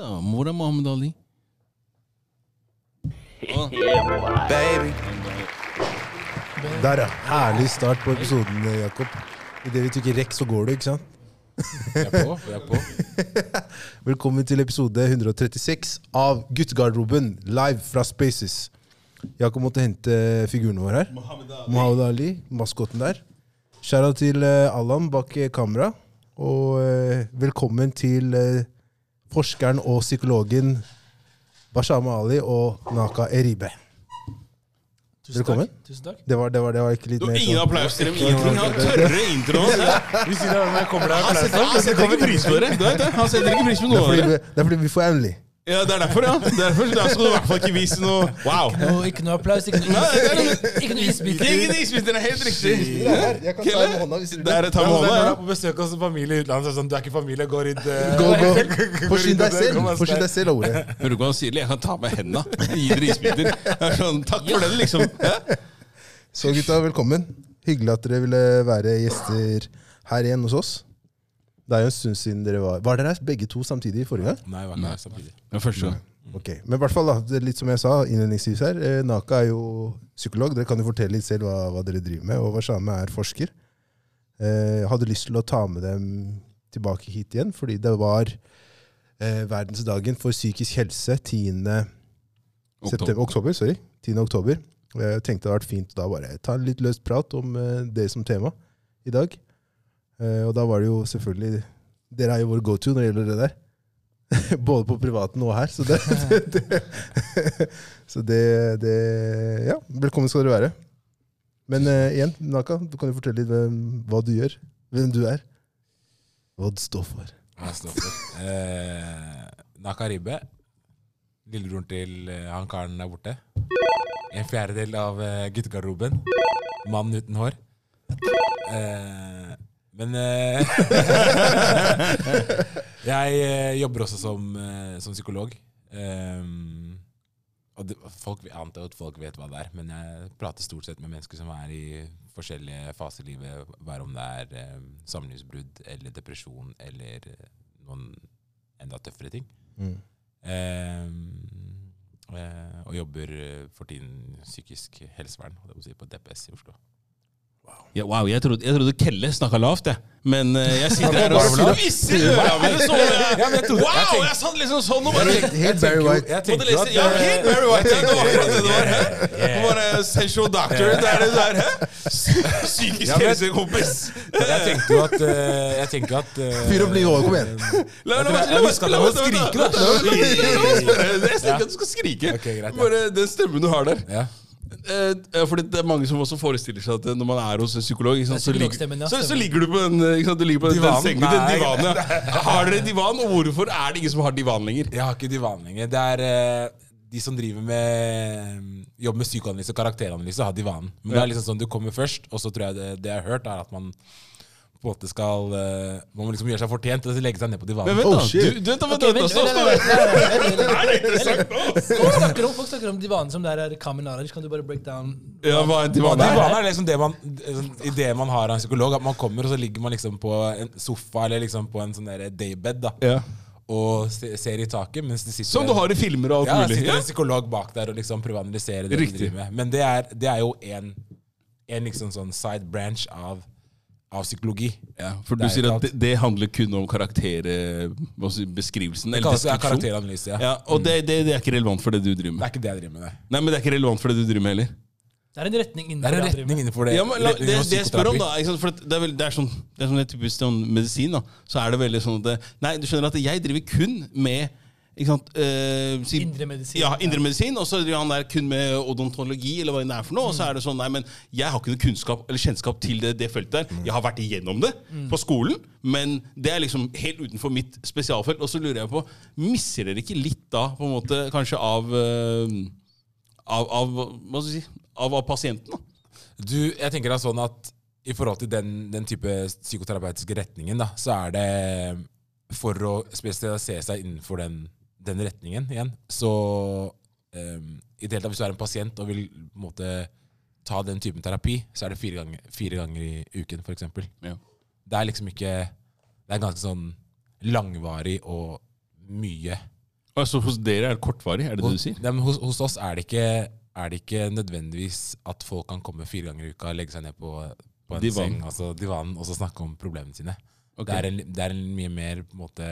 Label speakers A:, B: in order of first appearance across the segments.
A: da. Mora Mohammed Ali.
B: Baby.
C: Der, ja. Herlig start på episoden, Jakob. Idet vi trykker rekk, så går du, ikke sant?
D: Jeg er på. Jeg er på.
C: Velkommen til episode 136 av Guttegarderoben, live fra Spaces. Jakob måtte hente figuren vår her. Mohammed Ali, Ali, maskoten der. Skjæra til eh, Allan bak eh, kamera. Og eh, velkommen til eh, forskeren og psykologen Bashama Ali og Naka Eribe.
E: Tusen
C: Velkommen.
E: Takk. Tusen takk.
C: Det var, det var, det var ikke litt mer
A: ingen
C: sånn-
A: applaus til dem. Ingenting. Han tørre introen.
E: Dere kommer der
A: Han setter, han setter ikke pris på det. Han setter ikke pris på noe av det.
C: det er fordi vi får Emily.
A: Ja, Det er derfor, ja. Derfor skal du i hvert fall ikke vise noe Wow.
E: Ikke noe applaus, ikke noe,
A: det er
E: is, ikke noe isbiter.
A: Ingen isbiter er helt riktig.
C: Jeg kan ta med hånda hvis du
A: Det er et ta
D: Ja,
A: med hånda, ja.
D: på besøk hos familie i utlandet, så er sånn, du er ikke familie, gå rundt eh,
C: Gå, gå. Forsyn deg selv. Forsyn deg selv, Ole.
A: Hører du hva han sier? Jeg kan ta med henda. Gi dere isbiter. Er sånn, Takk for den, liksom. Ja.
C: Så gutta, velkommen. Hyggelig at dere ville være gjester her igjen hos oss. Det er jo en stund siden dere var Var dere begge to samtidig i forrige gang?
D: Nei, var ikke her samtidig.
A: Men første gang.
C: Ok, Men i hvert fall da, litt som jeg sa innledningsvis her, eh, Naka er jo psykolog. Dere kan jo fortelle litt selv hva, hva dere driver med. Og Washame er forsker. Eh, hadde lyst til å ta med dem tilbake hit igjen, fordi det var eh, verdensdagen for psykisk helse 10. September, oktober. sorry, 10. oktober. Jeg tenkte det hadde vært fint å da bare ta en litt løst prat om eh, det som tema i dag. Eh, og da var det jo selvfølgelig Dere er jo vår go-to når det gjelder det der. Både på privaten og her. Så det, det, så det, det Ja, velkommen skal dere være. Men uh, igjen, Naka, du kan jo fortelle litt hvem, hva du gjør. Hvem du er. Hva du står for.
D: Ja, stopp litt. Eh, Nakaribe. Lillebroren til eh, han karen der borte. En fjerdedel av uh, guttegarderoben. Mann uten hår. Eh, men eh, Jeg eh, jobber også som, eh, som psykolog. Um, og det, folk, jeg antar at folk vet hva det er, men jeg prater stort sett med mennesker som er i forskjellige faser i livet. hver om det er eh, samlivsbrudd eller depresjon eller noen enda tøffere ting.
C: Mm.
D: Ehm, eh, og jobber eh, for tiden psykisk helsevern det vil si på DPS i Oslo.
A: Ja, wow, jeg trodde, jeg trodde Kelle snakka lavt, jeg. Men uh, jeg sitter her og spisser øra mine så jeg, Wow! Jeg satt liksom sånn og bare
C: Helt Barry White.
D: Jeg
A: tenkte at, ja, helt Barry White. Ja, det var akkurat det det var. Hæ? Bare eh, Sensual Doctor. Det er det der, hæ? Psykisk helsekompis.
D: Jeg tenkte jo at eh, Jeg tenkte at eh,
C: Fyr opp nivået, kom igjen.
A: La meg
D: Jeg jeg skrike, da.
A: Jeg tenkte at du skal skrike.
D: Ja.
A: Bare den stemmen du har der. Eh, fordi det er mange som også forestiller seg at eh, når man er hos en psykolog, ikke sant, så, ligger,
E: ja,
A: så, så ligger du på den, eh, ikke sant, du ligger på den, den
D: Divanen?
A: sengen, den divanen. Ja. Har dere divan, og hvorfor er det ingen som har divan lenger?
D: Jeg har ikke divan lenger. Det er eh, de som driver med jobber med psykoanalyse og karakteranalyse, har divanen. Men det er liksom sånn du kommer først, og så tror jeg det, det jeg har hørt, er at man på en måte skal eh, Man må liksom gjøre seg fortjent til å legge seg ned på
A: Men
D: divanen.
A: vent,
C: Oh,
A: da.
C: shit.
A: Du, du, vent, da, vent,
E: vent, vent, vent, vent, vent, vent, vent? Folk snakker om, folk snakker om divanen som der er common knowledge. Kan du bare break down
A: Ja, hva er divan?
D: Divan
A: er?
D: liksom det man, Ideen idé man har av en psykolog. At man kommer, og så ligger man liksom på en sofa eller liksom på en sånn der daybed da,
A: Ja.
D: og ser i taket. Mens det sitter
A: Som du har i filmer og alt
D: ja,
A: mulig. Ja, sitter
D: en psykolog bak der og liksom prøver å analysere det
A: Riktig.
D: de driver med. Men det er, det er jo en, en liksom sånn side branch av, av psykologi.
A: Ja, for du
D: er
A: sier at det, det handler kun om karakterbeskrivelsen.
D: Det
A: Eller deskripsjon.
D: karakteranalyse. Ja.
A: Ja, og det, det, det er ikke relevant for det du driver med?
D: Det er ikke det jeg driver med. Nei.
A: Nei, men det er ikke relevant for det du driver med heller.
E: Det er en retning
D: Det
E: innenfor
D: er en
E: det han driver
D: retning innenfor det.
A: Ja, men la, det, det jeg spør om, da ikke sant? For det er, vel, det er sånn Det er sånn typisk sånn medisin. da Så er det veldig sånn at det, Nei, du skjønner at jeg driver kun med ikke sant, eh, si-
E: Indremedisin.
A: Ja, indremedisin. Og så driver han der kun med odontologi, eller hva det er for noe. Og så er det sånn Nei, men jeg har ikke noe kunnskap eller kjennskap til det, det feltet der. Jeg har vært igjennom det på skolen, men det er liksom helt utenfor mitt spesialfelt. Og så lurer jeg på, misser dere ikke litt da, på en måte, kanskje av eh, av, av, hva skal jeg si, av, av pasienten? da?
D: Du, jeg tenker da sånn at i forhold til den, den type psykoterapeutiske retningen, da, så er det for å spesialisere seg innenfor den, den retningen igjen, så um, i det hele tatt Hvis du er en pasient og vil måte, ta den typen terapi, så er det fire ganger, fire ganger i uken, f.eks.
A: Ja.
D: Det er liksom ikke Det er ganske sånn langvarig og mye
A: Altså Hos dere er det kortvarig, er det det du sier?
D: Nei, men hos, hos oss er det, ikke, er det ikke nødvendigvis at folk kan komme fire ganger i uka, legge seg ned på, på en
A: Divan.
D: seng, altså divanen, og så snakke om problemene sine.
A: Okay.
D: Det, er en, det er en mye mer på en måte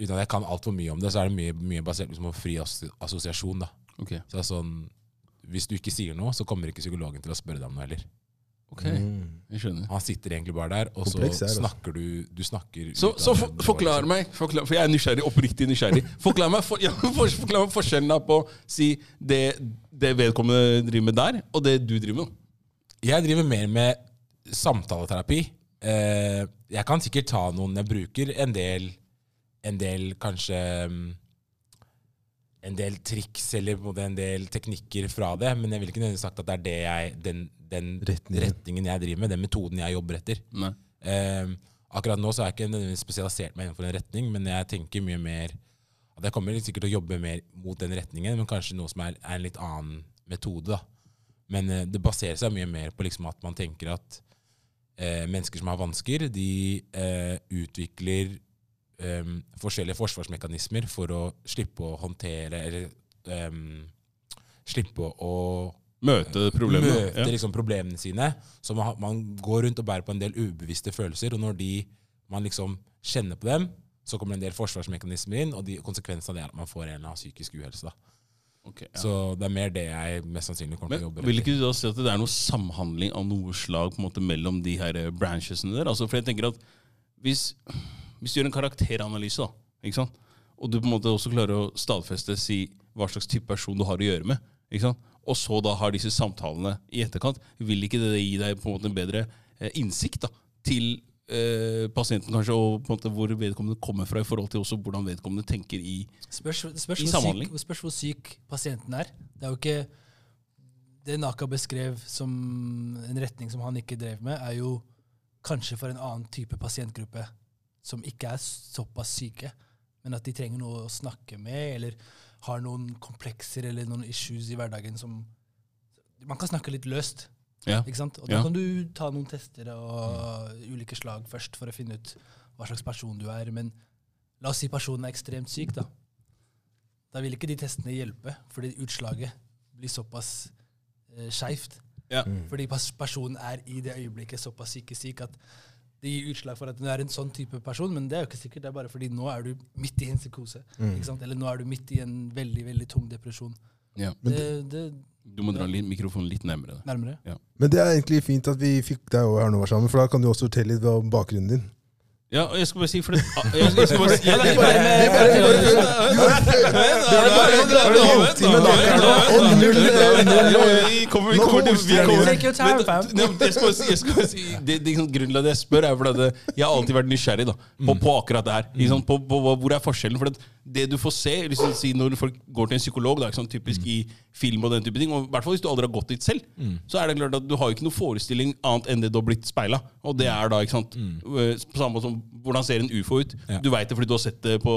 D: Uten at jeg kan altfor mye om det, så er det mye, mye basert liksom, på fri assosiasjon. da.
A: Okay.
D: Så det er sånn, Hvis du ikke sier noe, så kommer ikke psykologen til å spørre deg om noe heller.
A: ok,
C: Mm.
A: jeg skjønner.
D: Han sitter egentlig bare der, og
C: Kompleks
D: så
C: altså.
D: snakker du Du snakker
A: Så, så for, forklar meg, forklar, for jeg er nysgjerrig, oppriktig nysgjerrig. Forklar meg, for, ja, for, forklar meg forskjellen da på si, det, det vedkommende driver med der, og det du driver med.
D: liksom. Jeg driver mer med samtaleterapi. Eh, jeg kan sikkert ta noen jeg bruker, en del, en del kanskje mm, En del triks eller en del teknikker fra det, men jeg vil ikke nødvendigvis sagt at det er det jeg, den, den
C: Retningen.
D: retningen jeg driver med, den metoden jeg jobber etter. Eh, akkurat nå så er jeg ikke nødvendigvis spesialisert meg innenfor en retning, men jeg tenker mye mer at jeg kommer sikkert til å jobbe mer mot den retningen, men kanskje noe som er, er en litt annen metode. da. Men eh, det baserer seg mye mer på liksom at man tenker at eh, mennesker som har vansker, de eh, utvikler eh, forskjellige forsvarsmekanismer for å slippe å håndtere eller um, slippe å
A: Møte problemene.
D: møte liksom problemene sine. Så man, man går rundt og bærer på en del ubevisste følelser, og når de, man liksom kjenner på dem, så kommer det en del forsvarsmekanismer inn, og de, konsekvensen av det er at man får en eller annen psykisk uhelse. da.
A: Okay, ja.
D: Så det er mer det jeg mest sannsynlig kommer til å jobbe
A: med.
D: Vil
A: ikke du da si at det er noe samhandling av noe slag på en måte mellom de her eh, branchesene der? Altså, for jeg tenker at hvis, hvis du gjør en karakteranalyse, da, og du på en måte også klarer å stadfeste si hva slags type person du har å gjøre med, og så da har disse samtalene i etterkant, vil ikke det gi deg på en måte en bedre eh, innsikt da, til eh, pasienten kanskje, og på en måte hvor vedkommende kommer fra i forhold til også hvordan vedkommende tenker i
E: Spørs, spørs,
A: I samhandling.
E: syk, spørs hvor syk pasienten er. Det er jo ikke Det Naka beskrev som en retning som han ikke drev med, er jo kanskje for en annen type pasientgruppe som ikke er såpass syke, men at de trenger noe å snakke med, eller har noen komplekser eller noen issues i hverdagen som Man kan snakke litt løst.
A: ja.
E: Ikke sant? Og da
A: Ja.
E: kan du ta noen tester og ulike slag først for å finne ut hva slags person du er. Men la oss si personen er ekstremt syk, da. Da vil ikke de testene hjelpe, fordi utslaget blir såpass eh, skeivt.
A: Ja.
E: Fordi personen er i det øyeblikket såpass psykisk syk at det gir utslag for at du er en sånn type person, men det er jo ikke sikkert. Det er bare fordi nå er du midt i en psykose. Ikke sant? Eller nå er du midt i en veldig veldig tung depresjon.
A: Ja.
E: Det, det
A: Du må dra litt, mikrofonen litt nærmere.
E: nærmere. Ja.
C: Men det er egentlig fint at vi fikk deg over her nå, sammen, for da kan du også fortelle litt om bakgrunnen din.
A: Ja, og jeg skal bare si for det, jeg, skal bare si, jeg, skal bare si, det, det, liksom, Grunnen til at jeg spør, er fordi jeg har alltid vært nysgjerrig da, på, på akkurat det her. Sant? På, på, hvor er forskjellen? For det, det du får se liksom, si når folk går til en psykolog, da, ikke sant? typisk i film og den type ting, og i hvert fall hvis du aldri har gått dit selv, så er det klart at du har ikke noe forestilling annet enn det du har blitt speila. Og det er da, ikke sant mm. På samme måte som hvordan ser en ufo ut?
D: Ja.
A: Du veit det fordi du har sett det på,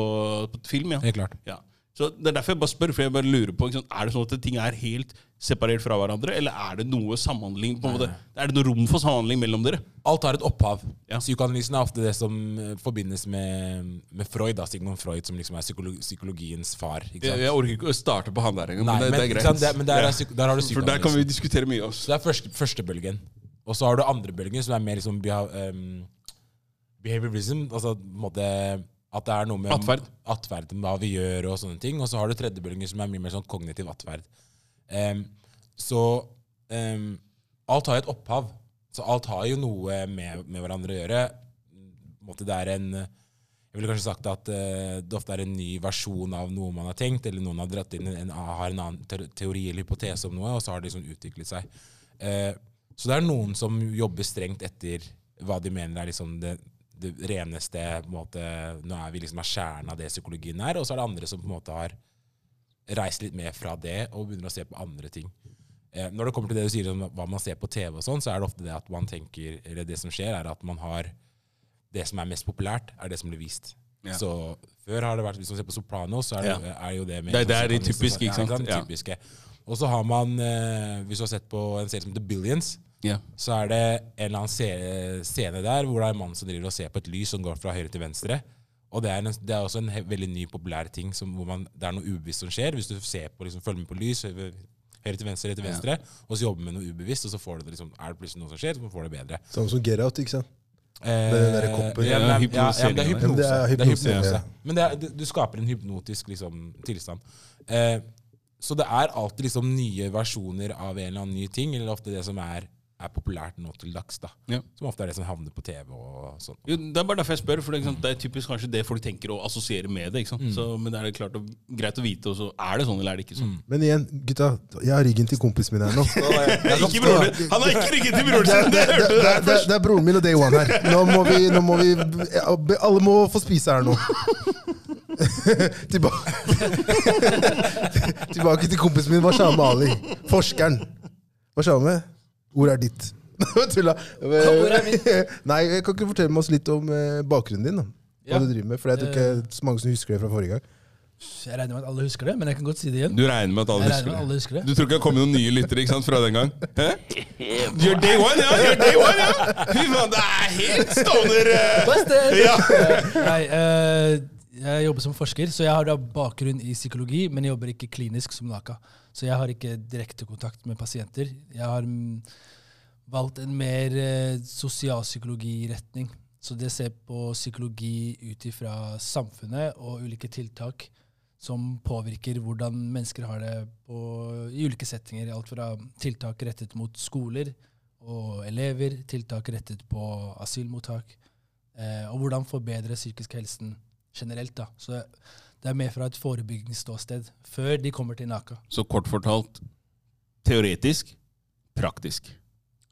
A: på film. ja.
D: Helt klart.
A: Ja. Så Det er derfor jeg bare spør, for jeg bare lurer på? Er det sånn at ting er helt separert fra hverandre, eller er det noe samhandling på en måte? Er det noe rom for samhandling mellom dere?
D: Alt har et opphav.
A: Ja.
D: Psykoanalysen er ofte det som eh, forbindes med, med Freud, da, Sigmund Freud, som liksom er psykologi, psykologiens far. Ikke sant?
A: orker ikke å starte på han der engang,
D: men, men, ikke sant, det, men der, er, der har du
A: For der kan vi diskutere mye. Også.
D: Så det er første, førstebølgen. Og så har du andre bølgen, som er mer liksom um, behaviorism. Altså på en måte at det er noe med
A: Atferd.
D: atferd, hva vi gjør og sånne ting. Og så har du tredjebølger som er mye mer sånn kognitiv atferd. Um, så um, alt har jo et opphav. Så alt har jo noe med, med hverandre å gjøre. Det er en Jeg ville kanskje sagt at eh, det ofte er en ny versjon av noe man har tenkt, eller noen har dratt inn en, har en annen teori eller hypotese om noe, og så har det liksom utviklet seg. Eh, så det er noen som jobber strengt etter hva de mener er liksom det, det reneste på en måte, Nå er vi liksom er kjernen av det psykologien er, og så er det andre som på en måte har reist litt mer fra det og begynner å se på andre ting. Eh, når det kommer til det du sier om hva man ser på TV, og sånn, så er det ofte det at man tenker, eller det som skjer, er at man har det som er mest populært, er det som blir vist.
A: Ja.
D: Så før har det vært, Hvis man ser på Sopranos, så er, det,
A: Ja.
D: er jo det med
A: Det det er de
D: sånn-
A: typiske, ikke sant?
D: Ja. typiske. Og så har man, eh, hvis du har sett på en serie som heter Billions,
A: Ja.
D: så er det en eller annen scene der hvor det er en mann som driver og ser på et lys som går fra høyre til venstre. Og det er, en, det er også en veldig ny, populær ting som, hvor man, det er noe ubevisst som skjer. Hvis du ser på, liksom, følger med på lys, høyre til venstre, høyre til venstre, og så jobber med noe ubevisst, og så får du det liksom, er det plutselig noe som skjer, så får du det bedre.
C: Samme som Get Out, ikke sant?
D: Eh,
C: den der koppen.
D: Ja,
A: Ja,
D: men, ja, ja, men det er hypnose.
C: Det er
D: Det er
C: hypnose,
D: hypnose.
C: ja.
D: Men det er, du, du skaper en hypnotisk liksom, tilstand. Eh, så det er alltid liksom nye versjoner av en eller annen ny ting, eller ofte det som er, er populært nå til dags. da.
A: Ja.
D: Som ofte er det som havner på TV og sånn.
A: Jo, det er bare derfor jeg spør, for det ikke sant, det er typisk kanskje det folk tenker å assosiere med det. ikke sant? Så, men det er klart og, greit å vite, og så er det sånn eller er det ikke sånn.
C: Men igjen, gutta, jeg har ryggen til kompisen min her nå.
A: Ikke broren din! Han har ikke ryggen til broren sin!
C: det,
A: Det
C: det, det, det, det er broren min og day one her. Nå må vi, nå må vi Alle må få spise her nå. Tilbake, Tilbake til kompisen min Washame Ali. Forskeren. Washame, ordet er ditt. Tulla.
E: Nei.
C: Nei, Kan ikke du fortelle oss litt om eh, bakgrunnen din? da? Hva
E: Ja.
C: du driver med? For jeg tror ikke så mange som husker det fra forrige gang.
E: Jeg regner med at alle husker det, men jeg kan godt si det igjen.
A: Du regner med at alle husker
E: med
A: det?
E: alle husker det.
A: Du tror ikke det har kommet noen nye lyttere ikke sant, fra den gang? Hæ? You're day one, ja! You're day one, ja! Fy faen, det er helt stoner! eh. Ja.
E: Nei, uh, jeg jobber som forsker, så jeg har da bakgrunn i psykologi, men jeg jobber ikke klinisk som NAKA. Så jeg har ikke direkte kontakt med pasienter. Jeg har mm, valgt en mer eh, sosialpsykologiretning. Så det ser på psykologi ut ifra samfunnet og ulike tiltak som påvirker hvordan mennesker har det på, i ulike settinger. Alt fra tiltak rettet mot skoler og elever, tiltak rettet på asylmottak, eh, og hvordan forbedre psykisk helsen generelt. da. Så det er mer fra et forebyggingsståsted, før de kommer til NAKA.
A: Så kort fortalt teoretisk, praktisk.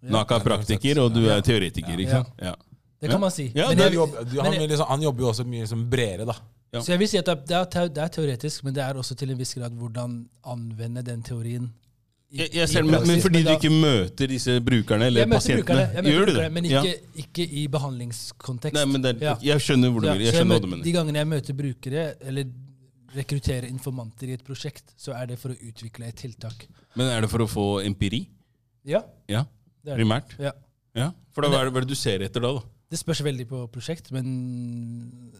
E: Ja.
A: Naka er praktiker, og du er teoretiker, ikke sant? Ja.
E: Det kan man si.
A: Ja,
E: Men jeg-
D: Han jobber, han,
E: men jeg-
D: liksom, han jobber jo også mye liksom bredere, da.
A: Ja.
E: Så jeg vil si at det er teoretisk, men det er også til en viss grad hvordan anvende den teorien.
A: Jeg, jeg ser, men, men fordi du
E: da-
A: ikke møter disse brukerne eller
E: jeg
A: pasientene.
E: brukerne, jeg møter
A: Gjør du
E: brukerne,
A: det?
E: men
A: Ja.
E: ikke, ikke i behandlingskontekst.
A: Nei, men det, er-
E: Ja.
A: Jeg skjønner hvor du
E: Ja,
A: vil. Du mener.
E: De gangene jeg møter brukere, eller rekrutterer informanter i et prosjekt, så er det for å utvikle et tiltak.
A: Men er det for å få empiri?
E: Ja,
A: Ja,
E: det er det.
A: primært?
E: Ja.
A: Ja, For da,
E: Men
A: hva er det, hva er det du ser etter da? da?
E: Det spørs veldig på prosjekt, men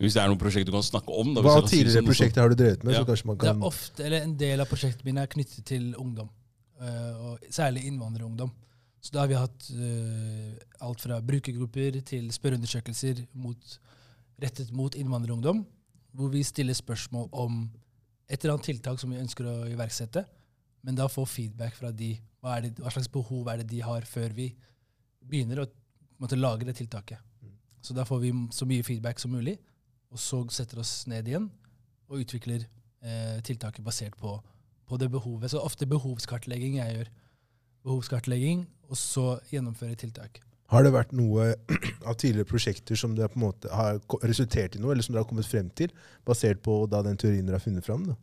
A: Hvis det er noe prosjekt du kan snakke om? da,
C: Hva tidligere prosjekter har du drevet med?
A: Ja.
C: Så kanskje man
E: det er ofte, eller en del av prosjektene mine er knyttet til ungdom. Eh, og særlig innvandrerungdom. Så da har vi hatt uh, alt fra brukergrupper til spørreundersøkelser rettet mot innvandrerungdom, hvor vi stiller spørsmål om et eller annet tiltak som vi ønsker å iverksette, men da få feedback fra de. Hva, det, hva slags behov er det de har før vi begynner å måtte lage det tiltaket. Så da får vi så mye feedback som mulig, og så setter oss ned igjen og utvikler eh, tiltaket basert på, på det behovet. Så ofte behovskartlegging jeg gjør. Behovskartlegging, og så gjennomføre tiltak.
C: Har det vært noe av tidligere prosjekter som det på en måte har resultert i noe, eller som dere har kommet frem til, basert på da den teorien dere har funnet fram? Da?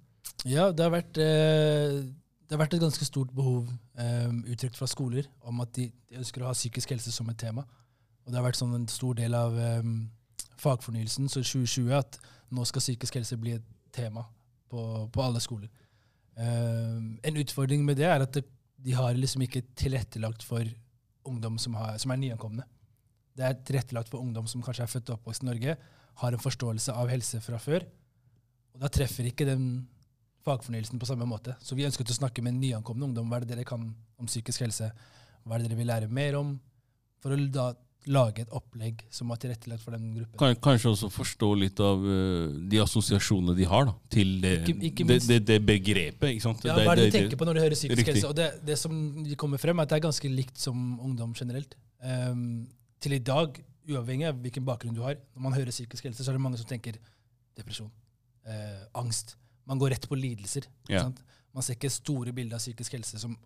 E: Ja, det har vært, eh, det har vært et ganske stort behov eh, uttrykt fra skoler om at de, ønsker å ha psykisk helse som et tema. Og det har vært sånn en stor del av eh, fagfornyelsen så 2020 at nå skal psykisk helse bli et tema på, på alle skoler. Eh, en utfordring med det er at det, de har liksom ikke tilrettelagt for ungdom som, har, som er nyankomne. Det er tilrettelagt for ungdom som kanskje er født og oppvokst i Norge, har en forståelse av helse fra før. Og da treffer ikke den fagfornyelsen på samme måte. Så vi ønsket å snakke med nyankomne ungdom. Hva er det dere kan om psykisk helse? Hva er det dere vil lære mer om? For å da lage et opplegg som var tilrettelagt for den gruppen.
A: Kan, kanskje også forstå litt av uh, de assosiasjonene de har da, til det,
E: Ikke- ikke
A: det, det, det begrepet.
E: Ja, hva er det de tenker på når de hører psykisk
A: Riktig.
E: helse? Og det, det som de kommer frem, er at det er ganske likt som ungdom generelt. Um, til i dag, uavhengig av hvilken bakgrunn du har, når man hører psykisk helse, så er det mange som tenker depresjon, uh, angst. Man går rett på lidelser. sant? Man ser ikke store bilder av psykisk helse som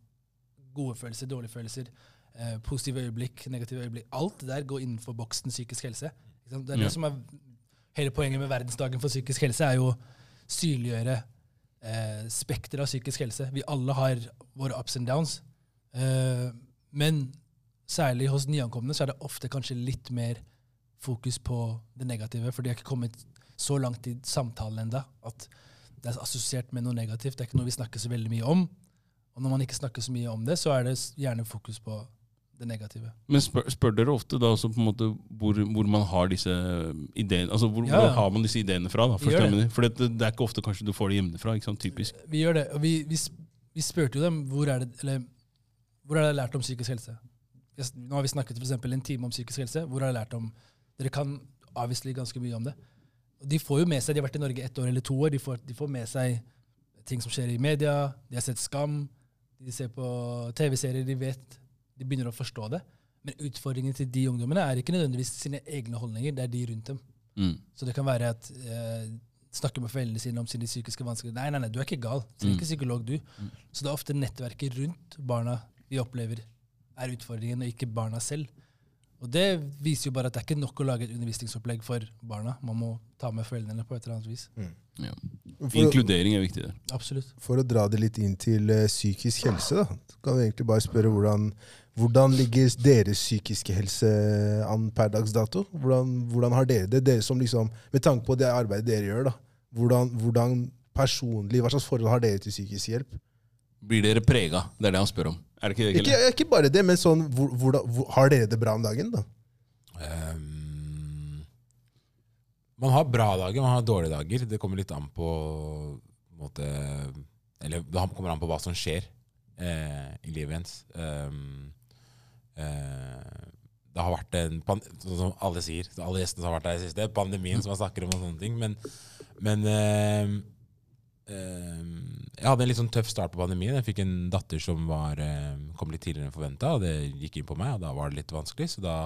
E: gode følelser, dårlige følelser, eh, positive øyeblikk, negative øyeblikk. Alt det der går innenfor boksen psykisk helse. Det er
A: Ja.
E: det som er hele poenget med verdensdagen for psykisk helse, er jo å synliggjøre eh, spekteret av psykisk helse. Vi alle har våre ups and downs. Eh, men særlig hos nyankomne så er det ofte kanskje litt mer fokus på det negative, for de har ikke kommet så langt i samtalen enda at det er assosiert med noe negativt. Det er ikke noe vi snakker så veldig mye om. Og når man ikke snakker så mye om det, så er det gjerne fokus på det negative.
A: Men spør, spør dere ofte da også på en måte hvor, hvor man har disse ideene Altså hvor,
E: Ja,
A: hvor har man disse ideene fra? da? For det, det er ikke ofte kanskje du får det hjemmefra. ikke sant, typisk.
E: Vi gjør det, og vi, vi, vi spurte jo dem hvor er det, eller, hvor er det lært om psykisk helse. Nå har vi snakket for eksempel en time om psykisk helse. Hvor har jeg lært om Dere kan avviselig ganske mye om det. Og de får jo med seg, de har vært i Norge ett år eller to år, de får, de får med seg ting som skjer i media, de har sett Skam, de ser på TV-serier, de vet, de begynner å forstå det. Men utfordringen til de ungdommene er ikke nødvendigvis sine egne holdninger, det er de rundt dem.
A: Mm.
E: Så det kan være at eh, snakke med foreldrene sine om sine psykiske vansker. Nei, nei, nei, du er ikke gal. Du er ikke psykolog, du. Så det er ofte nettverket rundt barna vi opplever er utfordringen, og ikke barna selv. Og det viser jo bare at det er ikke nok å lage et undervisningsopplegg for barna. Man må ta med foreldrene på et eller annet vis.
A: Ja.
C: For,
A: Inkludering er viktig der.
E: Absolutt.
C: for å dra det litt inn til uh, psykisk helse, da, så kan vi egentlig bare spørre hvordan, hvordan ligger deres psykiske helse an per dags dato? Hvordan, hvordan har dere det? Dere som liksom, Med tanke på det arbeidet dere gjør, da. Hvordan, hvordan personlig, Hva slags forhold har dere til psykisk hjelp?
A: Blir dere prega? Det er det han spør om. Er det ikke det,
C: Ikke, ikke bare det, men sånn, hvor, hvor, hvor, har dere det bra om dagen? da?
D: Ehm, man har bra dager, man har dårlige dager. Det kommer litt an på, måte, Eller det kommer an på hva som skjer eh, i livet ens. Um, eh, det har vært en pan sånn som alle sier, alle gjestene som har vært her i siste, pandemien som man snakker om og sånne ting. Men, men eh, ehm, jeg hadde en litt sånn tøff start på pandemien. Jeg fikk en datter som var, ehm, kom litt tidligere enn forventa, og det gikk inn på meg, og da var det litt vanskelig. Så da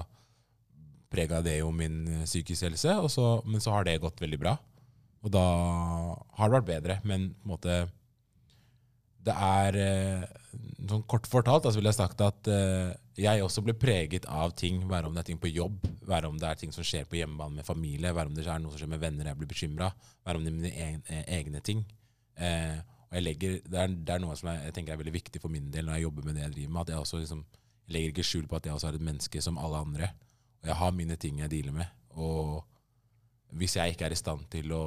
D: prega det jo min eh, psykiske helse, så, men så har det gått veldig bra. Og da har det vært bedre, men på en måte Det er eh, sånn Kort fortalt altså vil jeg sagt at eh, jeg også ble preget av ting, være om det er ting på jobb, være om det er ting som skjer på hjemmebane med familie, være om det er noe som skjer med venner jeg blir bekymra, være om det er mine egne, ting. Og jeg legger, det, er, det er noe som jeg, jeg tenker er veldig viktig for min del når jeg jobber med det jeg driver med. at Jeg også liksom, jeg legger ikke skjul på at jeg også er et menneske som alle andre. Jeg har mine ting jeg dealer med. Og hvis jeg ikke er i stand til å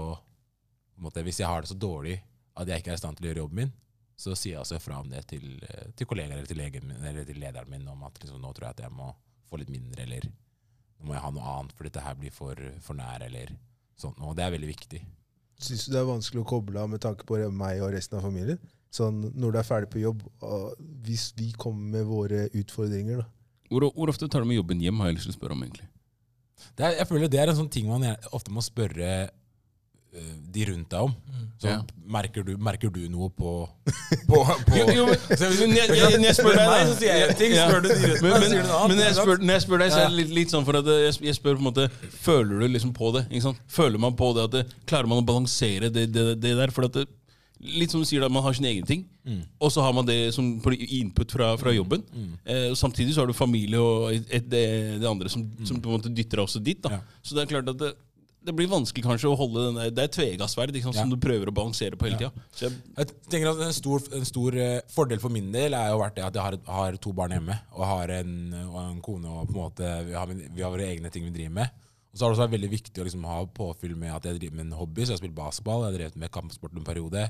D: måte, Hvis jeg har det så dårlig at jeg ikke er i stand til å gjøre jobben min, så sier jeg også fra om det til, eh, til kollegaer eller til, legen eller til lederen min om at liksom, nå tror jeg at jeg må få litt mindre, eller nå må jeg ha noe annet, for dette her blir for, for nær, eller sånt. Og det er veldig viktig.
C: Syns du det er vanskelig å koble av med tanke på meg og resten av familien? Sånn, Når du er ferdig på jobb, hvis vi kommer med våre utfordringer, da.
A: Hvor, hvor ofte tar du med jobben hjem, har jeg lyst til å spørre om, egentlig.
D: Det er, jeg føler det er en sånn ting man ofte må spørre eh, de rundt deg om. Så
A: Ja.
D: merker, du, merker du noe på, på, på
A: Jo, jo, men- men jeg- jeg- når jeg spør deg,
D: så sier jeg en ting, spør du de rundt
A: Men,
D: meg,
A: men,
D: annet.
A: men når, jeg spør, når jeg spør deg, så er det litt, litt sånn for at jeg, jeg spør på en måte Føler du liksom på det? Føler man på det at det, Klarer man å balansere det, det, det der? For at det, Litt som du sier, da, man har sine egne ting, og så har man det som input fra, fra jobben. Eh, og samtidig så har du familie og et, et, det, det andre som, som på en måte dytter deg også dit. da
D: Ja.
A: Så det er klart at det, det blir vanskelig kanskje å holde den der Det er et tvegassverd ikke
D: Ja.
A: som du prøver å balansere på hele tida. Jeg,
D: Jeg tenker at En stor, en stor eh, fordel for min del er jo vært det at jeg har, har to barn hjemme. Og har en, og en kone og på en måte vi har, vi har våre egne ting vi driver med. Og så har det også vært veldig viktig å liksom ha påfyll med at jeg driver med en hobby. Så jeg har spilt basketball, jeg har drevet med kampsport en periode.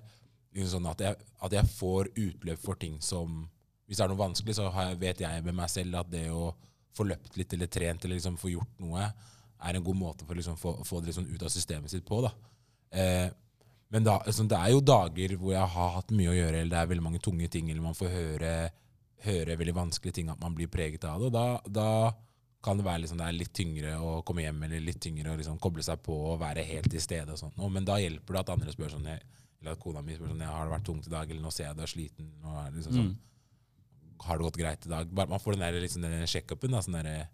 D: Liksom sånn at, jeg, at jeg får utløp for ting som Hvis det er noe vanskelig, så jeg, vet jeg med meg selv at det å få løpt litt eller trent eller liksom få gjort noe, er en god måte for å liksom få, få det liksom ut av systemet sitt på. da. Eh, men da, altså, det er jo dager hvor jeg har hatt mye å gjøre, eller det er veldig mange tunge ting, eller man får høre, høre veldig vanskelige ting, at man blir preget av det. Og da, da kan det være liksom, det er litt tyngre å komme hjem, eller litt tyngre å liksom, koble seg på og være helt til stede. og sånn. Men da hjelper det at andre spør sånn, eller at kona mi spør sånn, har det vært tungt i dag, eller nå ser jeg du er sliten. Det liksom sånn, Har det gått greit i dag? Man får den der, liksom, den sjekkupen. sånn der,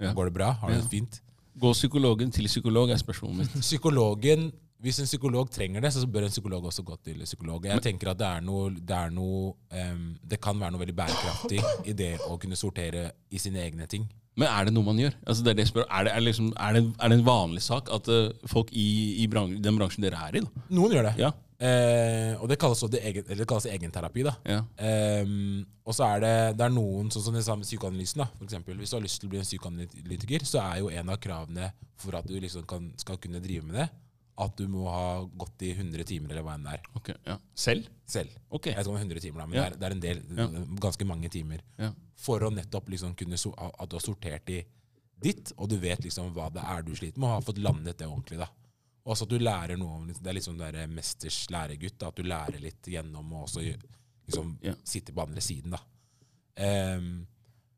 A: Ja.
D: Går det bra? Har du
A: Ja.
D: det fint?
A: Gå psykologen til psykolog er spørsmålet mitt.
D: Psykologen Hvis en psykolog trenger det, så bør en psykolog også gå til psykolog. Jeg tenker at det er noe Det, er noe, um, det kan være noe veldig bærekraftig i det å kunne sortere i sine egne ting.
A: Men er det noe man gjør? Altså det er, det spør. Er, det, er, liksom, er, det, det en vanlig sak at eh, folk i, i bran den bransjen dere er i, da?
D: Noen gjør det.
A: Ja.
D: Eh, og det kalles, egen, eller det kalles egenterapi. da.
A: ja.
D: Eh, og så er det, det er noen, sånn som det samme psykoanalysen. da, for eksempel. Hvis du har lyst til å bli en psykoanalytiker, så er jo en av kravene for at du liksom kan, skal kunne drive med det, at du må ha gått i 100 timer, eller hva enn det er,
A: Okay, ja. Selv?
D: selv.
A: Okay.
D: Jeg vet ikke om det er 100 timer, da, men
A: Ja.
D: det, er, det er en del,
A: Ja.
D: ganske mange timer.
A: Ja.
D: For å nettopp liksom kunne so At du har sortert i ditt, og du vet liksom hva det er du sliter med, og har fått landet det ordentlig. da. Også at du lærer noe om Det er liksom det der mesters læregutt. da, At du lærer litt gjennom å også liksom,
A: Ja.
D: sitte på andre siden. da. Um,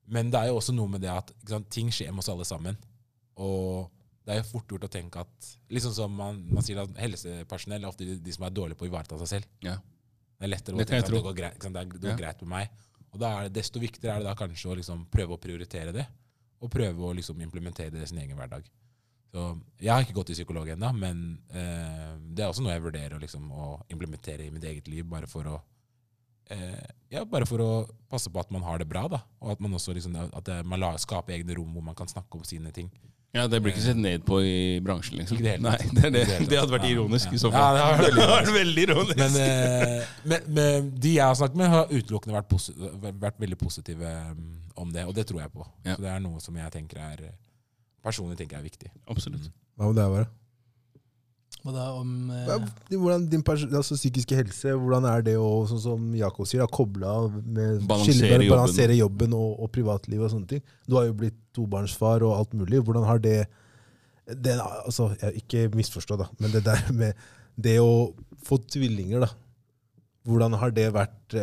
D: men det er jo også noe med det at ikke sant, ting skjer med oss alle sammen. Og det er jo fort gjort å tenke at liksom som man, man sier at Helsepersonell er ofte de, de som er dårlige på å ivareta seg selv.
A: Ja.
D: Det er lettere å tenke at det går, greit, det, er, går
A: Ja.
D: greit med meg. Og da er det Desto viktigere er det da kanskje å liksom prøve å prioritere det, og prøve å liksom implementere det i sin egen hverdag. Så Jeg har ikke gått til psykolog ennå, men eh, det er også noe jeg vurderer liksom, å implementere i mitt eget liv, bare for å eh, ja, bare for å passe på at man har det bra, da. Og at man også liksom, at det, man la, skaper egne rom hvor man kan snakke om sine ting.
A: Ja, Det blir ikke sett ned på i bransjen, liksom.
D: Ikke det
A: Nei, det, det.
D: Det
A: hadde vært ironisk
D: ja.
A: i så fall.
D: Ja, det hadde vært veldig
A: ironisk.
D: Men, eh, men, men de jeg har snakket med, har utelukkende vært, posi vært veldig positive mm, om det, og det tror jeg på.
A: Ja.
D: Så det er noe som jeg tenker er personlig tenker jeg er viktig.
A: Absolutt.
C: Hva med deg, Vara?
E: Og da om eh,
C: Hvordan din altså, psykiske helse, hvordan er det å, sånn som Jakob sier, koble av med
A: Balansere jobben.
C: balansere jobben og, og privatliv og sånne ting? Du har jo blitt tobarnsfar og alt mulig. Hvordan har det, det altså, jeg, Ikke misforstå, da, men det der med det å få tvillinger, da. Hvordan har det vært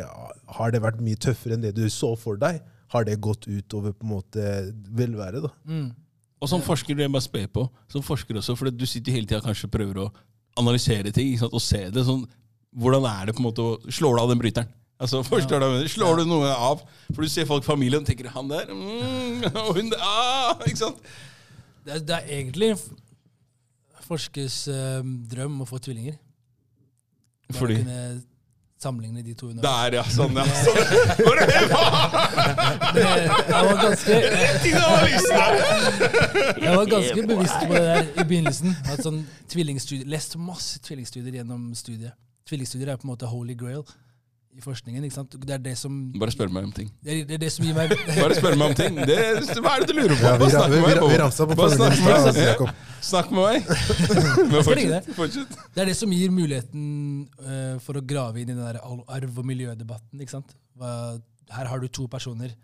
C: Har det vært mye tøffere enn det du så for deg? Har det gått utover på en måte velværet, da?
E: mm,
A: Og som forsker, det jeg bare spe på, som forsker også, for du sitter hele tida kanskje prøver å analysere ting sant? og se det. sånn, Hvordan er det på en måte å Slår du av den bryteren? Altså, forstår du hva jeg? Slår du noe av? For du ser folk i familien og tenker 'han der', mm, og hun der, ah, ikke sant?
E: det, er, det er egentlig forskers eh, drøm å få tvillinger. Bare
A: Fordi
E: kunne sammenligne de to. under-
A: Der, ja. Sånn, ja. Sånn. Er det?
E: Men Jeg var ganske,
A: analysen
E: jeg var ganske bevisst på det der i begynnelsen. At sånn tvillingstudier, Lest masse tvillingstudier gjennom studiet. Tvillingstudier er på en måte holy grail i forskningen. ikke sant? Det er det som,
A: Bare spør meg om ting.
E: det er, det er det som gir meg
A: Bare spør meg om ting. Det, hva er det du lurer på?
C: Ja, vi,
A: Bare snakk med
C: vi,
A: meg.
C: vi ramsa på
A: Bare snakk med meg. Snakk med meg. Men fortsett. fortsett.
E: Det er det som gir muligheten uh, for å grave inn i den der arv- og miljødebatten. ikke sant? Hva, her har du to personer.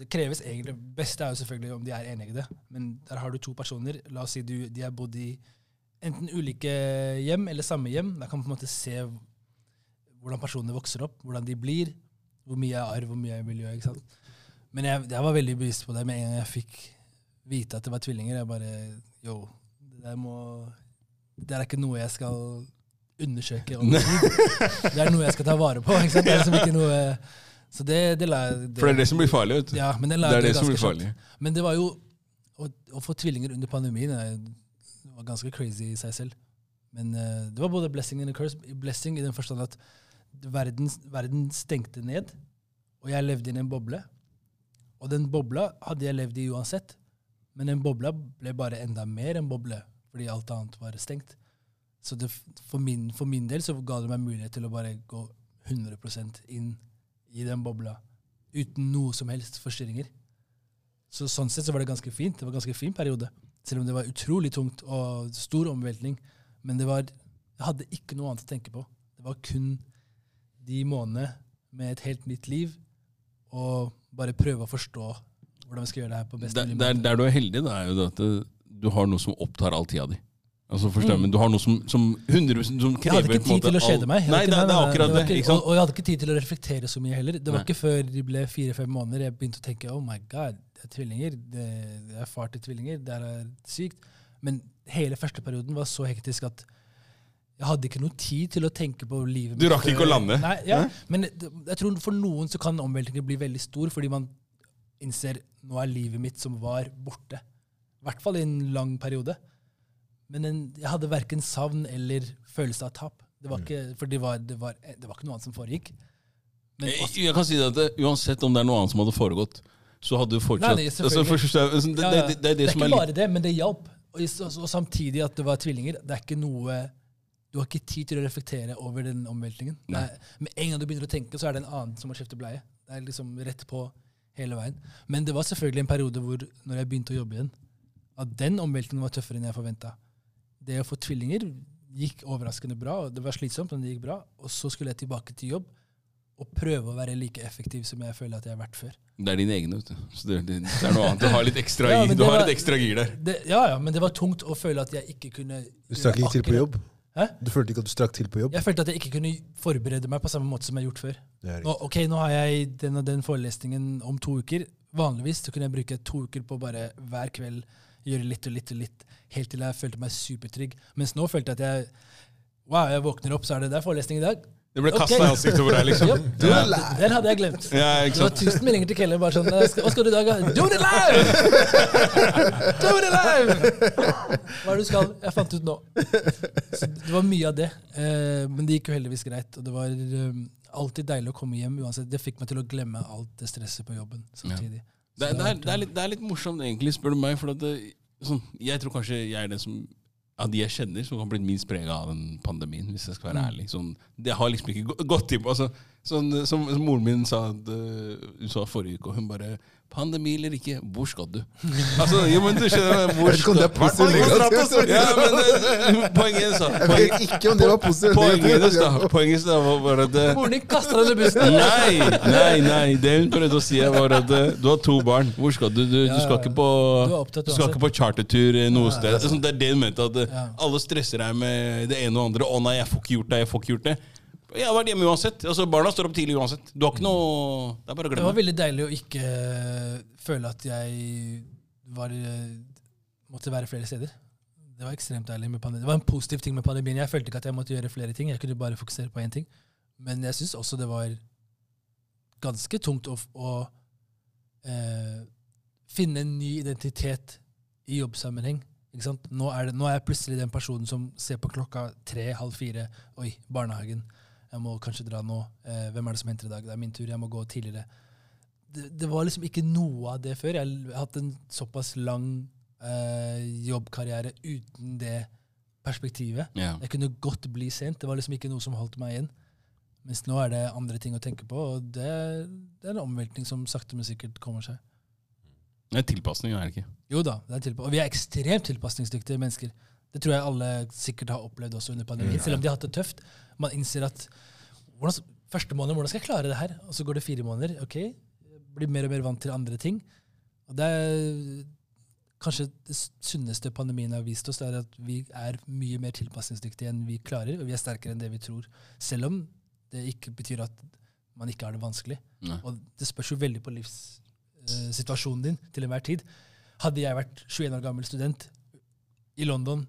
E: Det kreves egentlig, beste er jo selvfølgelig om de er enige i det, men der har du to personer. La oss si du, de har bodd i enten ulike hjem eller samme hjem. Da kan man på en måte se hvordan personene vokser opp, hvordan de blir, hvor mye er arv, hvor mye er miljø. ikke sant? Men jeg, jeg var veldig bevisst på det med en gang jeg fikk vite at det var tvillinger. Jeg bare Yo, det der må Det er ikke noe jeg skal undersøke om. Det er noe jeg skal ta vare på. ikke sant? Det er liksom ikke noe Så det, det la jeg
A: For det er det som blir farlig. vet du.
E: Ja, men det la
A: Det er det som blir farlig.
E: Skjønt. Men det var jo Å, å få tvillinger under pandemien det var ganske crazy i seg selv. Men uh, det var både blessing and a curse. Blessing i den forstand at verden, verden stengte ned, og jeg levde i en boble. Og den bobla hadde jeg levd i uansett. Men den bobla ble bare enda mer en boble, fordi alt annet var stengt. Så det, for, min, for min del så ga det meg mulighet til å bare gå 100% inn i den bobla uten noe som helst forstyrringer. Så sånn sett så var det ganske fint. Det var en ganske fin periode. Selv om det var utrolig tungt og stor omveltning. Men det var, jeg hadde ikke noe annet å tenke på. Det var kun de månedene med et helt nytt liv, og bare prøve å forstå hvordan vi skal gjøre det her på best mulig måte.
A: der du er heldig, da, er jo at du har noe som opptar all tida di. Altså, forstår
E: Mm.
A: men Du har noe som, som 100 som krever
E: Jeg hadde ikke tid måte, til å kjede meg.
A: Nei, det, det er akkurat
E: det
A: det.
E: ikke-
A: ikke sant?
E: Og, og jeg hadde ikke tid til å reflektere så mye heller. Det var
A: Nei.
E: ikke før de ble fire-fem måneder jeg begynte å tenke oh my god, det er tvillinger. Det, det er far til tvillinger. Det er sykt. Men hele første perioden var så hektisk at jeg hadde ikke noe tid til å tenke på livet mitt.
A: Du rakk ikke å lande?
E: Nei, ja, Men jeg tror for noen så kan omveltningen bli veldig stor, fordi man innser nå er livet mitt som var, borte. I hvert fall i en lang periode. Men en, jeg hadde verken savn eller følelse av tap. Det var ikke, for det var, det, var, det var ikke noe annet som foregikk. Også,
A: jeg kan si at det, Uansett om det er noe annet som hadde foregått, så hadde du fortsatt
E: Nei,
A: altså, forstår altså, det, det,
E: er
A: det, det er
E: ikke bare det, men det hjalp. Og, og, og samtidig at det var tvillinger. Det er ikke noe Du har ikke tid til å reflektere over den omveltningen.
A: Nei.
E: Med en gang du begynner å tenke, så er det en annen som må skifte bleie. Det er liksom rett på hele veien. Men det var selvfølgelig en periode hvor når jeg begynte å jobbe igjen, at den omveltningen var tøffere enn jeg forventa. det å få tvillinger gikk overraskende bra. og Det var slitsomt, men det gikk bra. Og så skulle jeg tilbake til jobb og prøve å være like effektiv som jeg føler at jeg har vært før.
A: Det er dine egne, vet du. Så det, det, det er noe annet. Du har litt ekstra,
E: Ja,
A: gir- du har
E: var-
A: et ekstra gir der.
E: Det, ja, ja, men det var tungt å føle at jeg ikke kunne
C: Du stakk ikke til på jobb?
E: Hæ?
C: Du følte ikke at du strakk til på jobb?
E: Jeg følte at jeg ikke kunne forberede meg på samme måte som jeg har gjort før. Nå, ok, nå har jeg den og den forelesningen om to uker. Vanligvis så kunne jeg bruke to uker på bare hver kveld gjøre litt og litt og litt, helt til jeg følte meg supertrygg. Mens nå følte jeg at jeg Wow, jeg våkner opp, så er det der forelesning i dag.
A: Det ble kasta
E: okay.
A: i ansiktet på deg, liksom.
E: Ja, den, den hadde jeg glemt.
A: Ja, ikke
E: Det var tusen meldinger til Kelle. bare sånn, Hva skal du i dag? da?» Do it live! Do it live! Hva er det du skal? Jeg fant ut nå. Så det var mye av det. eh, Men det gikk jo heldigvis greit. Og det var eh, alltid deilig å komme hjem uansett. Det fikk meg til å glemme alt det stresset på jobben samtidig.
A: Det, er- det, er, det, er litt, det er litt morsomt, egentlig, spør du meg. For at det, sånn, jeg tror kanskje jeg er den som av de jeg kjenner, som har blitt minst prega av den pandemien. hvis jeg skal være ærlig. Sånn, det har liksom ikke gå- gått inn på altså, sånn, som, som moren min sa, uh, hun sa forrige uke, og hun bare Pandemi eller ikke, hvor skal du? Altså, jo, men du skjønner Hvor
C: er positivt.
A: Ja, men uh, poenget sa
C: Jeg vet ikke om det var positivt.
A: Poenget hennes da, poenget da var bare at
E: Moren din kaster deg under bussen!
A: Nei, nei, nei. Det hun prøvde å si, var at eh, du har to barn. Hvor skal du? Du, du skal ikke på
E: Du
A: Du skal ikke på chartertur eh, noe sted. Det er sånn, Det hun mente. At eh, alle stresser deg med det ene og andre. 'Å nei, jeg får ikke gjort det', jeg får ikke gjort det. Jeg har vært hjemme uansett. Altså, Barna står opp tidlig uansett. Du har ikke noe Det er bare å
E: Det var veldig deilig å ikke eh, føle at jeg var, eh, måtte være flere steder. Det var ekstremt deilig med pandemien. Det var en positiv ting med pandemien. Jeg følte ikke at jeg måtte gjøre flere ting. Jeg kunne bare fokusere på én ting. Men jeg syns også det var ganske tungt å, å eh, finne en ny identitet i jobbsammenheng. Nå, er det, nå er jeg plutselig den personen som ser på klokka tre, halv fire. Oi, barnehagen. Jeg må kanskje dra nå. Eh, hvem er det som henter i dag? Det er min tur. Jeg må gå tidligere. Det, det var liksom ikke noe av det før. Jeg har hatt en såpass lang eh, jobbkarriere uten det perspektivet.
A: Yeah.
E: Jeg kunne godt bli sent. Det var liksom ikke noe som holdt meg igjen. Mens nå er det andre ting å tenke på, og det, det er en omveltning som sakte, men sikkert kommer seg.
A: Det er tilpasning, er det ikke?
E: Jo da, det er tilpa og vi er ekstremt tilpasningsdyktige mennesker. Det tror jeg alle sikkert har opplevd også under pandemien. Selv om de har hatt det tøft. Man innser at hvordan, første måned, hvordan skal jeg klare det her? Og så går det fire måneder. ok, Blir mer og mer vant til andre ting. Og det er kanskje det sunneste pandemien har vist oss, det er at vi er mye mer tilpasningsdyktige enn vi klarer, og vi er sterkere enn det vi tror. Selv om det ikke betyr at man ikke har det vanskelig.
A: Nei.
E: Og det spørs jo veldig på livssituasjonen din til enhver tid. Hadde jeg vært 21 år gammel student i London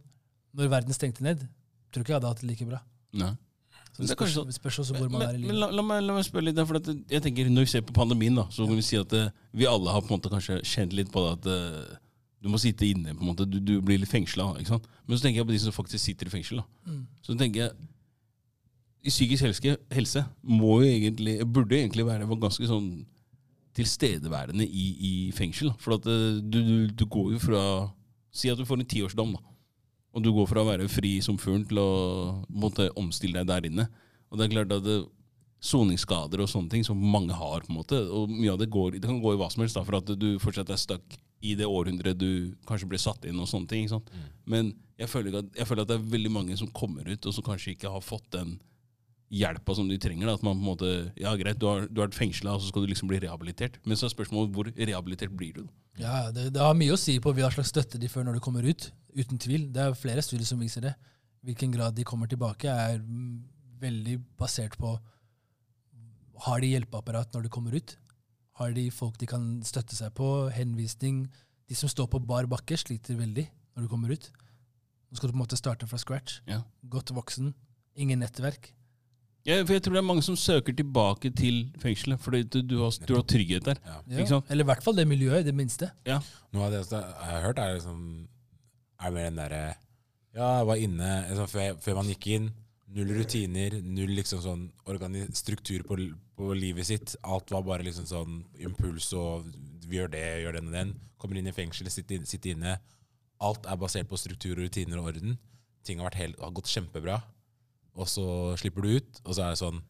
E: når verden stengte ned, tror ikke jeg hadde hatt det like bra.
A: Nei.
E: Så det
A: det er kanskje
E: spørs, også hvor man
A: men,
E: er i
A: men
E: livet.
A: la, la, meg, la meg spørre litt, der, for at jeg tenker Når vi ser på pandemien, da, så kan vi si at eh, vi alle har på en måte kanskje kjent litt på det at eh, du må sitte inne. på en måte, Du, du blir litt fengsla. Men så tenker jeg på de som faktisk sitter i fengsel. da.
E: Mm.
A: Så tenker jeg i psykisk helse, helse må jo egentlig, burde egentlig være ganske sånn tilstedeværende i, i fengsel. da. For at eh, du, du, du går jo fra Si at du får en tiårsdom, da. Og du går fra å være fri som fuglen til å måtte omstille deg der inne. Og det er klart at det- soningsskader og sånne ting som mange har, på en måte, og mye av det går, det kan gå i hva som helst, da, for at du fortsatt er stuck i det århundret du kanskje ble satt inn og sånne ting. sant? Men jeg føler, at, jeg føler at det er veldig mange som kommer ut, og som kanskje ikke har fått den hjelpa som de trenger. Da. At man på en måte, ja greit, du har, du har vært fengsla, og så skal du liksom bli rehabilitert. Men så er spørsmålet hvor rehabilitert blir du?
E: Ja, det, det har mye å si på hva slags støtte de får når de kommer ut. Uten tvil. Det er flere studier som viser det. Hvilken grad de kommer tilbake, er veldig basert på Har de hjelpeapparat når de kommer ut? Har de folk de kan støtte seg på? Henvisning? De som står på bar bakke, sliter veldig når du kommer ut. Nå skal du på en måte starte fra scratch.
A: Ja.
E: Godt voksen. Ingen nettverk.
A: Ja, for jeg tror det er mange som søker tilbake til fengselet, fordi du, du, har, du har trygghet der.
D: Ja.
E: Ja.
A: Ikke sant?
E: Eller i hvert fall det miljøet, i det minste.
D: Noe av det jeg har hørt, er liksom Er mer den derre Ja, jeg var inne liksom, før, før man gikk inn. Null rutiner, null liksom sånn struktur på, på livet sitt. Alt var bare liksom sånn impuls og vi gjør det, gjør den og den. Kommer inn i fengsel, sitter, sitter inne. Alt er basert på struktur, rutiner og orden. Ting har, helt, har gått kjempebra. Og så slipper du ut, og så er det sånn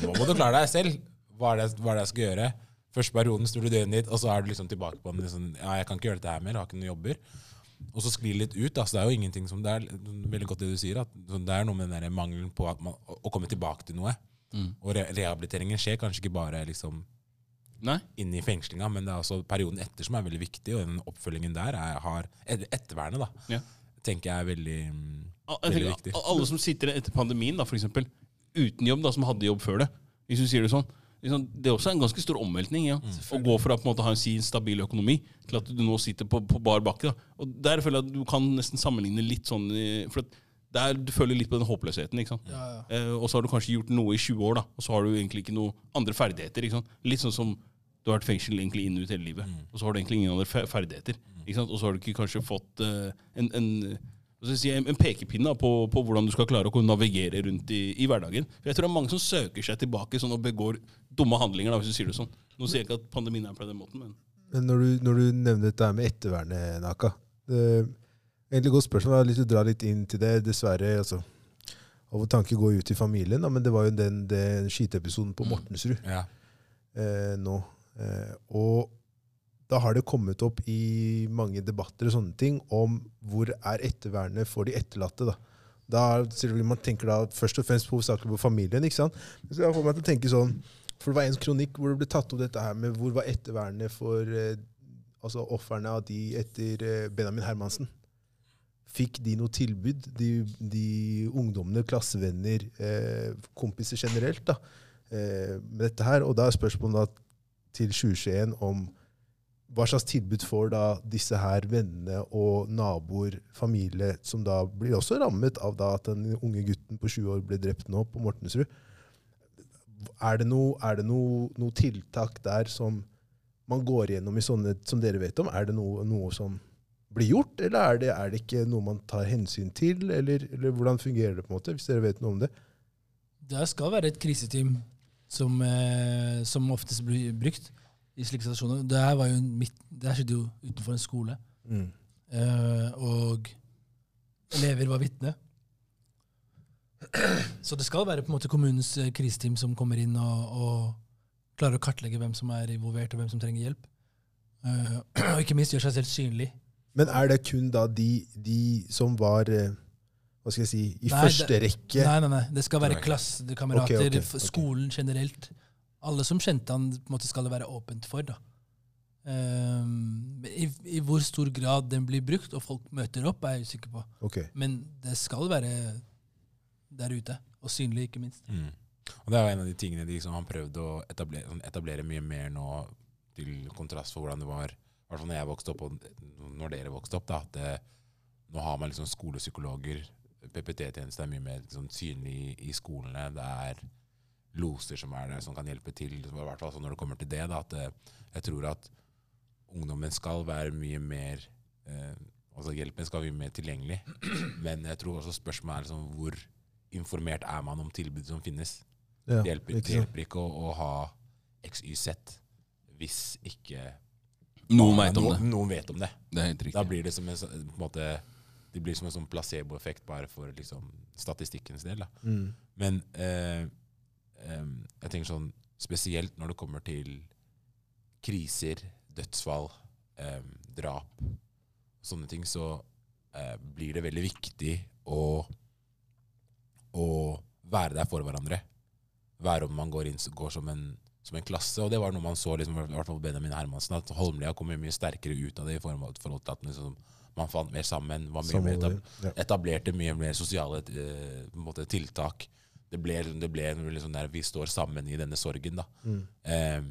D: Nå må du klare deg selv. Hva er det, hva er det jeg skal gjøre? Første perioden snur du døgnet ditt, og så er du liksom tilbake på den. Liksom, ja, jeg kan ikke gjøre dette her mer, jeg har ikke noen jobber. Og så sklir det litt ut. Da. Så det er jo ingenting som Det er veldig godt det du sier. At sånn, det er noe med den mangelen på man, å komme tilbake til noe.
A: Mm.
D: Og re rehabiliteringen skjer kanskje ikke bare liksom
A: Nei?
D: inn i fengslinga, men det er også perioden etter som er veldig viktig. Og den oppfølgingen der er, har et- Ettervernet, da,
A: Ja.
D: tenker jeg er veldig, mm,
A: Al-
D: veldig
A: tenker,
D: viktig.
A: Alle som sitter etter pandemien, da, eksempel, uten jobb, da, som hadde jobb før det, hvis du sier det sånn, liksom, det er også en ganske stor omveltning. Ja. Å gå fra på en måte å ha en sin stabil økonomi til at du nå sitter på, på bar bakke. Da. Og Der føler jeg at du kan nesten sammenligne litt sånn For at der, du føler litt på den håpløsheten. ikke sant?
E: Ja, ja.
A: Eh, og så har du kanskje gjort noe i 20 år, da, og så har du egentlig ikke noen andre ferdigheter. ikke sant? Litt sånn som du har vært fengsel egentlig inn ut hele livet, og så har du egentlig ingen andre ferdigheter. ikke sant? Og så har du ikke kanskje fått eh, en, en, en, pekepinne på, på hvordan du skal klare å navigere rundt i, i hverdagen. For Jeg tror det er mange som søker seg tilbake sånn og begår dumme handlinger, da, hvis du sier det sånn. Nå sier jeg ikke at pandemien er på den måten, men
C: Men når du, når du nevner dette her med ettervernet, Naka det, Egentlig godt spørsmål. Jeg har lyst til å dra litt inn til det. Dessverre, altså. Og vår tanke går ut til familien, da, men det var jo den, den skyteepisoden på Mortensrud
D: ja.
C: eh, nå. Eh, og da har det kommet opp i mange debatter og sånne ting om hvor er ettervernet for de etterlatte. da. Da Man tenker da først og fremst på, hovedsakelig på familien. ikke sant? Så jeg får meg til å tenke sånn, for Det var en kronikk hvor det ble tatt opp dette her med hvor var ettervernet for eh, altså ofrene av de etter eh, Benjamin Hermansen. Fikk de noe tilbud, de, de ungdommene, klassevenner, eh, kompiser generelt, da, eh, med dette her? Og da er spørsmålet da til 2021 om hva slags tilbud får da disse her vennene og naboer, familie, som da blir også rammet av da at den unge gutten på 20 år ble drept nå på Mortensrud? Er det noe, er det noe, noe tiltak der som man går gjennom i sånne som dere vet om? Er det noe, noe som blir gjort, eller er det, er det ikke noe man tar hensyn til? Eller, eller hvordan fungerer det, på en måte, hvis dere vet noe om det?
E: Det skal være et kriseteam som, eh, som oftest blir brukt i slike situasjoner. Det her var jo midt, det her skjedde jo utenfor en skole,
C: Mm.
E: eh, og elever var vitne. Så det skal være på en måte kommunens eh, kriseteam som kommer inn og, og klarer å kartlegge hvem som er involvert, og hvem som trenger hjelp. Uh, og ikke minst gjør seg selv synlig.
C: Men er det kun da de, de som var eh, hva skal jeg si, i
E: Nei,
C: første
E: det-
C: rekke
E: Nei, nei, nei. Det skal være klassekamerater,
C: okay,
E: okay,
C: okay.
E: skolen generelt. Alle som kjente han, på en måte skal det være åpent for. da. Um, i, I hvor stor grad den blir brukt, og folk møter opp, er jeg usikker på. Men det skal være der ute, og synlig, ikke minst.
D: Mm. Og det er jo en av de tingene de liksom han prøvde å etablere, sånn etablere mye mer nå, til kontrast for hvordan det var i når jeg vokste opp, og når dere vokste opp. da, at det, Nå har man liksom skolepsykologer. PPT-tjeneste er mye mer liksom, synlig i, skolene. Det er loser som er der, som kan hjelpe til. I hvert fall når det kommer til det. da, at eh, Jeg tror at ungdommen skal være mye mer eh, altså Hjelpen skal være mye mer tilgjengelig. Men jeg tror også spørsmålet er liksom, hvor informert er man om tilbud som finnes.
C: Ja,
D: Det hjelper, det hjelper ikke å, å ha XYZ hvis ikke
A: noen vet, om
D: noen,
A: det.
D: noen vet om det.
A: Det er helt
D: Da blir det som en, på en måte, det blir som en sånn placeboeffekt bare for liksom, statistikkens del. Da.
C: Mm.
D: Men eh, eh, jeg tenker sånn spesielt når det kommer til kriser, dødsfall, eh, drap, sånne ting, så eh, blir det veldig viktig å, å være der for hverandre. Være om man går inn går som en, som en klasse. Og det var noe man så liksom, i hvert fall på Benjamin Hermansen, at Holmlia kom mye sterkere ut av det i forhold til at liksom, man fant mer sammen, var mye mer etab etablerte mye mer sosiale uh, på en måte, tiltak. Det ble, det ble liksom der vi står sammen i denne sorgen. da.
C: Mm.
D: Um,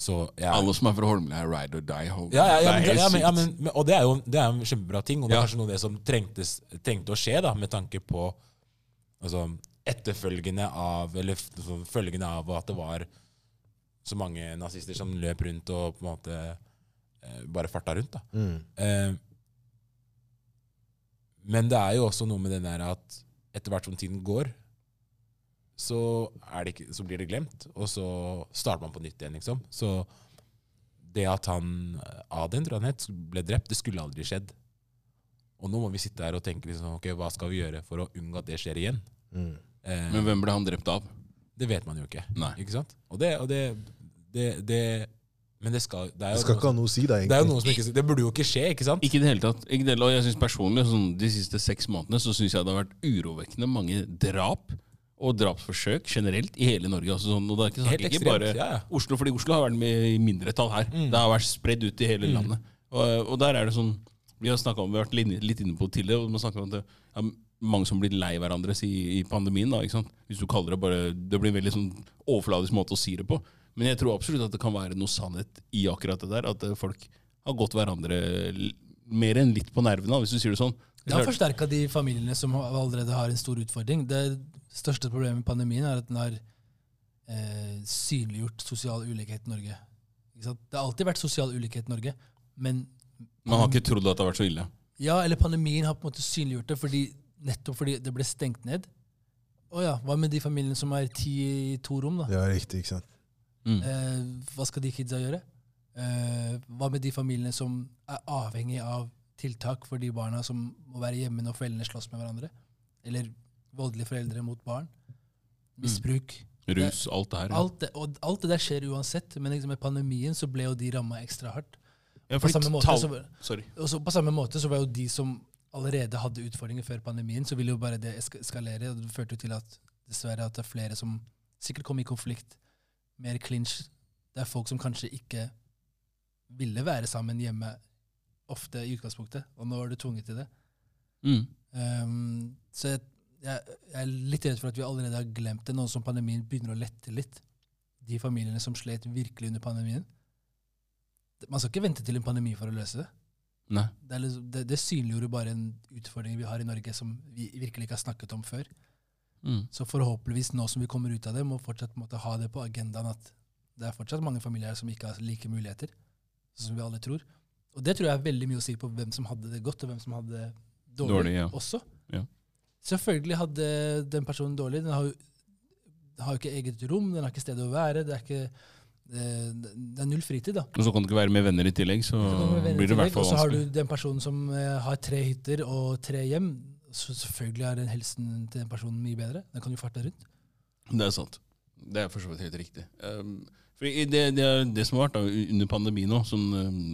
D: så ja.
A: Alle som er fra Holmlia, er ride or die. Holm.
D: Ja, ja, ja, men, ja, men, ja men, men, og det er jo det er en kjempebra ting, og det er
A: Ja.
D: kanskje noe av det som trengtes, trengte å skje, da, med tanke på altså, etterfølgende av Eller følgende av at det var så mange nazister som løp rundt og på en måte eh, bare farta rundt. da.
C: Mm.
D: Eh, men det er jo også noe med den der at etter hvert som tiden går, så, er det ikke, så blir det glemt, og så starter man på nytt igjen, liksom. Så det at han Aden, tror jeg ble drept, det skulle aldri skjedd. Og nå må vi sitte her og tenke liksom, ok, hva skal vi gjøre for å unngå at det skjer igjen?
C: Mm.
D: Eh,
A: Men hvem ble han drept av?
D: det vet man jo ikke.
A: Nei.
D: Ikke sant? Og det, og det, det, det Men det, skal, det er
C: Det skal ikke ha noe å si, da,
D: det er jo noe som ikke Det burde jo ikke skje, ikke sant?
A: Ikke i det hele tatt. Ikke det, og jeg synes personlig, sånn, De siste seks månedene så syns jeg det har vært urovekkende mange drap og drapsforsøk generelt i hele Norge. Altså, sånn, og det er ikke,
D: Helt
A: ikke
D: ekstremt,
A: bare
D: ja, ja.
A: Oslo, fordi Oslo har vært med i mindretall her. Det har vært spredd ut i hele landet. Og, og der er det sånn Vi har om, vi har vært litt inne på det tidligere, og man snakker om at det er mange som blir lei hverandre i, i pandemien. da, ikke sant? Hvis du kaller det bare Det blir en veldig sånn overfladisk måte å si det på. Men jeg tror absolutt at det kan være noe sannhet i akkurat det der. At eh, folk har gått hverandre mer enn litt på nervene, hvis du sier det sånn.
E: Det har forsterka de familiene som allerede har en stor utfordring. Det største problemet med pandemien er at den har eh, synliggjort sosial ulikhet i Norge. Det har alltid vært sosial ulikhet i Norge, men
A: Man har ikke trodd at det har vært så ille.
E: ja, eller pandemien har på en måte synliggjort det fordi, nettopp fordi det ble stengt ned. Å ja, hva med de familiene som er ti i to rom, da?
C: Ja, riktig, ikke sant.
A: Mm.
E: Eh, hva skal de kidsa gjøre? Eh, hva med de familiene som er avhengig av tiltak for de barna som må være hjemme når foreldrene slåss med hverandre? Eller voldelige foreldre mot barn? Misbruk.
A: Rus, alt det her. ja.
E: Alt det, og alt det der skjer uansett, men liksom med pandemien så ble jo de ramma ekstra hardt.
A: Ja,
E: På samme, måte, så,
A: Sorry.
E: og så, på samme måte så var jo de som allerede hadde utfordringer før pandemien, så ville jo bare det eska- eskalere. og Det førte jo til at dessverre at det er flere som sikkert kom i konflikt. Mer clinch. Det er folk som kanskje ikke ville være sammen hjemme ofte i utgangspunktet, og nå er du tvunget til det.
A: Mm.
E: Um, så jeg, jeg er litt redd for at vi allerede har glemt det, nå som pandemien begynner å lette litt. De familiene som slet virkelig under pandemien. Man skal ikke vente til en pandemi for å løse det. Det, er liksom, det, det synliggjorde bare en utfordring vi har i Norge som vi virkelig ikke har snakket om før.
A: Mm.
E: Så forhåpentligvis nå som vi kommer ut av det, må fortsatt måtte ha det på agendaen at det er fortsatt mange familier som ikke har like muligheter, som vi alle tror. Og det tror jeg er veldig mye å si på hvem som hadde det godt, og hvem som hadde det dårlig,
A: Dårlig, ja.
E: også.
A: Ja.
E: Selvfølgelig hadde den personen dårlig. Den har jo, har jo ikke eget rom, den har ikke sted å være. Det er, ikke, det er null fritid, da.
A: Og så kan du ikke være med venner i tillegg, så, blir det i hvert fall vanskelig.
E: Og så har du den personen som eh, har tre hytter og tre hjem. Så selvfølgelig er den helsen til den personen mye bedre. Den kan jo farte rundt.
A: Det er sant. Det er for så vidt helt riktig. Um, for det, det, er det som har vært da, under pandemien nå, um,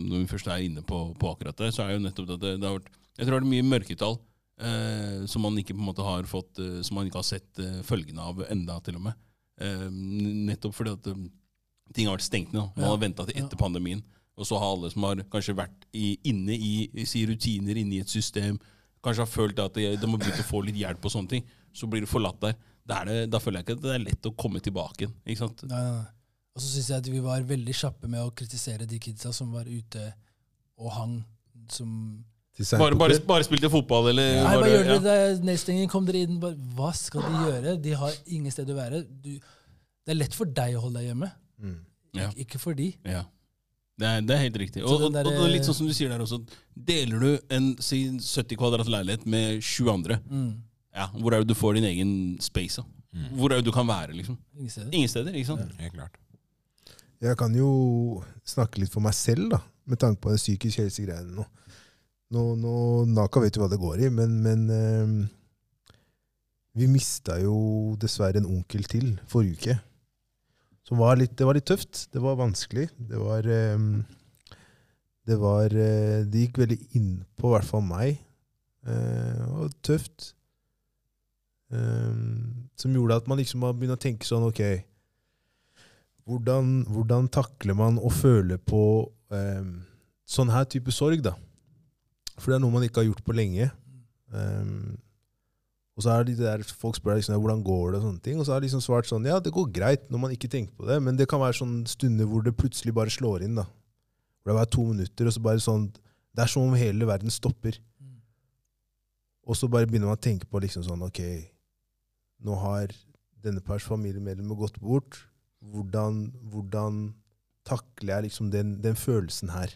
A: når vi først er inne på, på akkurat det, så er jo nettopp at det, det har vært Jeg tror det er mye mørketall eh, som man ikke på en måte har fått eh, Som man ikke har sett eh, følgene av enda, til og med. Eh, nettopp fordi at um, ting har vært stengt ned. Man
E: Ja.
A: har venta til etter pandemien. Og så har alle som har kanskje vært i, inne i, i rutiner, inne i et system, kanskje har følt at de, de har begynt å få litt hjelp og sånne ting, så blir du forlatt der. Er det, da føler jeg ikke at det er lett å komme tilbake igjen. Ikke sant?
E: Nei, nei, nei. Og så syns jeg at vi var veldig kjappe med å kritisere de kidsa som var ute og hang. Som
A: Bare, bare, bare spilte fotball, eller
E: Nei,
A: bare,
E: gjør
A: ja.
E: Det er. Kom dere inn. Bare, hva skal de gjøre? De har ingen sted å være. Du, det er lett for deg å holde deg hjemme,
C: Mm.
A: Ja.
E: ikke- ikke for de.
A: Ja. Det er, det er helt riktig. Og, og,
E: der-
A: og det er litt sånn som du sier der også. Deler du en si, 70 kvadrat leilighet med sju andre,
E: Mm.
A: ja, hvor er det du får din egen space? Mm. Hvor er det du kan være? liksom?
E: Ingen steder.
A: Ingen steder. ikke sant?
D: Helt klart.
C: Jeg kan jo snakke litt for meg selv, da, med tanke på den psykisk helse-greiene nå. Nå, nå. Naka vet jo hva det går i, men, men eh, vi mista jo dessverre en onkel til forrige uke. Som var litt, det var litt tøft. Det var vanskelig. Det var eh, Det var eh, Det gikk veldig innpå, i hvert fall meg. Eh, og tøft. Eh, som gjorde at man liksom må begynne å tenke sånn Ok, hvordan, hvordan takler man å føle på eh, sånn her type sorg, da? For det er noe man ikke har gjort på lenge. Um, og så er det de der, Folk spør liksom, hvordan går det, og sånne ting, og så har de liksom svart sånn Ja, det går greit når man ikke tenker på det, men det kan være sånne stunder hvor det plutselig bare slår inn. da. Hvor det er to minutter, og så bare sånn Det er som om hele verden stopper.
E: Mm.
C: Og så bare begynner man å tenke på liksom sånn Ok, nå har denne pers familiemedlemmer gått bort. Hvordan, hvordan takler jeg liksom den, den følelsen her?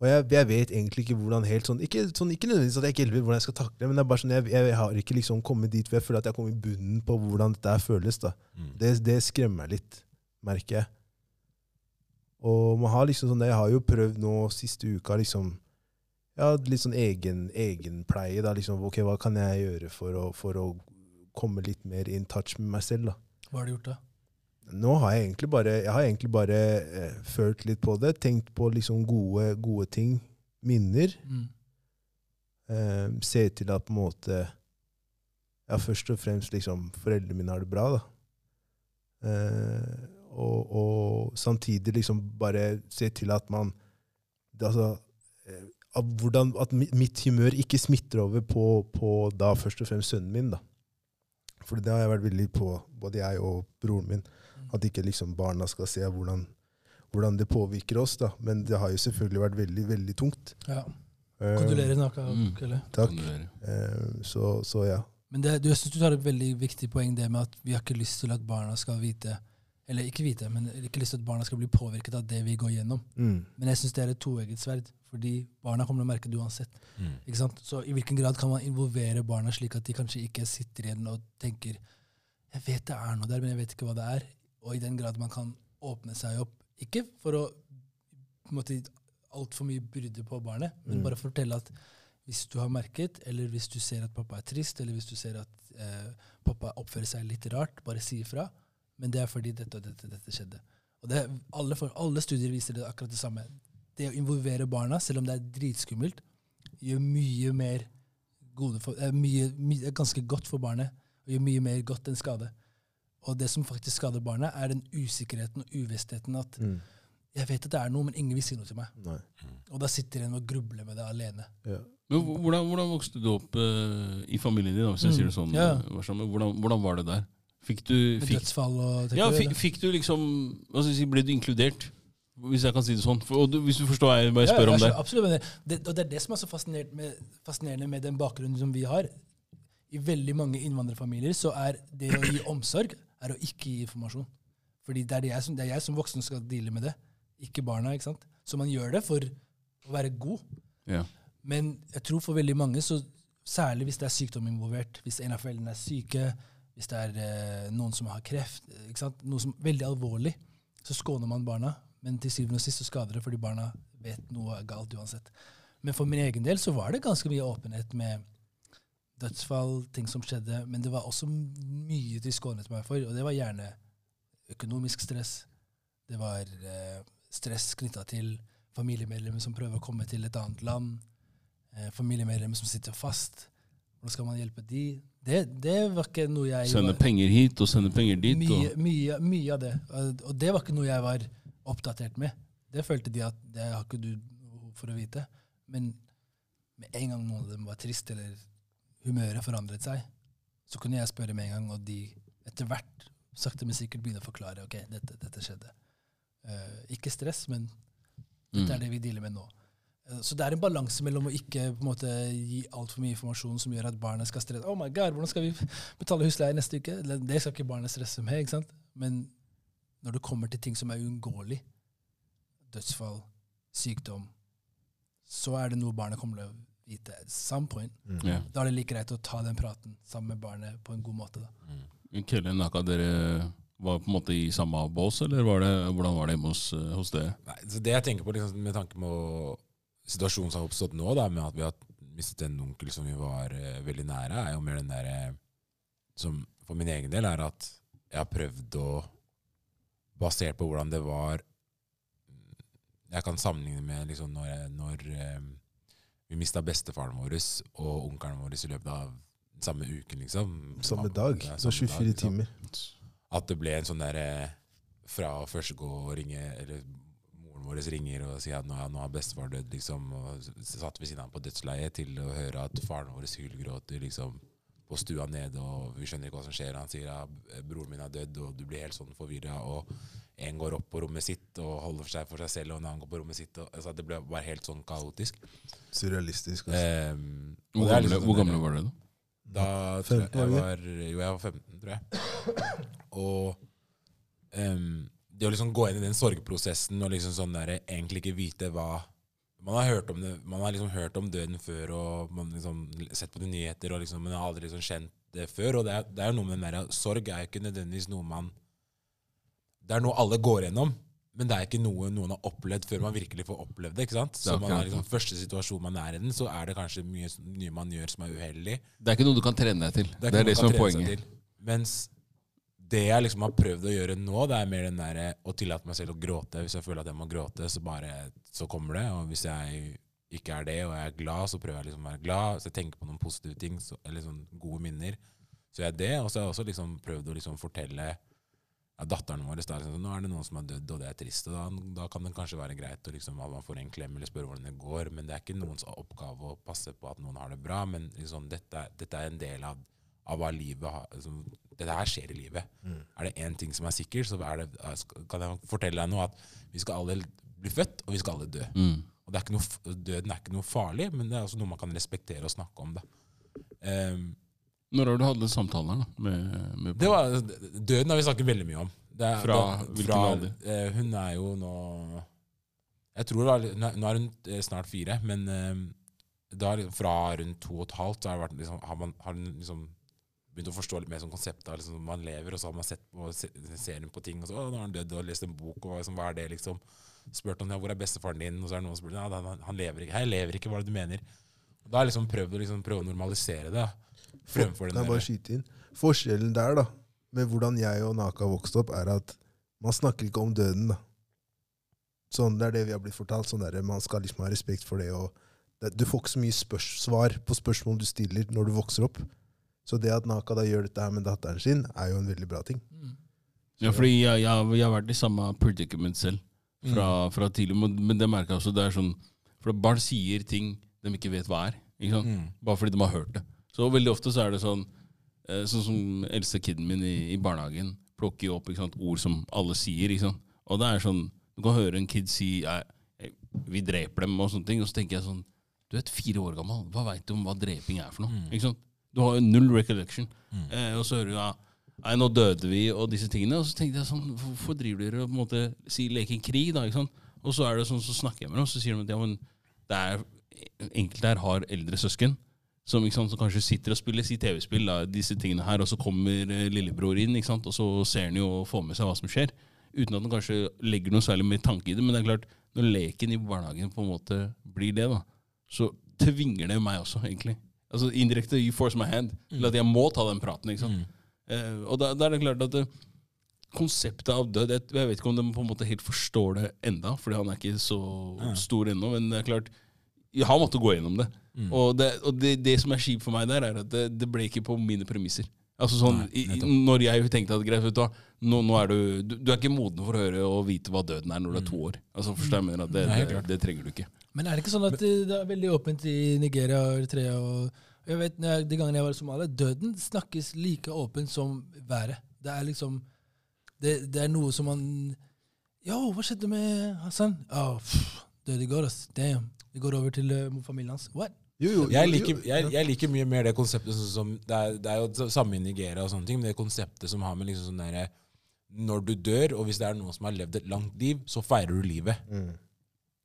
C: Og jeg, jeg vet egentlig ikke hvordan helt sånn Ikke, sånn, ikke nødvendigvis at jeg ikke helt vet hvordan jeg skal takle det, men det er bare sånn, jeg, jeg har ikke liksom kommet dit hvor jeg føler at jeg har kommet i bunnen på hvordan dette føles. da.
D: Mm.
C: Det, det skremmer meg litt, merker jeg. Og man har liksom sånn, Jeg har jo prøvd nå siste uka liksom ja, litt sånn egen, egenpleie. da, liksom, ok, Hva kan jeg gjøre for å, for å komme litt mer in touch med meg selv? da?
E: Hva har du gjort da?
C: Nå har jeg egentlig bare, jeg har egentlig bare eh, følt litt på det. Tenkt på liksom gode, gode ting. Minner.
E: Mm.
C: Eh, se til at på en måte Ja, først og fremst liksom foreldrene mine har det bra, da. Eh, og, og samtidig liksom bare se til at man det, altså, eh, at, hvordan, at mitt humør ikke smitter over på, på da først og fremst sønnen min. da. For det har jeg vært veldig på, både jeg og broren min. At ikke liksom barna skal se hvordan, hvordan det påvirker oss. da. Men det har jo selvfølgelig vært veldig, veldig tungt.
E: Ja.
C: Eh,
E: Kondolerer, Naka.
A: Mm.
C: Takk. Eh, så, så ja.
E: Men det, du, jeg synes du tar et veldig viktig poeng det med at vi har ikke lyst til at barna skal vite Eller ikke vite, men ikke lyst til at barna skal bli påvirket av det vi går gjennom.
C: Mm.
E: Men jeg syns det er et toegget sverd, fordi barna kommer til å merke det uansett.
D: Mm.
E: Ikke sant? Så i hvilken grad kan man involvere barna slik at de kanskje ikke sitter igjen og tenker Jeg vet det er noe der, men jeg vet ikke hva det er. Og i den grad man kan åpne seg opp, ikke for å på en måte altfor mye byrde på barnet, men
C: Mm.
E: bare fortelle at hvis du har merket, eller hvis du ser at pappa er trist, eller hvis du ser at eh, pappa oppfører seg litt rart, bare si ifra. Men det er fordi dette og dette, dette skjedde. Og det, alle, for, alle studier viser det akkurat det samme. Det å involvere barna, selv om det er dritskummelt, gjør mye mer gode for, er mye, mye, er ganske godt for barnet, og gjør mye mer godt enn skade. Og det som faktisk skader barnet, er den usikkerheten og uvissheten at
C: Mm.
E: jeg vet at det er noe, men ingen vil si noe til meg.
C: Nei.
E: Og da sitter en og grubler med det alene.
C: Ja.
A: Men hvordan, hvordan vokste du opp uh, i familien din, da, hvis jeg
E: Mm,
A: sier det sånn?
E: ja.
A: eh, Hvordan, hvordan var det der? Fikk du, fikk,
E: dødsfall og
A: ja, fikk, fikk du liksom hva skal jeg si, Ble du inkludert? Hvis jeg kan si det sånn. For, og du, hvis du forstår hva jeg, bare spør
E: Ja,
A: om det.
E: Absolutt. Men det, og det er det som er så med, fascinerende med den bakgrunnen som vi har. I veldig mange innvandrerfamilier så er det å gi omsorg er å ikke gi informasjon. Fordi det er, det, jeg som, det er jeg som voksen skal deale med det, ikke barna. ikke sant? Så man gjør det for å være god.
A: Ja.
E: Men jeg tror for veldig mange, så særlig hvis det er sykdom involvert, hvis en av foreldrene er syke, hvis det er eh, noen som har kreft, noe som er veldig alvorlig, så skåner man barna. Men til syvende og sist så skader det fordi barna vet noe er galt uansett. Men for min egen del så var det ganske mye åpenhet med dødsfall, ting som skjedde. Men det var også mye de skånet meg for, og det var gjerne økonomisk stress. Det var eh, stress knytta til familiemedlemmer som prøver å komme til et annet land. Eh, familiemedlemmer som sitter fast. Hvordan skal man hjelpe de? Det, det var ikke noe jeg
A: Sende penger hit og sende penger dit.
E: mye, mye, mye av det. Og det var ikke noe jeg var oppdatert med. Det følte de at det har ikke du for å vite. Men med en gang noen av dem var trist, eller humøret forandret seg, så kunne jeg spørre med en gang, og de etter hvert sakte, men sikkert begynne å forklare ok, dette, dette skjedde. Uh, ikke stress, men dette
A: Mm.
E: er det vi dealer med nå. Eh, Så det er en balanse mellom å ikke på en måte, gi altfor mye informasjon som gjør at barnet skal stresse. Oh my god, hvordan skal vi betale husleie neste uke? Det skal ikke barnet stresse med. ikke sant? Men når det kommer til ting som er uunngåelig, dødsfall, sykdom, så er det noe barnet kommer til å vite. Some point.
A: ja.
E: Da er det like greit å ta den praten sammen med barnet på en god måte. da.
A: Kelle Naka, dere var på en måte i samme bås, eller var det, hvordan var det hjemme hos, eh, hos dere?
D: Nei, det jeg tenker på liksom, med tanke på situasjonen som har oppstått nå, da, med at vi har mistet en onkel som vi var uh, veldig nære, er jo mer den derre som for min egen del er at jeg har prøvd å Basert på hvordan det var Jeg kan sammenligne med liksom når, jeg, når eh, vi mista bestefaren vår og onkelen vår i løpet av samme uken, liksom.
C: Samme dag.
D: Ja,
C: Så
D: samme
C: 24
D: dag, liksom.
C: timer.
D: At det ble en sånn derre Fra å først gå og ringe Eller vår ringer og sier at nå, nå har bestefar dødd, liksom. Og satt ved siden av ham på dødsleiet til å høre at faren vår hylgråter liksom, på stua nede, og vi skjønner ikke hva som skjer. Han sier at broren min er dødd, og du blir helt sånn forvirra. Og en går opp på rommet sitt og holder for seg for seg selv, og en annen går på rommet sitt. Og, altså, det ble bare helt sånn kaotisk.
C: Surrealistisk. Altså.
D: Ehm,
A: Hvor
D: er
A: gamle,
D: liksom
A: hvor gamle var dere da?
D: da tror jeg jeg
C: var
D: Jo, jeg var 15, tror jeg. Og em, det å liksom gå inn i den sorgprosessen og liksom sånn der, egentlig ikke vite hva Man har hørt om det, man har liksom hørt om døden før og man liksom sett på de nyheter, og liksom, men har aldri liksom kjent det før. Og det er, det er jo noe med den der, Sorg er jo ikke nødvendigvis noe man Det er noe alle går gjennom. Men det er ikke noe noen har opplevd før man virkelig får opplevd det. ikke sant? Så
A: er
D: man har liksom Første situasjon man er i den, så er det kanskje mye, mye man gjør som er uheldig.
A: Det er ikke noe du kan trene deg til. Det er det,
D: er det
A: som er
D: man
A: poenget.
D: Mens det jeg liksom har prøvd å gjøre nå, det er mer den der å tillate meg selv å gråte. Hvis jeg føler at jeg må gråte, så bare så kommer det. Og hvis jeg ikke er det, og jeg er glad, så prøver jeg liksom å være glad. Så jeg tenker på noen positive ting, så, eller sånn gode minner. Så jeg er det. Og så har jeg også liksom prøvd å liksom fortelle ja, datteren vår da, liksom, nå er det noen som har dødd, og det er trist. og Da, da kan det kanskje være greit å liksom, at man får en klem eller spørre hvordan det går. Men det er ikke noens oppgave å passe på at noen har det bra. Men liksom, dette, dette er en del av, av hva livet har liksom, Dette her skjer i livet. Er det én ting som er sikkert, så er det, kan jeg fortelle deg noe. at vi skal alle bli født, og vi skal alle dø. Og det er ikke noe, Døden er ikke noe farlig, men det er også noe man kan respektere og snakke om. da. Um,
A: Når har du hatt den samtalen da, med, med
D: det var, døden har vi snakket veldig mye om. Det er,
A: Fra hvilken alder?
D: Uh, hun er jo nå Jeg tror det var, nå er- hun eh, snart fire, men uh, da, fra rundt to og et halvt så har, det vært, liksom, har man har hun liksom begynt å forstå litt mer sånn konseptet av liksom, man lever, og så har man sett på se- ser på ting, og så å, nå har han dødd, og lest en bok, og liksom, hva er det, liksom? Spurt han ja, hvor er bestefaren din, og så er det noen som spør ja, han, han lever ikke. Jeg lever ikke, hva er det du mener? Og da har jeg liksom prøvd å liksom, prøve å normalisere det. Fremfor den
C: Kan jeg bare skyte inn? Forskjellen der, da, med hvordan jeg og Naka vokste opp, er at man snakker ikke om døden, da. Sånn, Det er det vi har blitt fortalt. sånn der, Man skal liksom ha respekt for det. og det, Du får ikke så mye svar på spørsmål du stiller når du vokser opp. Så det at Naka da gjør dette her med datteren sin, er jo en veldig bra ting.
A: Ja, fordi jeg, jeg, jeg har vært i samme predicament selv fra,
D: Mm.
A: fra tidlig, men, men det merker jeg også. det er sånn, For barn sier ting de ikke vet hva er. Ikke sant?
D: Mm.
A: Bare fordi de har hørt det. Så veldig ofte så er det sånn eh, Sånn som eldste kiden min i, i barnehagen plukker jo opp ikke sant, ord som alle sier. Ikke sant? Og det er sånn Du kan høre en kid si «Jeg- jeg- 'vi dreper dem', og sånne ting. Og så tenker jeg sånn Du er et fire år gammel. Hva veit du om hva dreping er for noe? Ikke sant? Du har jo null recollection. Eh, og så hører du ja, Nei, nå døde vi, og disse tingene. Og så tenkte jeg sånn, hvorfor driver dere og på en måte si leker krig, da? ikke sant? Og så er det sånn, så snakker jeg med dem, og så sier de at ja, men det er, enkelte her har eldre søsken. Som, sant, som kanskje sitter og spiller sitt TV-spill, disse tingene her, og så kommer eh, lillebror inn, ikke sant? og så ser han jo og får med seg hva som skjer. Uten at han kanskje legger noe særlig mer tanke i det. Men det er klart, når leken i barnehagen på en måte blir det, da, så tvinger det meg også, egentlig. Altså Indirekte you force my hand Eller at jeg må ta den praten. ikke sant? Uh, og da, da er det klart at det, konseptet av død Jeg vet ikke om de på en måte helt forstår det enda, fordi han er ikke så stor ennå. Men det er klart, jeg har måttet gå gjennom det. Og, det, og det, det som er kjipt for meg der, er at det, det ble ikke på mine premisser. Altså sånn, Nei, i, Når jeg tenkte at greit, du nå, nå er du, du Du er ikke moden for å høre og vite hva døden er når du er to år. Altså forstår jeg mener at det,
D: Nei,
A: det, det trenger du ikke.
E: Men er det ikke sånn at det, det er veldig åpent i Nigeria og Eritrea? og jeg vet, når jeg, De gangene jeg var i Somalia, døden snakkes like åpent som været. Det er liksom Det, det er noe som man Yo, hva skjedde med Hassan? Oh, pff, døde i går, ass. Damn. Vi går over til uh, familien hans. What?
C: Jo, jo,
D: Jeg liker, jeg, jeg liker mye mer det konseptet sånn som det er, det er jo det samme i Nigeria, og sånne ting, men det konseptet som har med liksom sånn derre Når du dør, og hvis det er noen som har levd et langt liv, så feirer du livet.
C: Mm.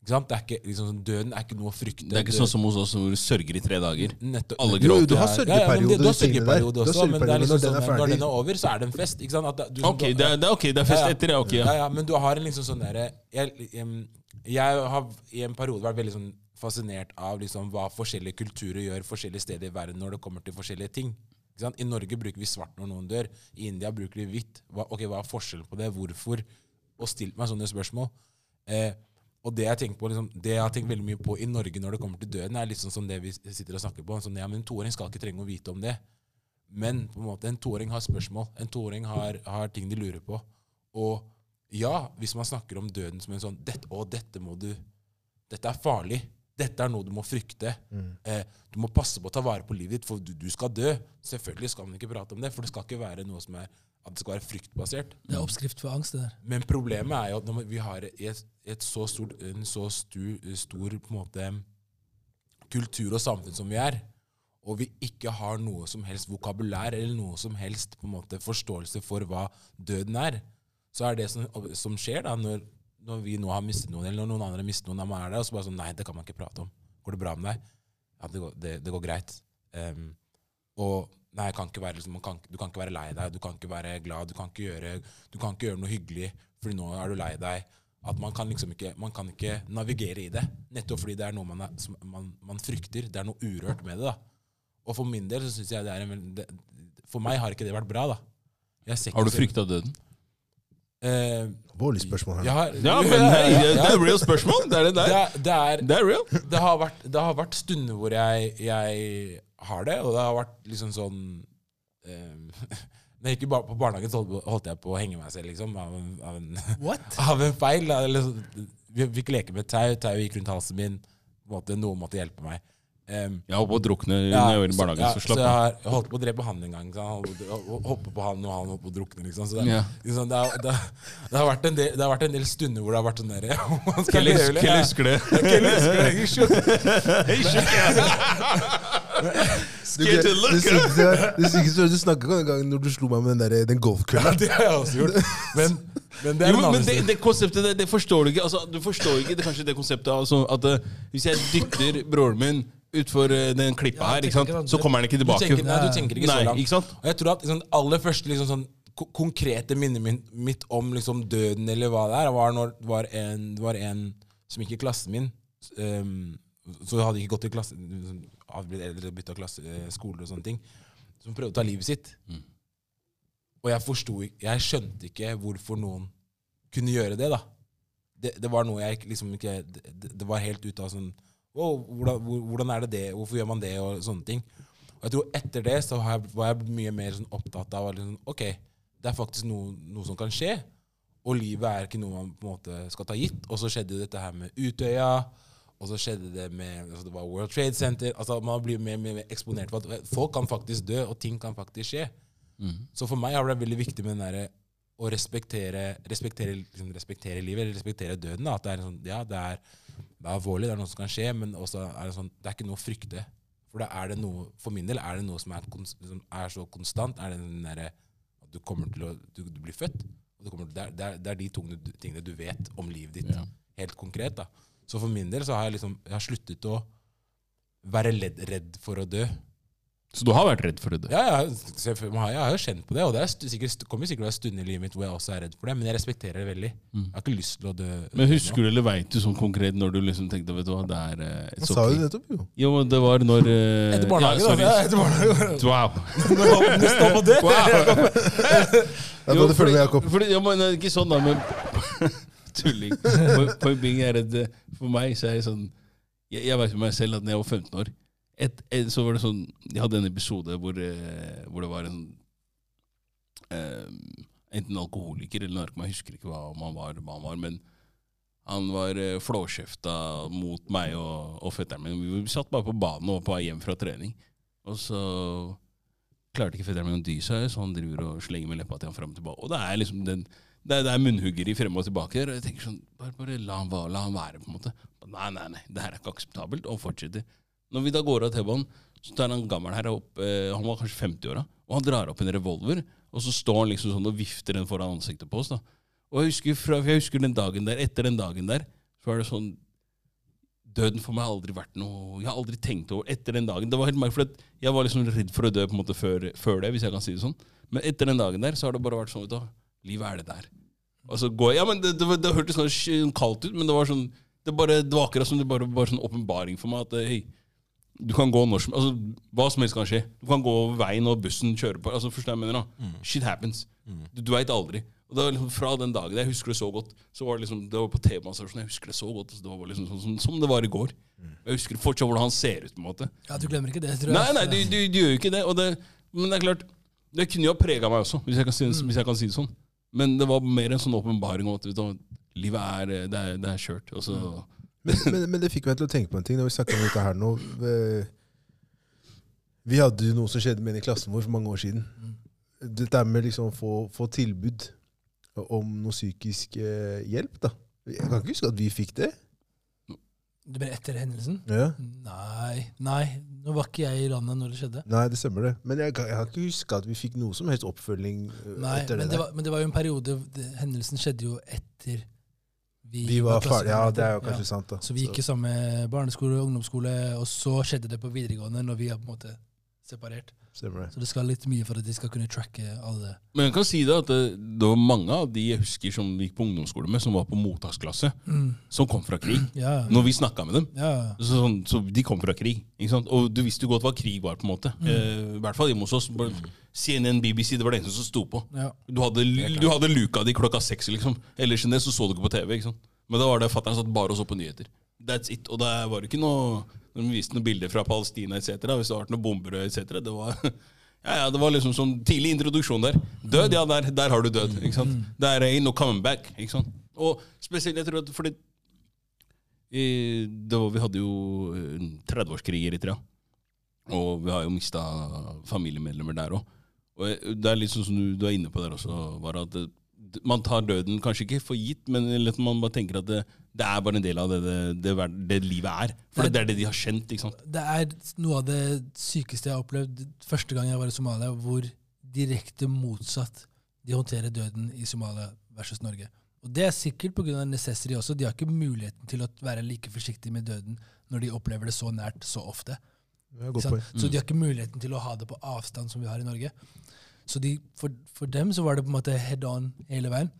D: Ikke sant? Det er ikke, liksom, sånn- døden er ikke noe å frykte.
A: Det er ikke sånn som hos oss hvor du sørger i tre dager.
D: Nettopp.
A: Alle
C: gråter. jo, du har
D: Ja, ja, men
C: sørgeperiode.
D: Du har
C: Du har
D: også, men det er liksom
C: når den
D: sånn,
C: er
D: når den er over, så er det en fest. Ikke sant? At du,
A: Ok, det er, det er, ok, det er fest
D: Ja, ja.
A: etter, det. ok,
D: ja.
A: ja.
D: ja, men du har en liksom sånn derre jeg, jeg, jeg har i en periode vært veldig sånn fascinert av liksom hva forskjellige kulturer gjør forskjellige steder i verden når det kommer til forskjellige ting. I Norge bruker vi svart når noen dør. I India bruker de hvitt. Hva, okay, hva er forskjellen på det? Hvorfor? Og stilt meg sånne spørsmål. Eh, og det jeg, på, liksom, det jeg har tenkt veldig mye på i Norge når det kommer til døden, er sånn som det vi sitter og snakker på. Sånn, ja, men En toåring skal ikke trenge å vite om det. Men på en måte, en toåring har spørsmål. En toåring har, har ting de lurer på. Og ja, hvis man snakker om døden som en sånn dette, Å, dette må du Dette er farlig. Dette er noe du må frykte. Eh, du må passe på å ta vare på livet ditt, for du, du skal dø. Selvfølgelig skal man ikke prate om det, for det skal ikke være noe som er at det skal være fryktbasert.
E: Det er oppskrift for angst, det der.
D: Men problemet er jo at når vi har et, et så stort, en så stor, stor på måte, kultur og samfunn som vi er, og vi ikke har noe som helst vokabulær eller noe som helst på måte, forståelse for hva døden er, så er det som, som skjer da, når, når vi nå har mistet noen, eller når noen andre har mistet noen, da man er der, og så bare sånn Nei, det kan man ikke prate om. Går det bra med deg? Ja, det går, det, det går greit. Um, og nei, kan ikke være, liksom, man kan, du kan ikke være lei deg, du kan ikke være glad, du kan ikke gjøre, du kan ikke gjøre noe hyggelig, fordi nå er du lei deg. At man kan liksom ikke, man kan ikke navigere i det, nettopp fordi det er noe man, er, som man, man frykter. Det er noe urørt med det. da. Og for min del så syns jeg det er en, veldig For meg har ikke det vært bra. da.
A: Har du frykta døden?
D: Eh,
C: Alvorlig spørsmål her.
D: jeg har,
A: Ja, men hei, det er real spørsmål. Det er det
D: det,
A: der.
D: er, det, er,
A: Det er real.
D: det, har vært, det har vært stunder hvor jeg, jeg har det, og det har vært liksom sånn eh, Når jeg gikk i bar- på barnehagen, så holdt, holdt jeg på å henge meg selv, liksom. Av en, av en,
E: What?
D: av en feil. da, eller så- Vi fikk leke med tau, tau gikk rundt halsen min. På en måte, noen måtte hjelpe meg. Um,
A: Jeg holdt på å drukne
D: ja,
A: når jeg var i
D: så-
A: barnehagen,
D: ja,
A: så
D: så jeg har jeg holdt på å drepe han en gang. Så han på hoppe på han, og han holdt på å drukne. Liksom. Så det,
A: Ja.
D: liksom, det, har, det, det, har vært en del, det har vært en del stunder hvor det har vært sånn derre litt,
A: Kelly husker det.
D: Husker det, ikke
C: sykeste du snakka en gang når du slo meg med den, der, den golfkølla.
D: Ja, det har jeg også gjort. Men, men det er
A: Jo,
D: en
A: men
D: annen
A: det, det konseptet det, det forstår du ikke. Altså, du forstår ikke det, kanskje det konseptet altså, at eh, hvis jeg dytter broren min utfor eh, den klippa
E: Ja,
A: her, ikke sant? så kommer han ikke
D: Du
A: tilbake.
D: tenker, nei, du tenker ikke
A: Nei,
D: så langt.
A: ikke sant?
D: Og jeg tror at liksom, aller første liksom, sånn, konkrete minnet mitt om liksom, døden eller hva det er, var når det var en, det var en som gikk i klassen min. Um, så hadde ikke gått i klasse liksom, hadde blitt eldre, bytta klasse, eh, skole og sånne ting. Som prøvde å ta livet sitt.
A: Mm.
D: Og jeg forsto ikke Jeg skjønte ikke hvorfor noen kunne gjøre det, da. Det, det var noe jeg liksom ikke det, det- det var helt ute av sånn wow, hvordan, hvordan er det det? Hvorfor gjør man det? Og sånne ting. Og jeg tror etter det så har jeg, var jeg mye mer sånn opptatt av liksom, ok, det er faktisk noe, noe som kan skje. Og livet er ikke noe man på en måte skal ta gitt. Og så skjedde dette her med Utøya. Og så skjedde det med altså det var World Trade Center. altså Man blir mer, mer, mer eksponert for at folk kan faktisk dø, og ting kan faktisk skje. Så for meg har det vært veldig viktig med den der, å respektere, respektere, liksom, respektere livet, eller respektere døden. Da. At det er sånn, ja, det er, det er alvorlig, det er noe som kan skje, men er det sånn, det er ikke noe å frykte. For da er det noe, for min del er det noe som er, som er så konstant. er det den derre at du kommer til å du, du blir født. Du til, det, er, det, er, de tingene du vet om livet ditt,
A: Ja.
D: helt konkret. da. Så for min del så har jeg liksom, jeg har sluttet å være ledd, redd for å dø.
A: Så du har vært redd for det?
D: Ja, ja, jeg, jeg har jo kjent på det, og det er sikkert, kommer sikkert til å være stunder i livet mitt hvor jeg også er redd for det, men jeg respekterer det veldig. Jeg har ikke lyst til å dø.
A: Men husker du eller veit du sånn konkret når du liksom tenkte vet du hva, det er eh,
C: Han
A: it's
C: sa
A: du
C: det nettopp, jo.
A: Jo, men det var når eh,
D: Etter barnehagen,
A: ja,
D: da. Ja, etter barnehagen.
A: Wow.
D: du står på det!
C: Wow.
A: Jo,
C: da følge
A: fordi-
C: med Jakob.
A: fordi- ja, men eh, Ikke sånn, da, men Tulling. Po- Poenget er at eh, for meg så er det sånn Jeg, jeg vet med meg selv at når jeg var 15 år et, et, Så var det sånn Jeg hadde en episode hvor, eh, hvor det var en eh, Enten alkoholiker eller narkoman, jeg husker ikke hva han var, hva han var men han var eh, flåskjefta mot meg og, og fetteren min. Vi, satt bare på banen og på vei hjem fra trening. Og så klarte ikke fetteren min å dy seg, så han driver og slenger med leppa til han fram og tilbake. Og det er liksom den, det er, det er munnhuggeri frem og tilbake. Og jeg tenker sånn, bare, bare la, han, la han være, på en måte. Nei, nei, nei, det her er ikke akseptabelt. Og fortsetter. Når vi da går av T-banen, så tar han gammel her opp, eh, han var kanskje 50-åra, og han drar opp en revolver, og så står han liksom sånn og vifter den foran ansiktet på oss. da. Og jeg husker, fra, jeg husker den dagen der, etter den dagen der, så var det sånn Døden for meg har aldri vært noe Jeg har aldri tenkt over etter den dagen. Det var helt merkelig, for Jeg var liksom redd for å dø på en måte før, før det, hvis jeg kan si det sånn. Men etter den dagen der så har det bare vært sånn vet Livet er det der. Og så går jeg, ja, men Det, det, det hørtes sånn kaldt ut, men det var sånn det, bare, det var akkurat som det bare var sånn åpenbaring for meg. at eh, hei, du kan gå når som altså, Hva som helst kan skje. Du kan gå over veien og bussen kjører på. altså Forstår jeg mener da? Shit happens. Du, du veit aldri. Og det var liksom Fra den dagen, jeg husker det så godt, så var det liksom, det var på TV-massasjonen, Jeg husker det så godt. altså, Det var liksom sånn, som, som det var i går. Jeg husker fortsatt hvordan han ser ut. på en måte.
E: Ja, Du glemmer ikke det, tror jeg.
A: Nei, nei, du, du, du gjør jo ikke det. Og det. Men det er klart, det kunne jo ha prega meg også, hvis jeg, kan si, hvis jeg kan si det sånn. Men det var mer en sånn åpenbaring om at vet livet er, det er, det er kjørt. Og så,
C: Men, men, men det fikk meg til å tenke på en ting når vi snakka om dette her nå. Eh, Vi hadde jo noe som skjedde med en i klassen vår for mange år siden. Dette med liksom å få, få tilbud om noe psykisk eh, hjelp. da. Jeg kan ikke huske at vi fikk det.
E: Du mener etter hendelsen?
C: Ja.
E: Nei. Nei. Nå var ikke jeg i landet når det skjedde.
C: Nei, det stemmer det. Men jeg, kan- jeg har ikke huska at vi fikk noe som helst oppfølging eh,
E: Nei,
C: etter
E: men
C: det.
E: det,
C: der.
E: var, men det var jo en periode det, Hendelsen skjedde jo etter vi,
C: Vi var ferdige. Ja, det er jo kanskje ja. sant. da.
E: Så vi gikk i samme barneskole og ungdomsskole, og så skjedde det på videregående når vi er på en måte separert.
C: Stemmer.
E: Så det skal litt mye for at de skal kunne tracke alle.
A: men jeg kan si det at det, det var mange av de jeg husker som gikk på ungdomsskole med, som var på mottaksklasse, som kom fra krig.
E: Ja,
A: Når vi snakka med dem.
E: ja.
A: Så, sånn, så de kom fra krig. Ikke sant? Og du visste jo godt hva krig var, på en måte.
E: Mm.
A: Eh, I hvert fall hjemme hos oss. CNN, BBC, det var det eneste som sto på.
E: Ja.
A: Du hadde, du hadde luka di klokka seks, liksom. Ellers enn det så så du ikke på TV. ikke sant? Men da var det fatter'n satt bare og så på nyheter. That's it. Og det var ikke noe Når de viste noen bilder fra Palestina etc., hvis det har vært noen bomber etc., det var ja, ja, det var liksom som tidlig introduksjon der. Død, ja, der, der har du død. ikke sant? Det er no coming back. ikke sant? Og spesielt, jeg tror at fordi i, det var, Vi hadde jo eh, 30-årskrig i Eritrea. Og vi har jo mista familiemedlemmer der òg. Og det er litt sånn som du, du er inne på der også, var at det, man tar døden kanskje ikke for gitt, men litt man bare tenker at det, det er bare en del av det, det, det, det livet er. For det, er det de har kjent. ikke sant?
E: Det er noe av det sykeste jeg har opplevd første gang jeg var i Somalia, hvor direkte motsatt de håndterer døden i Somalia versus Norge. Og Det er sikkert pga. necessity også. De har ikke muligheten til å være like forsiktige med døden når de opplever det så nært så ofte. Så de har ikke muligheten til å ha det på avstand som vi har i Norge. Så de, for, for dem så var det på en måte head on hele veien.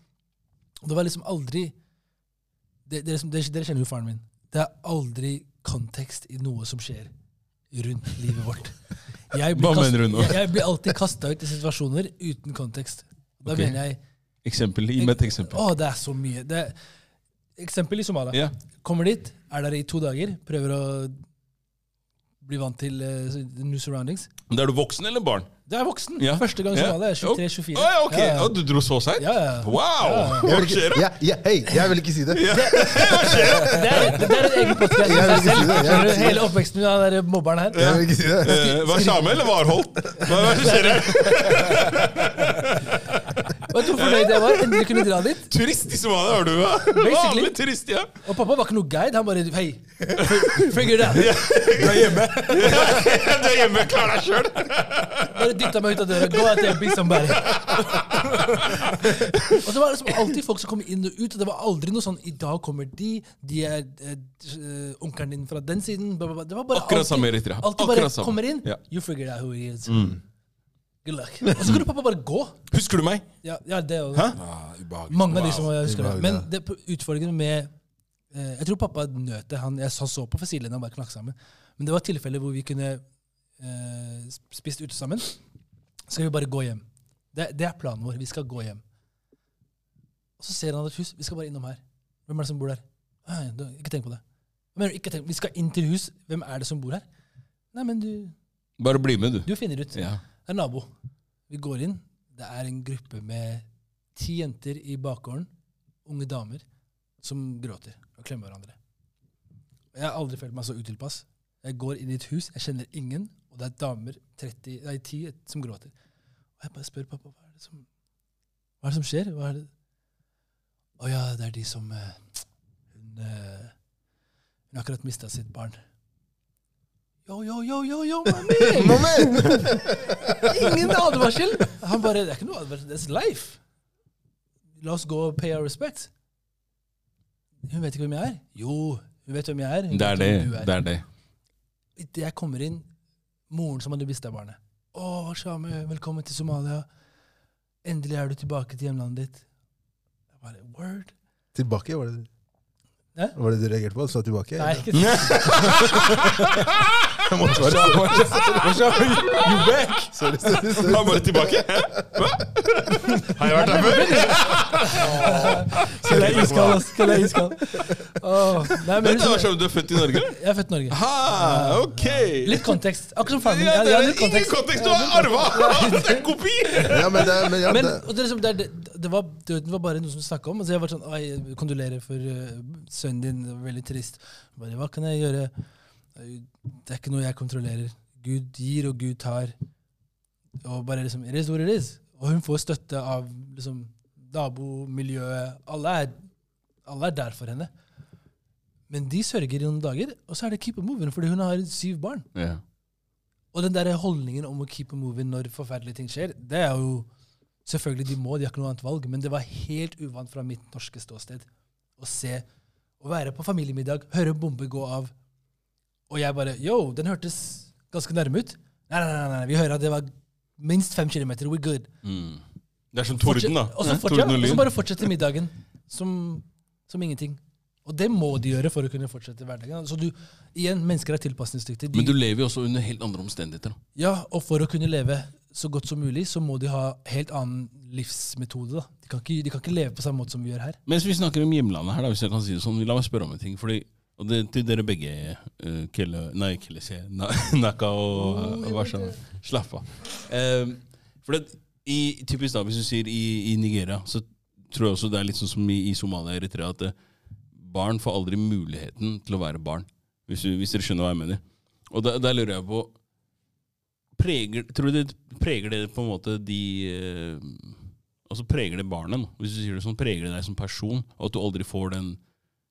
E: Og det var liksom aldri det, dere, kjenner jo faren min. Det er aldri kontekst i noe som skjer rundt livet vårt. Jeg blir kast-? Jeg, jeg blir alltid kasta ut i situasjoner uten kontekst. Da
A: okay.
E: mener jeg
A: Eksempel, Gi meg et eksempel.
E: Å, det er så mye. Det er, eksempel i Somalia.
A: Yeah.
E: Kommer dit, er der i to dager, prøver å bli vant til uh, new surroundings.
A: Men Er du voksen eller barn?
E: Det er voksen.
A: Ja.
E: Første gang som
A: Ja.
E: det. Er 23-24.
A: Å, ok.
E: Ja, ja.
A: Du dro så seint?
E: Ja, ja.
A: Wow! Hva skjer?
C: da? ja, ja, hei, jeg vil ikke si det.
E: Det, er, det er en egen podkast
C: Jeg vil ikke si det,
E: Skjønner du? Hele oppveksten min av den der mobberen her.
C: Jeg vil ikke si det.
A: Eh, Var Same eller Warholt? Hva hva skjer her?
E: Vet du hvor fornøyd jeg var? Endelig kunne dra dit.
A: Turist i Somalia, hører du? Vanlig turist, ja.
E: Og pappa var ikke noe guide. Han bare Hei, figure it out.
A: Du er hjemme. du er hjemme, klar deg sjøl.
E: Bare dytta meg ut av døra. Go out there, be somebody. og så var det liksom alltid folk som kom inn og ut. Og det var aldri noe sånn I dag kommer de, de er eh, onkelen din fra den siden. Bla, bla, bla. Det var bare
A: Akkurat
E: alltid-
A: samme i Eritrea.
E: Alltid bare
A: samme.
E: kommer inn.
A: Ja.
E: You figure out who he is. Good luck. Og så kunne pappa bare gå.
A: Husker du meg?
E: Ja, ja det også.
A: Hæ?
D: Ah.
E: Mange av de som jeg husker det. Men det, utfordringen med eh, Jeg tror pappa nøt det. Han, jeg så så på fra sidelinja og bare knakk sammen. Men det var tilfeller hvor vi kunne eh, spist ute sammen. Så skal vi bare gå hjem. Det, det er planen vår. Vi skal gå hjem. Og så ser han et hus. Vi skal bare innom her. Hvem er det som bor der? Nei, du, ikke tenk på det. Men, ikke tenk, vi skal inn til hus. Hvem er det som bor her? Nei, men du,
A: Bare bli med, du.
E: du finner ut.
A: Ja.
E: Det er nabo. Vi går inn. Det er en gruppe med ti jenter i bakgården, unge damer, som gråter og klemmer hverandre. Jeg har aldri følt meg så utilpass. Jeg går inn i et hus, jeg kjenner ingen, og det er damer 30, nei, 10 som gråter. Og jeg bare spør pappa hva er det som, hva er det som skjer. Hva er det? Å ja, det er de som eh, Hun, eh, hun har akkurat mista sitt barn. Yo, yo, yo, yo, yo, mami! Ingen advarsel! Han bare Det er ikke noe advarsel. That's life. La oss gå og pay our respect. Hun vet ikke hvem jeg er. Jo, hun vet hvem jeg er. Hun
A: Det er det.
E: er.
A: Det er det.
E: Idet jeg kommer inn, moren som hadde mista barnet. Å, Shami, velkommen til Somalia. Endelig er du tilbake til hjemlandet ditt. Jeg bare, Word?
C: Tilbake, var det
E: Hæ?
C: Var det du reagerte på? Du sa tilbake?
E: Nei, ikke
C: Jeg måtte bare
D: You back!
C: Sorry, sorry, sorry.
A: Han bare tilbake. Hva? Har jeg vært her før?
E: Skal jeg iskald, ass. Skal jeg iskald. Åh, Nei, men
A: Vent, da,
E: hun-
A: du er født i Norge? eller?
E: Jeg er født i Norge.
A: Ha, ok.
E: Litt kontekst. Akkurat som faren min.
A: Ja,
E: litt
A: ingen kontekst, du har arva! Det er kopi!
C: Ja, men det, men, ja,
E: Men
C: det,
E: og det, liksom, det, det, var, døden var bare noe som snakka om. Altså, så jeg var sånn kondolerer for uh, sønnen din. Det var veldig trist. Bare, Hva kan jeg gjøre? Det er ikke noe jeg kontrollerer. Gud gir, og Gud tar. Og bare liksom It is what it is. Og hun får støtte av liksom nabomiljøet. Alle er, alle er der for henne. Men de sørger i noen dager, og så er det keep it moving, fordi hun har syv barn.
A: Yeah.
E: Og den der holdningen om å keep it moving når forferdelige ting skjer, det er jo Selvfølgelig, de må, de har ikke noe annet valg, men det var helt uvant fra mitt norske ståsted å se Å være på familiemiddag, høre en bombe gå av, og jeg bare Yo, den hørtes ganske nærme ut. Nei, nei, nei, nei, vi hører at det var minst fem kilometer. We're good.
A: Mm. Det er som torden, da.
E: Og så fortsetter, bare fortsetter middagen som, som ingenting. Og det må de gjøre for å kunne fortsette hverdagen. Så du, igjen, Mennesker er tilpasningsdyktige.
A: Men du lever jo også under helt andre omstendigheter. da.
E: Ja, og for å kunne leve så godt som mulig, så må de ha helt annen livsmetode. da. De kan, ikke, de kan ikke leve på samme måte som vi gjør her.
A: Mens vi snakker om hjemlandet her, da, hvis jeg kan si det sånn, la meg spørre om en ting. fordi og det, til dere begge, uh, Kelle, nei, Kelle, jeg, Na- Naka og uh. Slapp av. Um, for det, i, typisk da, Hvis du sier i, i Nigeria, så tror jeg også det er litt sånn som i, i Somalia og Eritrea, at uh, barn får aldri muligheten til å være barn. Hvis, du, hvis dere skjønner hva jeg mener. Og da, der lurer jeg på preger, Tror du det preger det på en måte de uh, Altså preger det barnet, hvis du sier det sånn, preger det deg som person, og at du aldri får den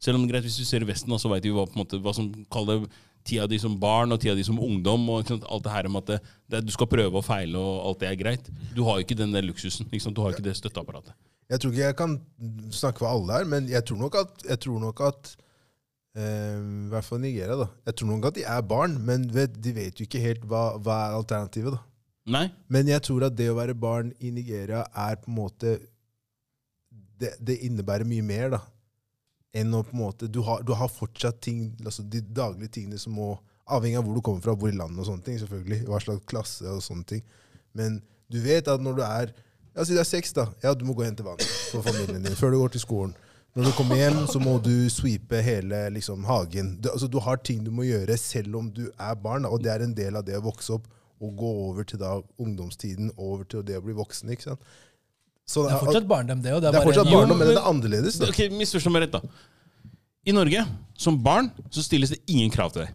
A: Selv om greit, hvis du ser Vesten, så veit vi hva, måte, hva som kaller tida di som barn og tida di som ungdom. og sant, alt det her om at det, det, Du skal prøve og feile, og alt det er greit. Du har jo ikke den der luksusen. Sant? Du har ikke det støtteapparatet.
C: Jeg tror ikke jeg kan snakke for alle her, men jeg tror nok at, tror nok at eh, I hvert fall Nigeria, da. Jeg tror nok at de er barn, men vet, de vet jo ikke helt hva, hva er alternativet. da.
A: Nei?
C: Men jeg tror at det å være barn i Nigeria er på en måte Det, det innebærer mye mer da, enn å på en måte Du har, du har fortsatt ting, altså de daglige tingene som må Avhengig av hvor du kommer fra, hvor i landet og sånne ting, selvfølgelig. Hva slags klasse og sånne ting. Men du vet at når du er ja, Si det er seks, da. Ja, du må gå og hente vann for familien din før du går til skolen. Når du kommer hjem, så må du sweepe hele liksom, hagen. Du, altså, du har ting du må gjøre selv om du er barn, og det er en del av det å vokse opp og gå over til da ungdomstiden, over til det å bli voksen. ikke sant? Så,
E: Det er fortsatt barndom, det òg.
C: det er fortsatt
A: Jo,
C: barndom, men det er annerledes. da.
A: Ok, Misforstå meg rett, da. I Norge, som barn, så stilles det ingen krav til deg.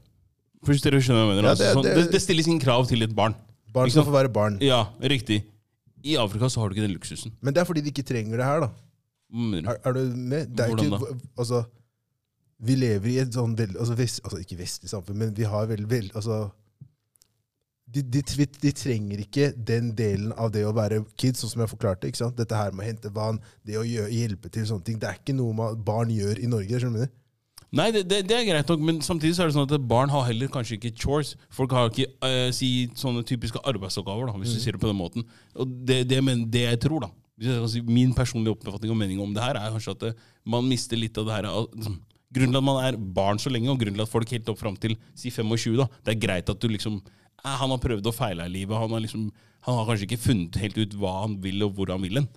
A: For hvis dere skjønner hva jeg mener.
C: Ja,
A: det,
C: det-
A: sånn, det,
C: det-
A: det stilles ingen krav til et barn.
C: Barn
A: Ikke
C: skal få være barn.
A: Ja, riktig. I Afrika så har du ikke den luksusen.
C: Men det er fordi de ikke trenger det her, da. Er, er du med? Det er
A: Hvordan
C: ikke, altså, vi lever i et sånn veldig altså, vest, altså Ikke vestlig samfunn, men vi har veldig veldig... altså, de, de, de trenger ikke den delen av det å være kids, sånn som jeg forklarte. ikke sant? Dette her med å hente vann, det å gjøre, hjelpe til, sånne ting. Det er ikke noe man, barn gjør i Norge. skjønner du?
A: Nei, det, det, det er greit nok, men samtidig så er det sånn at barn har heller kanskje ikke chores. Folk har ikke eh, si, sånne typiske arbeidsoppgaver, da, hvis du sier det på den måten. Og det, det, men, det jeg tror, da hvis jeg kan si, Min personlige oppfatning og mening om det her er kanskje at eh, man mister litt av det her liksom, Grunnen til at man er barn så lenge, og grunnen til at folk helt opp fram til si 25, da, det er greit at du liksom Han har prøvd å feile i livet. Han har, liksom, han har kanskje ikke funnet helt ut hva han vil, og hvor han vil hen.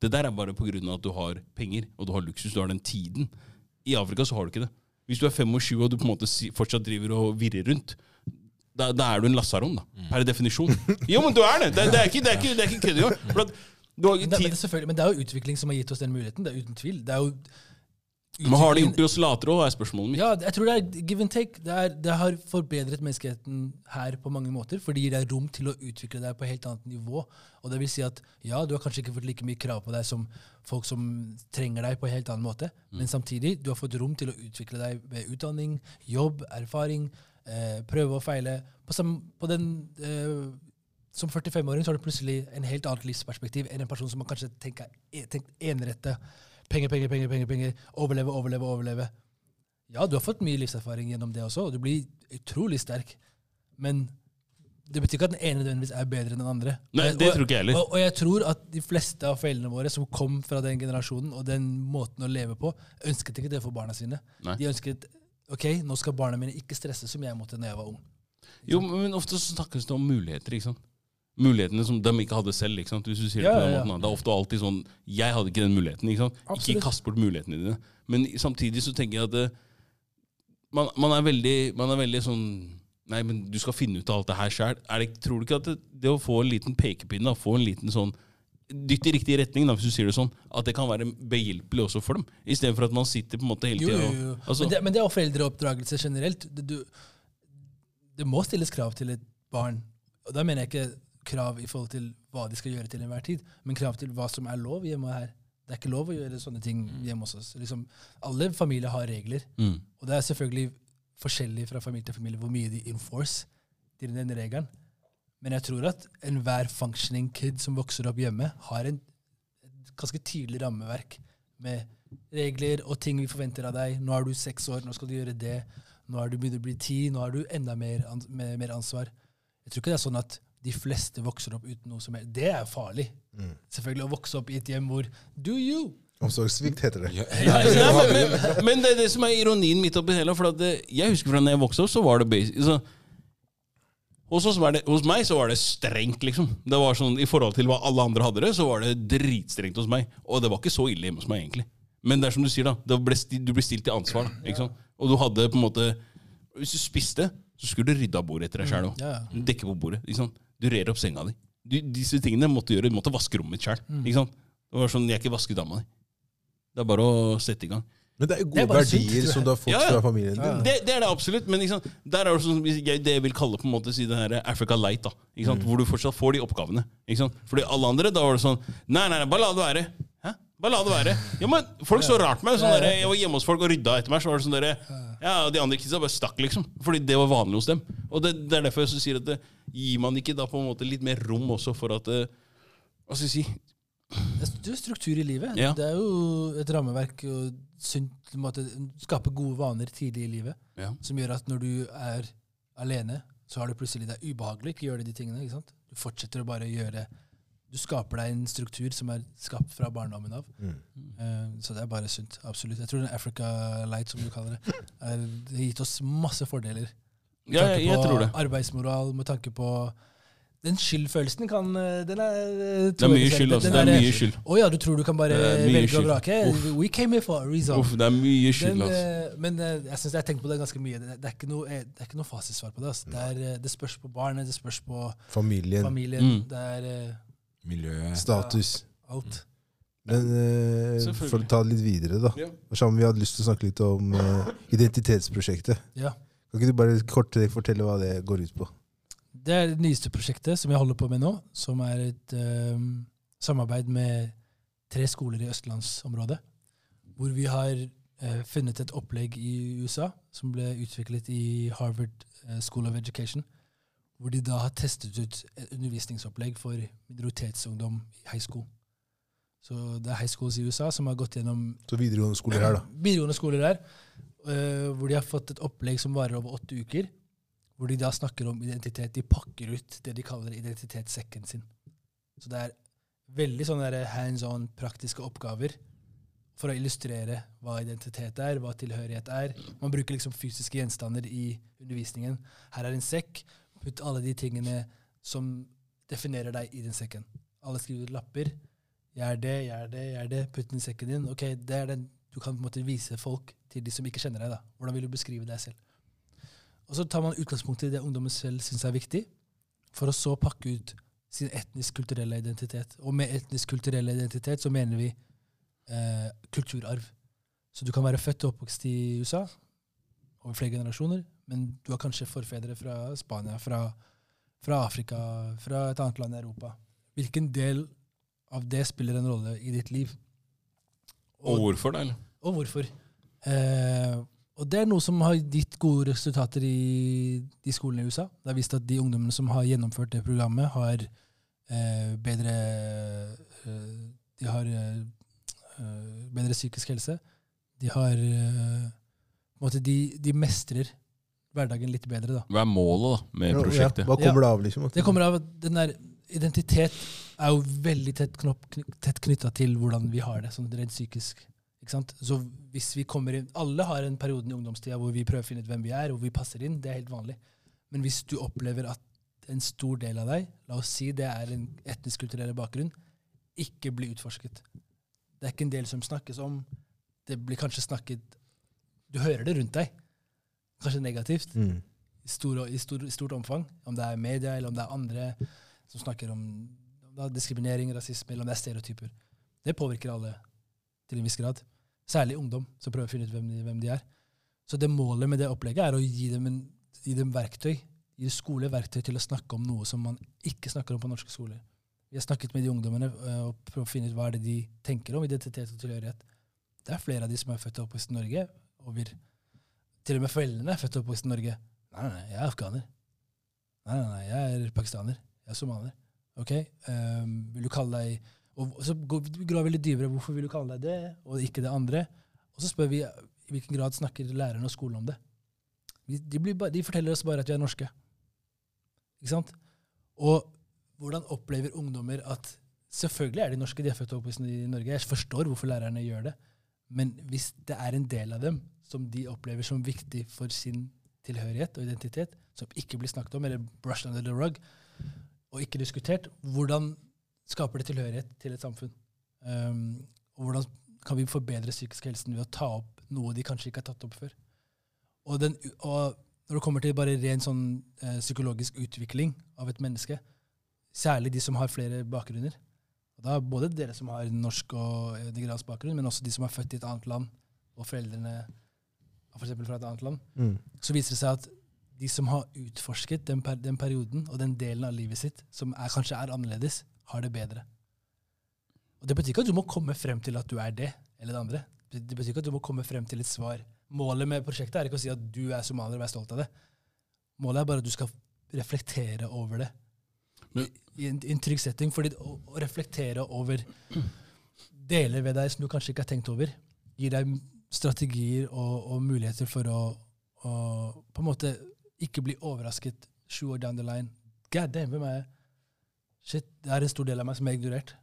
A: Det der er bare på grunn av at du har penger, og du har luksus, du har den tiden. I Afrika så har du ikke det. Hvis du er 25 og du på en måte fortsatt driver og virrer rundt, da, da er du en lasaron, da. Per definisjon. Jo, men du er det! Det, det er ikke, det er ikke, det er ikke kødd engang.
E: Men, men,
A: tid
E: det er selvfølgelig- men det er jo utvikling som har gitt oss den muligheten. Det er uten tvil. Det er jo
A: Men har de gjort det oss latere òg, er spørsmålet mitt.
E: Ja, jeg tror det er give and take. Det, er, det har forbedret menneskeheten her på mange måter, for det gir deg rom til å utvikle deg på et helt annet nivå. Og det vil si at ja, du har kanskje ikke fått like mye krav på deg som folk som trenger deg på en helt annen måte, men samtidig, du har fått rom til å utvikle deg ved utdanning, jobb, erfaring, eh, prøve og feile. På, sam, på den eh, som 45-åring så har du plutselig en helt annet livsperspektiv enn en person som har kanskje tenkt, tenkt enrette. Penger, penger, penger, penger, penger. Overleve, overleve, overleve. Ja, du har fått mye livserfaring gjennom det også, og du blir utrolig sterk. Men det betyr ikke at den ene nødvendigvis er bedre enn den andre.
A: Nei, det tror ikke jeg heller.
E: Og, og jeg tror at de fleste av foreldrene våre som kom fra den generasjonen og den måten å leve på, ønsket ikke det for barna sine.
A: Nei.
E: De ønsket ok, nå skal barna mine ikke stresse som jeg måtte da jeg var ung.
A: Jo, men ofte så snakkes det om muligheter, ikke sant. Mulighetene som de ikke hadde selv. ikke? Hvis du sier Det på den måten. Det er ofte alltid sånn Jeg hadde ikke den muligheten. ikke? Ikke kast bort mulighetene dine. Men samtidig så tenker jeg at det, man, man, er veldig, man er veldig sånn Nei, men du skal finne ut av alt det her sjøl. Tror du ikke at det, det å få en liten pekepinn, da, få en liten sånn Dytt i riktig retning, da, hvis du sier det sånn, at det kan være behjelpelig også for dem. Istedenfor at man sitter på en måte hele tida og altså,
E: men, det, men det er jo foreldreoppdragelse generelt. Det, du, det må stilles krav til et barn. Og da mener jeg ikke krav i forhold til hva de skal gjøre til enhver tid, men krav til hva som er lov hjemme her. Det er ikke lov å gjøre sånne ting hjemme hos oss. Liksom, alle familier har regler,
A: mm.
E: og det er selvfølgelig forskjellig fra familie til familie hvor mye de enforce til den regelen. Men jeg tror at enhver functioning kid som vokser opp hjemme, har en et ganske tydelig rammeverk med regler og ting vi forventer av deg. Nå er du seks år, nå skal du gjøre det. Nå er du begynt å bli ti, nå har du enda mer, mer ansvar. Jeg tror ikke det er sånn at de fleste vokser opp uten noe som er Det er farlig. Selvfølgelig å vokse opp i et hjem hvor Do you?
C: Omsorgssvikt heter det.
D: Ja,
A: Nei, men, men, men det er det som er ironien midt oppi hele. For at det, jeg husker fra da jeg vokste opp, så var det basic så, Hos, oss var det, hos meg så var det strengt, liksom. Det var sånn, I forhold til hva alle andre hadde det, så var det dritstrengt hos meg. Og det var ikke så ille hjemme hos meg, egentlig. Men det er som du sier, da. Det ble du blir stilt til ansvar. da, ikke sant? Og du hadde på en måte Hvis du spiste, så skulle du rydde av bordet etter deg sjæl òg. Dekke på bordet. ikke sant? Du rer opp senga di. Du, disse tingene måtte gjøre, du måtte vaske rommet mitt sjøl. Det var sånn, jeg er ikke vasker dama di. Det er bare å sette i gang.
C: Men det er jo
E: Det er
C: gode verdier
E: tror
C: som du har fått
A: Ja, ja.
C: fra familien din.
A: Det, det er det absolutt, men ikke sant? der er det sånn, jeg, det jeg vil kalle på en måte si det her Africa Light. da, ikke sant? Hvor du fortsatt får de oppgavene. ikke sant? Fordi alle andre, da var det sånn Nei, nei, nei bare la det være. Bare la det være. Ja, men Folk så rart meg. sånn der, Jeg var hjemme hos folk og rydda etter meg. så var det sånn der, ja, De andre kidsa bare stakk, liksom. Fordi det var vanlig hos dem. Og det, det er derfor jeg så sier at det, gir man ikke da på en måte litt mer rom også for at eh, Hva skal jeg si
E: Det er- struktur i livet.
A: Ja.
E: Det er jo et rammeverk og sunt, måte, skape gode vaner tidlig i livet.
A: Ja.
E: Som gjør at når du er alene, så har du plutselig det er ubehagelig ikke gjøre de tingene. ikke sant? Du fortsetter å bare gjøre Du skaper deg en struktur som er skapt fra barndommen av.
C: Mm.
E: Uh, så det er bare sunt. Absolutt. Jeg tror den Africa Light, som du kaller det, er, det har gitt oss masse fordeler. Med
A: Ja,
E: tanke
A: jeg,
E: på
A: tror det.
E: arbeidsmoral, med tanke på Den skyldfølelsen kan eh, Den er eh,
A: Det er mye skyld. altså. Det er mye skyld.
E: å ja, du tror du kan bare velge og vrake? We came here for a reason.
A: Uff, det er mye skyld. Altså.
E: men jeg synes jeg har tenkt på det ganske mye. Det, det, er, ikke noe, det er ikke noe fasitsvar på det. Altså. Det, er, det spørs på barnet, det spørs på
C: Familien,
E: familien.
A: Mm.
E: Det er
D: Miljøet.
C: status.
E: alt.
C: Men eh, for å ta det litt videre, da.
A: Ja.
C: Sammen, vi hadde lyst til å snakke litt om eh, identitetsprosjektet.
E: Ja.
C: Kan ikke du bare kort fortelle hva det går ut på?
E: Det er det nyeste prosjektet som jeg holder på med nå, som er et eh, samarbeid med tre skoler i østlandsområdet. Hvor vi har eh, funnet et opplegg i USA som ble utviklet i Harvard eh, School of Education. Hvor de da har testet ut et undervisningsopplegg for minoritetsungdom i high school. Så det er high schools i USA som har gått gjennom
C: Så videregående skoler her, da.
E: videregående skoler her, uh, hvor de har fått et opplegg som varer over åtte uker. Hvor de da snakker om identitet. De pakker ut det de kaller identitetssekken sin. Så det er veldig sånne hands on, praktiske oppgaver for å illustrere hva identitet er, hva tilhørighet er. Man bruker liksom fysiske gjenstander i undervisningen. Her er en sekk. Putt alle de tingene som definerer deg i den sekken. Alle skriver lapper. Jeg er det, jeg er det, jeg er det. Putt den i sekken din. Ok, det er den Du kan på en måte vise folk til de som ikke kjenner deg. da. Hvordan vil du beskrive deg selv? Og så tar man utgangspunkt i det ungdommen selv syns er viktig, for å så pakke ut sin etnisk-kulturelle identitet. Og med etnisk-kulturell identitet så mener vi eh, kulturarv. Så du kan være født og oppvokst i USA over flere generasjoner, men du har kanskje forfedre fra Spania, fra, fra Afrika, fra et annet land i Europa. Hvilken del av det spiller en rolle i ditt liv?
A: Og hvorfor, da?
E: og hvorfor. Eh, og det er noe som har gitt gode resultater i de skolene i USA. Det har vist at de ungdommene som har gjennomført det programmet, har eh, bedre eh, De har eh, eh, bedre psykisk helse. De har eh, måte de, de mestrer hverdagen litt bedre, da.
A: Hva er målet da med
C: Ja,
A: prosjektet?
C: hva kommer det av, liksom?
E: Det kommer av at den der identitet er jo veldig tett, knopp, tett knytta til hvordan vi har det, sånn rent psykisk. Ikke sant? Så hvis vi kommer inn, Alle har en periode i ungdomstida hvor vi prøver å finne ut hvem vi er, og hvor vi passer inn. Det er helt vanlig. Men hvis du opplever at en stor del av deg, la oss si det er en etnisk-kulturell bakgrunn, ikke blir utforsket. Det er ikke en del som snakkes om. Det blir kanskje snakket Du hører det rundt deg. Kanskje negativt
C: Mm.
E: i, stor, i, stor, i stort omfang. Om det er media, eller om det er andre som snakker om om er diskriminering, rasisme, eller om det er stereotyper. Det påvirker alle til en viss grad. Særlig ungdom som prøver å finne ut hvem de, hvem de er. Så det målet med det opplegget er å gi dem, en, gi dem verktøy, gi skole verktøy til å snakke om noe som man ikke snakker om på norske skoler. Vi har snakket med de ungdommene øh, og prøvd å finne ut hva er det de tenker om identitet og tilhørighet. Det er flere av de som er født og oppvokst i Norge. Over, til og med foreldrene er født og oppvokst i Norge. Nei, nei, nei, jeg er afghaner. Nei, nei, nei, jeg er pakistaner. Jeg er somalier. Ok, um, vil du kalle deg Og så går vi veldig dypere. Hvorfor vil du kalle deg det, og ikke det andre? Og så spør vi i hvilken grad snakker lærerne og skolen om det. De, bare, de forteller oss bare at vi er norske. Ikke sant? Og hvordan opplever ungdommer at Selvfølgelig er de norske, de er født og oppvokst i Norge. Jeg forstår hvorfor lærerne gjør det. Men hvis det er en del av dem som de opplever som viktig for sin tilhørighet og identitet som ikke blir snakket om, eller brushed under the rug, og ikke diskutert, hvordan skaper det tilhørighet til et samfunn? Um, og hvordan kan vi forbedre psykisk helsen ved å ta opp noe de kanskje ikke har tatt opp før? Og, den, og når det kommer til bare ren sånn, eh, psykologisk utvikling av et menneske, særlig de som har flere bakgrunner, og da både dere som har norsk og eh, nigeriansk bakgrunn, men også de som er født i et annet land, og foreldrene for eksempel fra et annet land,
C: Mm.
E: så viser det seg at de som har utforsket den, per, den perioden og den delen av livet sitt som er, kanskje er annerledes, har det bedre. Og Det betyr ikke at du må komme frem til at du er det eller det andre. Det det betyr ikke at du må komme frem til et svar. Målet med prosjektet er ikke å si at du er somalier og er stolt av det. Målet er bare at du skal reflektere over det
A: Men-
E: i en, i en trygg setting. fordi å, å reflektere over deler ved deg som du kanskje ikke har tenkt over, gir deg strategier og, og muligheter for å, å på en måte ikke bli overrasket sju år down the line. God damn, hvem er jeg? Shit, det er en stor del av meg som er ignorert.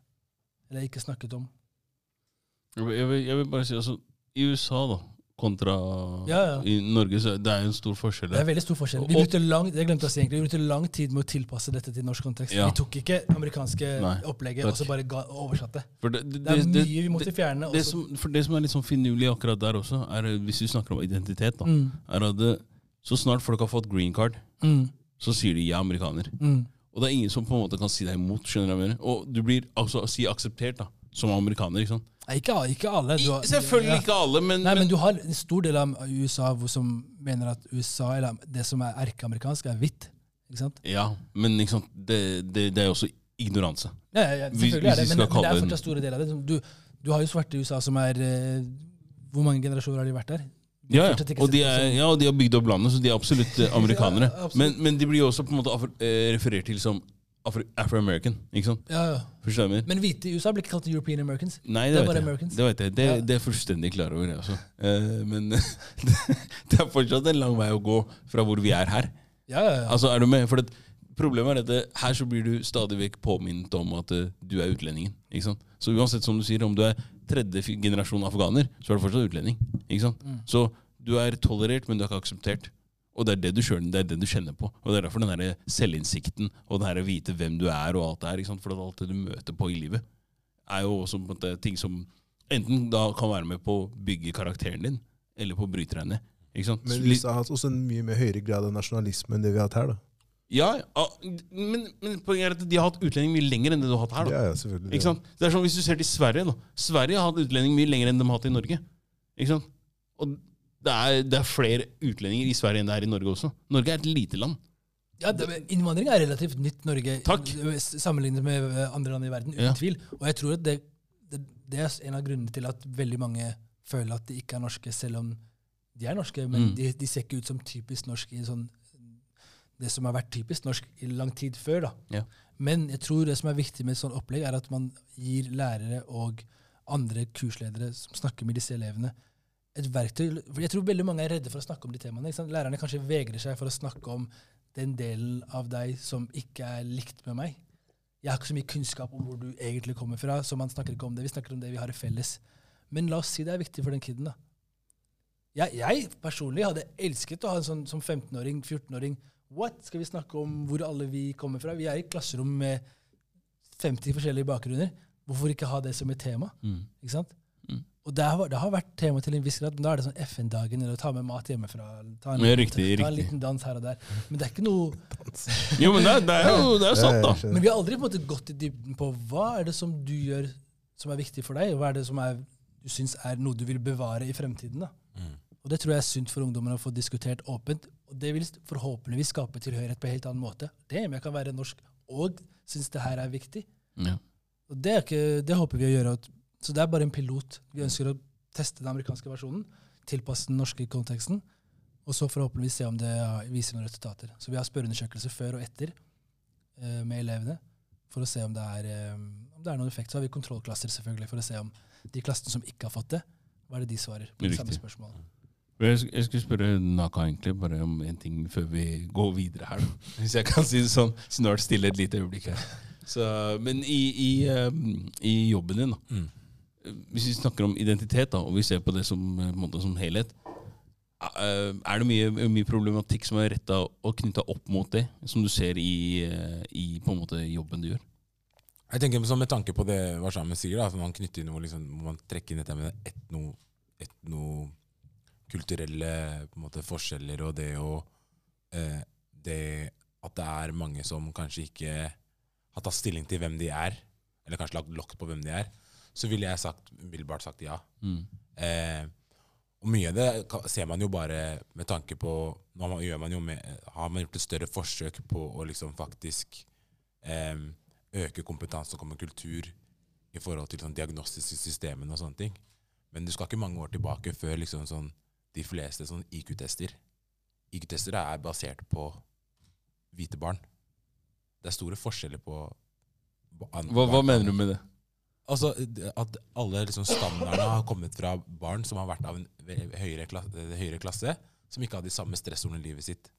E: Eller ikke snakket om.
A: Jeg vil, jeg vil, bare si altså, I USA, da, kontra
E: Ja, ja.
A: i Norge, så det er jo en stor forskjell.
E: Det er veldig stor forskjell. Vi brukte lang, jeg glemte å si egentlig, vi brukte lang tid med å tilpasse dette til norsk kontekst.
A: Ja.
E: Vi tok ikke amerikanske
A: Nei,
E: opplegget
A: takk.
E: og så bare ga, oversatte.
A: For det, det,
E: Det er
A: det-
E: mye vi måtte fjerne.
A: det som, for det som er litt sånn finurlig akkurat der også, er eh, hvis vi snakker om identitet, da,
E: Mm,
A: er at det, så snart folk har fått green card,
E: mm,
A: så sier de 'jeg er amerikaner'.
E: mm.
A: Og det er ingen som på en måte kan si deg imot. skjønner jeg mener? Og du blir altså si akseptert da, som amerikaner. ikke sant?
E: Nei, ikke, ikke alle. Har-
A: selvfølgelig
E: ja.
A: ikke alle, men,
E: Nei, men du har en stor del av USA som mener at USA, eller det som er erkeamerikansk, er hvitt. Ikke sant?
A: Ja, men ikke sant? Det, det, det er også ignoranse.
E: Ja, ja, ja,
A: Hvis- hvis
E: det, men, men det er fortsatt store deler av det. Du, du har jo svarte i USA som er eh, Hvor mange generasjoner har de vært der? De
A: Ja, ja. Og de, er, ja, og de har bygd opp landet, så de er absolutt eh, amerikanere.
E: Absolutt.
A: Men, men de blir jo også på en måte eh, referert til som afro-american. ikke sant?
E: ja, ja.
A: Forstår du hva jeg mener?
E: Men hvite i USA blir ikke kalt European Americans.
A: Nei,
E: det
A: det,
E: er bare
A: jeg.
E: Americans.
A: Det vet jeg. Det,
E: Ja.
A: det er jeg fullstendig klar over, jeg også. Eh, men det er fortsatt en lang vei å gå fra hvor vi er her.
E: Ja, ja, ja.
A: Altså, er du med? For det, problemet er at det, her så blir du stadig vekk påminnet om at uh, du er utlendingen. ikke sant? Så uansett, som du sier, om du er tredje generasjon afghaner, så er du fortsatt utlending. ikke sant?
E: Mm.
A: Så du er tolerert, men du er ikke akseptert. Og det er det du, skjønner, det er det du kjenner på. Og det er derfor den der selvinnsikten og den her vite hvem du er, og alt det her, ikke sant? For alt det du møter på i livet, er jo også måte ting som enten da kan være med på å bygge karakteren din, eller på å bryte deg ned.
C: Men USA har hatt også en mye mer høyere grad av nasjonalisme enn det vi har hatt her. da.
A: Ja, ja, men, men poenget er at de har hatt utlending mye lenger enn det du har hatt her. da.
C: Ja, ja, selvfølgelig.
A: Ikke sant? Det er sånn Hvis du ser til Sverige da. Sverige har hatt utlending mye lenger enn de har hatt i Norge. Ikke sant? Og det er, det er flere utlendinger i Sverige enn det er i Norge også. Norge er et lite land.
E: Ja, det, Innvandring er relativt nytt Norge
A: Takk.
E: sammenlignet med eh, andre land i verden, uten
A: Ja.
E: tvil. Og jeg tror at det, det, det er en av grunnene til at veldig mange føler at de ikke er norske, selv om de er norske. Men
A: Mm.
E: de, de ser ikke ut som typisk norsk i sånn det som har vært typisk norsk i lang tid før. da.
A: Ja.
E: Men jeg tror det som er viktig med et sånt opplegg, er at man gir lærere og andre kursledere som snakker med disse elevene, et verktøy. For jeg tror veldig mange er redde for å snakke om de temaene. Lærerne kanskje vegrer seg for å snakke om den delen av deg som ikke er likt med meg. Jeg har ikke så mye kunnskap om hvor du egentlig kommer fra, så man snakker ikke om det. Vi snakker om det vi har felles. Men la oss si det er viktig for den kiden. da. Jeg, jeg personlig hadde elsket å ha en sånn som 15-åring, 14-åring. What? Skal vi snakke om hvor alle vi kommer fra? Vi er i klasserom med 50 forskjellige bakgrunner. Hvorfor ikke ha det som et tema? Ikke sant?
A: Mm.
E: Og det har, det har vært tema til en viss grad, men da er det sånn FN-dagen, eller ta med mat hjemmefra. Ta en,
A: Ja, riktig,
E: ta en
A: riktig.
E: liten dans her og der. Men det er ikke noe
A: Jo, men det, det er jo det er sant, da.
E: Men vi har aldri på en måte gått i dybden på hva er det som du gjør som er viktig for deg, og hva er det som er, du syns er noe du vil bevare i fremtiden. da. Og Det tror jeg er sunt for ungdommen å få diskutert åpent. Og det vil forhåpentligvis skape tilhørighet på en helt annen måte. Det jeg kan være norsk og synes det her er viktig.
A: Ja.
E: Og det, er ikke, det håper vi å gjøre. Så det er bare en pilot. Vi ønsker å teste den amerikanske versjonen, tilpasse den norske konteksten, og så forhåpentligvis se om det viser noen resultater. Så vi har spørreundersøkelser før og etter eh, med elevene for å se om det, er, eh, om det er noen effekt. Så har vi kontrollklasser selvfølgelig for å se om de klassene som ikke har fått det, hva er det de svarer på de samme spørsmålene.
A: Jeg, jeg skulle spørre Naka egentlig bare om en ting før vi går videre her. Da. Hvis jeg kan si det sånn. Snart stille et lite øyeblikk her. Så, men i, i, um, i jobben din, da.
D: Mm.
A: Hvis vi snakker om identitet, da, og vi ser på det som, eh, på måte, som helhet, eh, er det mye, mye problematikk som er retta og knytta opp mot det, som du ser i, eh, i måte jobben du gjør?
D: Jeg tenker Med tanke på det Warszawa sier, at man inn liksom, man trekke inn dette med etno, etnokulturelle måte, forskjeller og det å eh, det at det er mange som kanskje ikke har tatt stilling til hvem de er, eller kanskje lagt lokk på hvem de er, så ville jeg sagt, umiddelbart sagt ja.
A: Mm.
D: Eh, og mye av det ser man jo bare med tanke på Nå har man- med, har man gjort et større forsøk på å liksom faktisk eh, øke kompetanse og komme kultur i forhold til sånn diagnostiske systemene og sånne ting. Men du skal ikke mange år tilbake før liksom sånn, de fleste sånn IQ-tester IQ-tester er basert på hvite barn. Det er store forskjeller på
A: Hva, hva mener du med det?
D: Altså At alle liksom standardene har kommet fra barn som har vært av en høyere klasse, høyere klasse som ikke har de samme stressordene i livet sitt.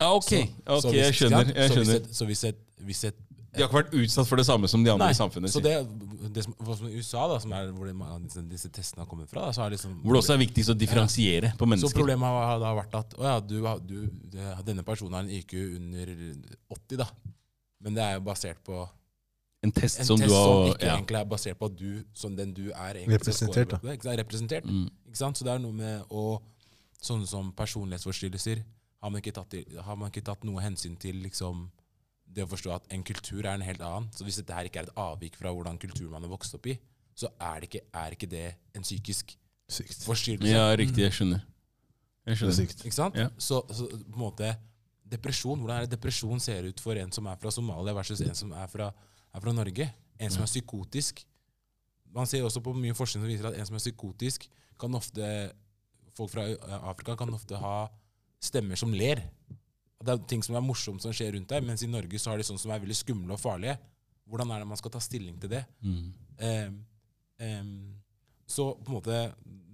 A: Ja, ok,
D: Så-
A: ok,
D: så hvis-
A: jeg skjønner. Jeg skjønner.
D: Så hvis et, så hvis et, hvis et
A: De har ikke vært utsatt for det samme som de andre
D: Nei,
A: i samfunnet.
D: Så det, det som, som i USA, da, som er hvor de, disse, testene har kommet fra da, så er liksom,
A: Hvor det også er viktigst å differensiere på
D: Så problemet har, da vært at ja, du, du, denne personen har en IQ under 80, da. Men det er jo basert på
A: En test
D: en
A: som
D: test
A: du
D: som ikke
A: ja.
D: egentlig er basert på at du, som den du er,
C: Representert,
D: score Ikke er Representert.
A: Mm.
D: Ikke sant? Så det er noe med å Sånne som personlighetsforstyrrelser har man ikke tatt, har man ikke tatt noe hensyn til liksom det å forstå at en kultur er en helt annen. Så hvis dette her ikke er et avvik fra hvordan kulturen man har vokst opp i, så er det ikke, er ikke det en psykisk
C: Sykt.
D: forstyrrelse.
A: ja, riktig. Jeg skjønner. Jeg
C: er
A: skjønner.
C: sykt.
D: Ikke sant?
A: Ja.
D: Så, så på en måte Depresjon, Hvordan er det depresjon ser ut for en som er fra Somalia versus en som er fra, er fra Norge? En som er psykotisk. Man ser også på mye forskning som viser at en som er psykotisk, kan ofte Folk fra Afrika kan ofte ha stemmer som ler. Det er ting som er morsomt som skjer rundt deg, mens i Norge så har de sånne som er veldig skumle og farlige. Hvordan er det man skal ta stilling til det?
A: Mm.
D: Um, um, så på en måte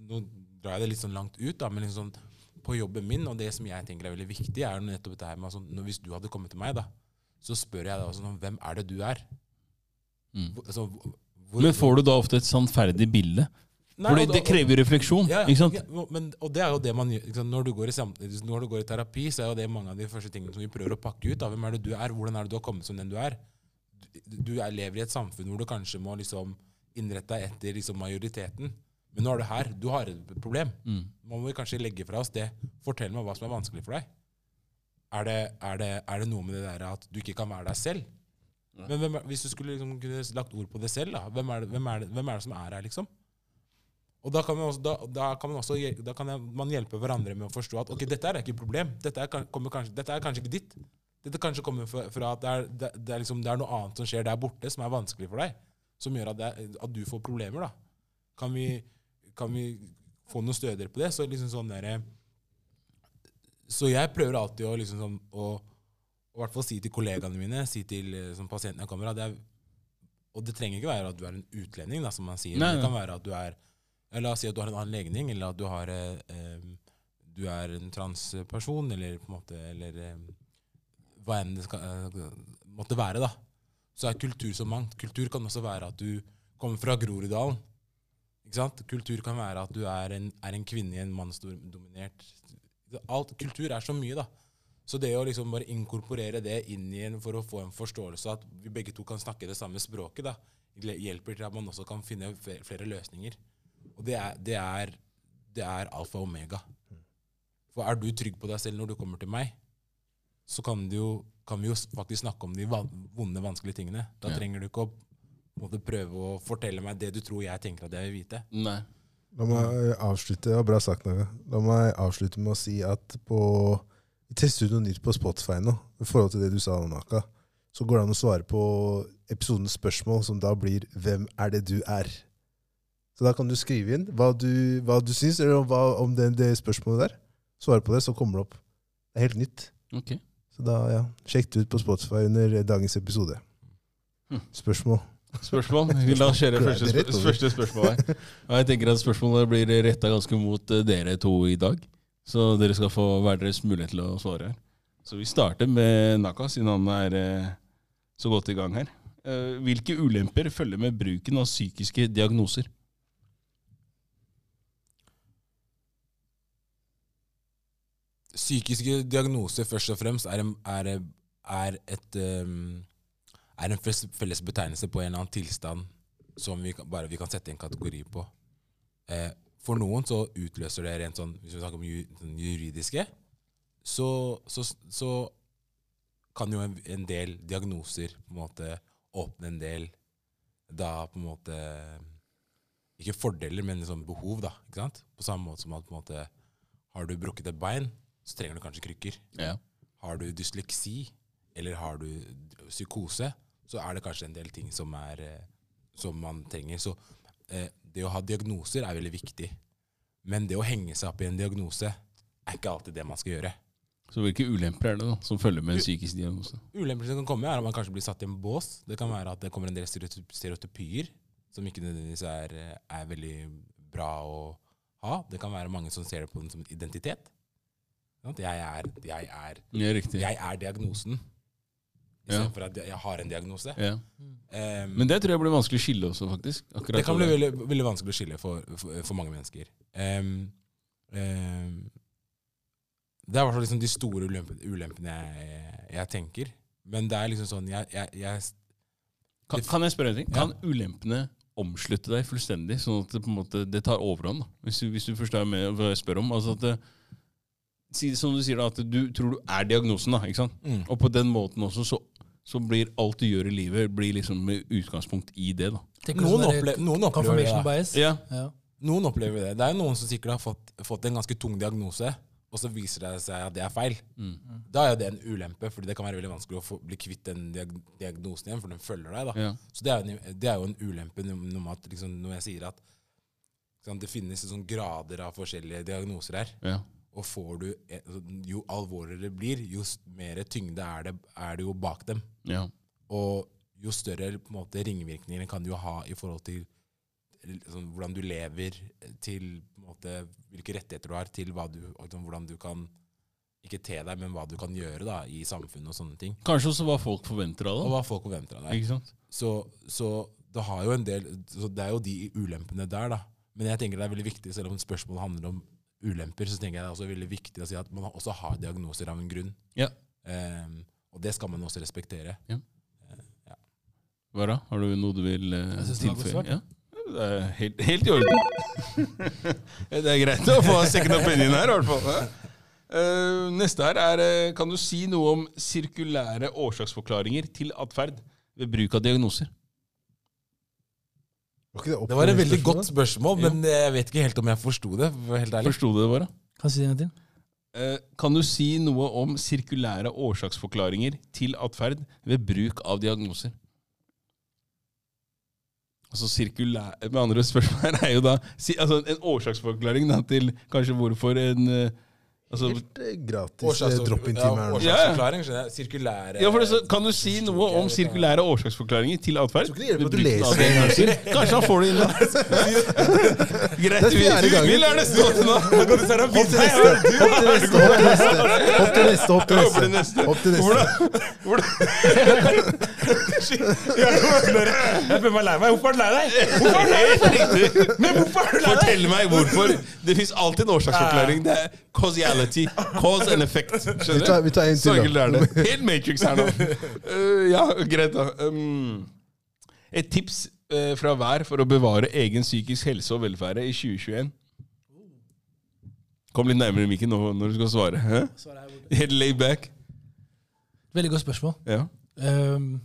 D: Nå drar jeg det litt sånn langt ut, da, men liksom på jobben min, og det som jeg tenker er veldig viktig, er nettopp dette her med altså, Hvis du hadde kommet til meg, da, så spør jeg deg også sånn, hvem er det du er?
A: Mm.
D: Altså, hvor,
A: Men får du da ofte et sannferdig bilde?
D: Nei,
A: Fordi det krever refleksjon.
D: ja,
A: ikke sant?
D: ja, men, og det er jo det man gjør? Når, du går i sam, når du går i terapi, så er jo det mange av de første tingene som vi prøver å pakke ut. Da. Hvem er det du er? Hvordan er det du har kommet som den du er? Du, du er, lever i et samfunn hvor du kanskje må liksom innrette deg etter liksom majoriteten. Men nå er du her. Du har et problem.
A: Mm.
D: Man må kanskje legge fra oss det. Fortell meg hva som er vanskelig for deg. Er det, er det, er det noe med det der at du ikke kan være deg selv? Men hvem, er- hvis du skulle liksom kunne lagt ord på det selv, da, hvem er det, hvem er det, hvem er det som er her, liksom? Og da kan, man også, da, da kan, man, også, da kan man hjelpe hverandre med å forstå at ok, dette er ikke et problem. Dette er, kanskje, dette er kanskje ikke ditt. Dette kanskje kommer fra, at det er, det, det, liksom, det er noe annet som skjer der borte, som er vanskelig for deg. Som gjør at, at du får problemer. da. Kan vi, kan vi få noe stødigere på det? Så liksom sånn der, så jeg prøver alltid å liksom sånn, å, å hvert fall si til kollegaene mine, si til eh, sånn, pasientene jeg kommer av, det er, og det trenger ikke være at du er en utlending, da, som man sier.
A: Nei,
D: Det kan være at du er La oss si at du har en annen legning, eller at du, har, eh, du er en transperson, eller på en måte eller, eh, hva enn det skal, eh, måtte være. da. Så er kultur så mangt. Kultur kan også være at du kommer fra Groruddalen. Ikke sant? Kultur kan være at du er en, er en kvinne i en mannsdominert Alt, Kultur er så mye, da. Så det å liksom bare inkorporere det inn i en for å få en forståelse av at vi begge to kan snakke det samme språket, da, hjelper til at man også kan finne flere løsninger. Og det er, det er, det er alfa og omega. For er du trygg på deg selv når du kommer til meg, så kan, du jo, kan vi jo faktisk snakke om de vonde, vanskelige tingene. Da
A: Ja.
D: trenger du ikke å måtte prøve å fortelle meg det du tror jeg tenker at jeg vil vite.
A: Nei.
C: La meg avslutte ja, bra sagt, Naga. La meg avslutte med å si at på Vi tester ut noe nytt på Spotify nå. I forhold til det du sa, Naka. Så går det an å svare på episodens spørsmål, som da blir 'Hvem er det du er?' Så da kan du skrive inn hva du, hva du syns eller hva, om det, det spørsmålet der. Svare på det, så kommer det opp. Det er helt nytt.
A: Okay.
C: Så da, ja, sjekk det ut på Spotify under dagens episode.
A: Hm.
C: Spørsmål?
A: Spørsmål? La oss kjøre første, første spørsmål her. Og jeg tenker at Spørsmålet blir retta ganske mot eh, dere to i dag. Så dere skal få hver deres mulighet til å svare her. Så vi starter med Naka, siden han er eh, så godt i gang her. Eh, Hvilke ulemper følger med bruken av psykiske diagnoser?
D: psykiske diagnoser først og fremst er, er, er et um, er en felles, betegnelse på en eller annen tilstand som vi bare vi kan sette en kategori på. Eh, for noen så utløser det rent sånn, hvis vi snakker om ju, sånn juridiske, så, så, så kan jo en, en del diagnoser på en måte åpne en del da på en måte Ikke fordeler, men liksom behov, da. ikke sant? På samme måte som at på en måte har du brukket et bein, så trenger du kanskje krykker.
A: Ja.
D: Har du dysleksi, eller har du psykose, så er det kanskje en del ting som, er, eh, som man trenger. Så eh, det å ha diagnoser er veldig viktig. Men det å henge seg opp i en diagnose er ikke alltid det man skal gjøre.
A: Så hvilke ulemper er det da, som følger med en psykisk diagnose?
D: Ulemper som kan komme, er at man kanskje blir satt i en bås. Det kan være at det kommer en del stereotypier som ikke nødvendigvis er, er veldig bra å ha. Det kan være mange som ser det på den som identitet. Jeg er, jeg er, jeg er diagnosen.
A: Ja.
D: Istedenfor at jeg har en diagnose.
A: Ja.
D: Um,
A: Men det tror jeg blir vanskelig å skille også, faktisk. Akkurat
D: det kan bli veldig, veldig vanskelig å skille for, for, for mange mennesker. Um, um, det er i hvert fall liksom de store ulempene, ulempene jeg, jeg tenker. Men det er liksom sånn jeg, jeg,
A: Kan, kan jeg spørre en ting?
D: Ja.
A: Kan ulempene omslutte deg fullstendig, sånn at det på en måte det tar overhånd? Hvis du, hvis du forstår med hva jeg spør om. altså at si det som du sier da, at du tror du er diagnosen, da, ikke sant?
D: Mm.
A: Og på den måten også, så, så blir alt du gjør i livet, blir liksom med utgangspunkt i det. da.
D: Noen opple- noen opplever det,
E: bias.
A: Ja,
E: Ja.
D: Noen opplever det. Det er noen som sikkert har fått, fått en ganske tung diagnose, og så viser det seg at det er feil.
A: Mm.
D: Da er jo det en ulempe, fordi det kan være veldig vanskelig å få, bli kvitt den diag diagnosen igjen, for den følger deg. da.
A: ja.
D: Så det er, en, det er jo en ulempe at, liksom, når jeg sier at sånn, det finnes sånn grader av forskjellige diagnoser her.
A: ja.
D: Og får du, eh, jo alvorligere det blir, jo mer tyngde er det, er det jo bak dem.
A: ja.
D: Og jo større måte, ringvirkninger kan du ha i forhold til liksom, hvordan du lever, til på en måte, hvilke rettigheter du har, til du, liksom, hvordan du kan ikke te deg, men hva du kan gjøre da, i samfunnet og sånne ting.
A: Kanskje også hva folk forventer av
D: Og hva folk forventer av deg. Så, så det har jo en del så Det er jo de ulempene der, da. Men jeg tenker det er veldig viktig, selv om spørsmålet handler om ulemper, så tenker jeg det er også veldig viktig å si at man også har diagnoser av en grunn.
A: Ja.
D: Um, og det skal man også respektere.
A: Hva da? Har du noe du vil
E: godt
A: tilføye? Ja? Det er helt, helt i orden. det er greit å få second opinion her, i hvert fall. Ja. Eh, neste her er Kan du si noe om sirkulære årsaksforklaringer til atferd ved bruk av diagnoser?
C: Var ikke
D: Det var et veldig godt spørsmål, men jeg vet ikke helt om jeg forsto det. for helt ærlig.
A: Forsto du det bare?
E: Kan si det?
A: Eh, kan du si noe om sirkulære årsaksforklaringer til atferd ved bruk av diagnoser? Altså sirkulær, Med andre spørsmål her er jo da si, altså En årsaksforklaring da, til kanskje hvorfor en eh, altså,
C: Helt eh, gratis eh, drop-in-time.
D: Ja, årsaksforklaring, jeg. Sirkulære
A: ja, for det, så, Kan du si noe om sirkulære årsaksforklaringer til atferd? Kanskje han får det inn da. Greit,
C: Det er
A: vi, vi, lar det stå til nå.
C: Hopp til neste, hopp til neste, hopp til neste. Hopp til
A: Hopp til
C: neste,
A: neste.
C: hopp til neste.
A: Hvordan,
D: Jeg føler meg lei meg. Hvorfor er du lei deg?
A: Helt deg?
D: Men hvorfor er du lei deg?
A: Fortell meg hvorfor. Det fins alltid en årsaksforklaring. Det er causality. Cause and effect.
C: Vi
A: Skjønner
C: tar, vi tar en
A: Så
C: til,
A: enkelt
C: da.
A: er det. Helt Matrix her nå. Uh, ja, greit, da. Um, et tips uh, fra hver for å bevare egen psykisk helse og velferd i 2021. Kom litt nærmere mikken nå når du skal svare. Hæ? Helt laid back.
E: Veldig godt spørsmål.
A: Ja.
E: Um,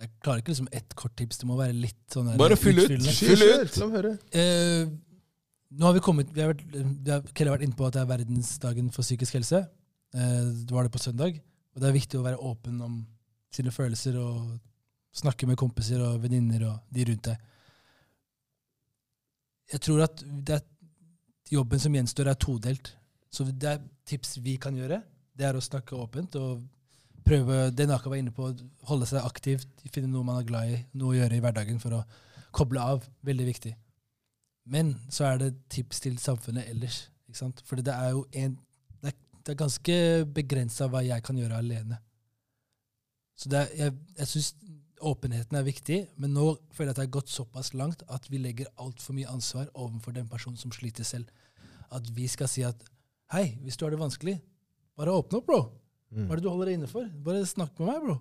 E: jeg klarer ikke liksom ett kort tips. Det må være litt sånn der
A: Bare fyll ut. Fyll ut.
C: La meg høre.
E: Eh, nå har vi kommet vi har vært, vi har, Kelle har vært inne på at det er verdensdagen for psykisk helse. Eh, det var det på søndag. Og det er viktig å være åpen om sine følelser og snakke med kompiser og venninner og de rundt deg. Jeg tror at er, jobben som gjenstår, er todelt. Så det er tips vi kan gjøre. Det er å snakke åpent og prøve det Naka var inne på, holde seg aktivt, finne noe man er glad i, noe å gjøre i hverdagen for å koble av. Veldig viktig. Men så er det tips til samfunnet ellers. Ikke sant? Fordi det er jo en, det er, det er ganske begrensa hva jeg kan gjøre alene. Så det er, jeg, jeg syns åpenheten er viktig, men nå føler jeg at det har gått såpass langt at vi legger altfor mye ansvar overfor den personen som sliter selv. At vi skal si at Hei, hvis du har det vanskelig, bare åpne opp, bro. Hva er det du holder deg inne for? Bare snakk med meg, bro.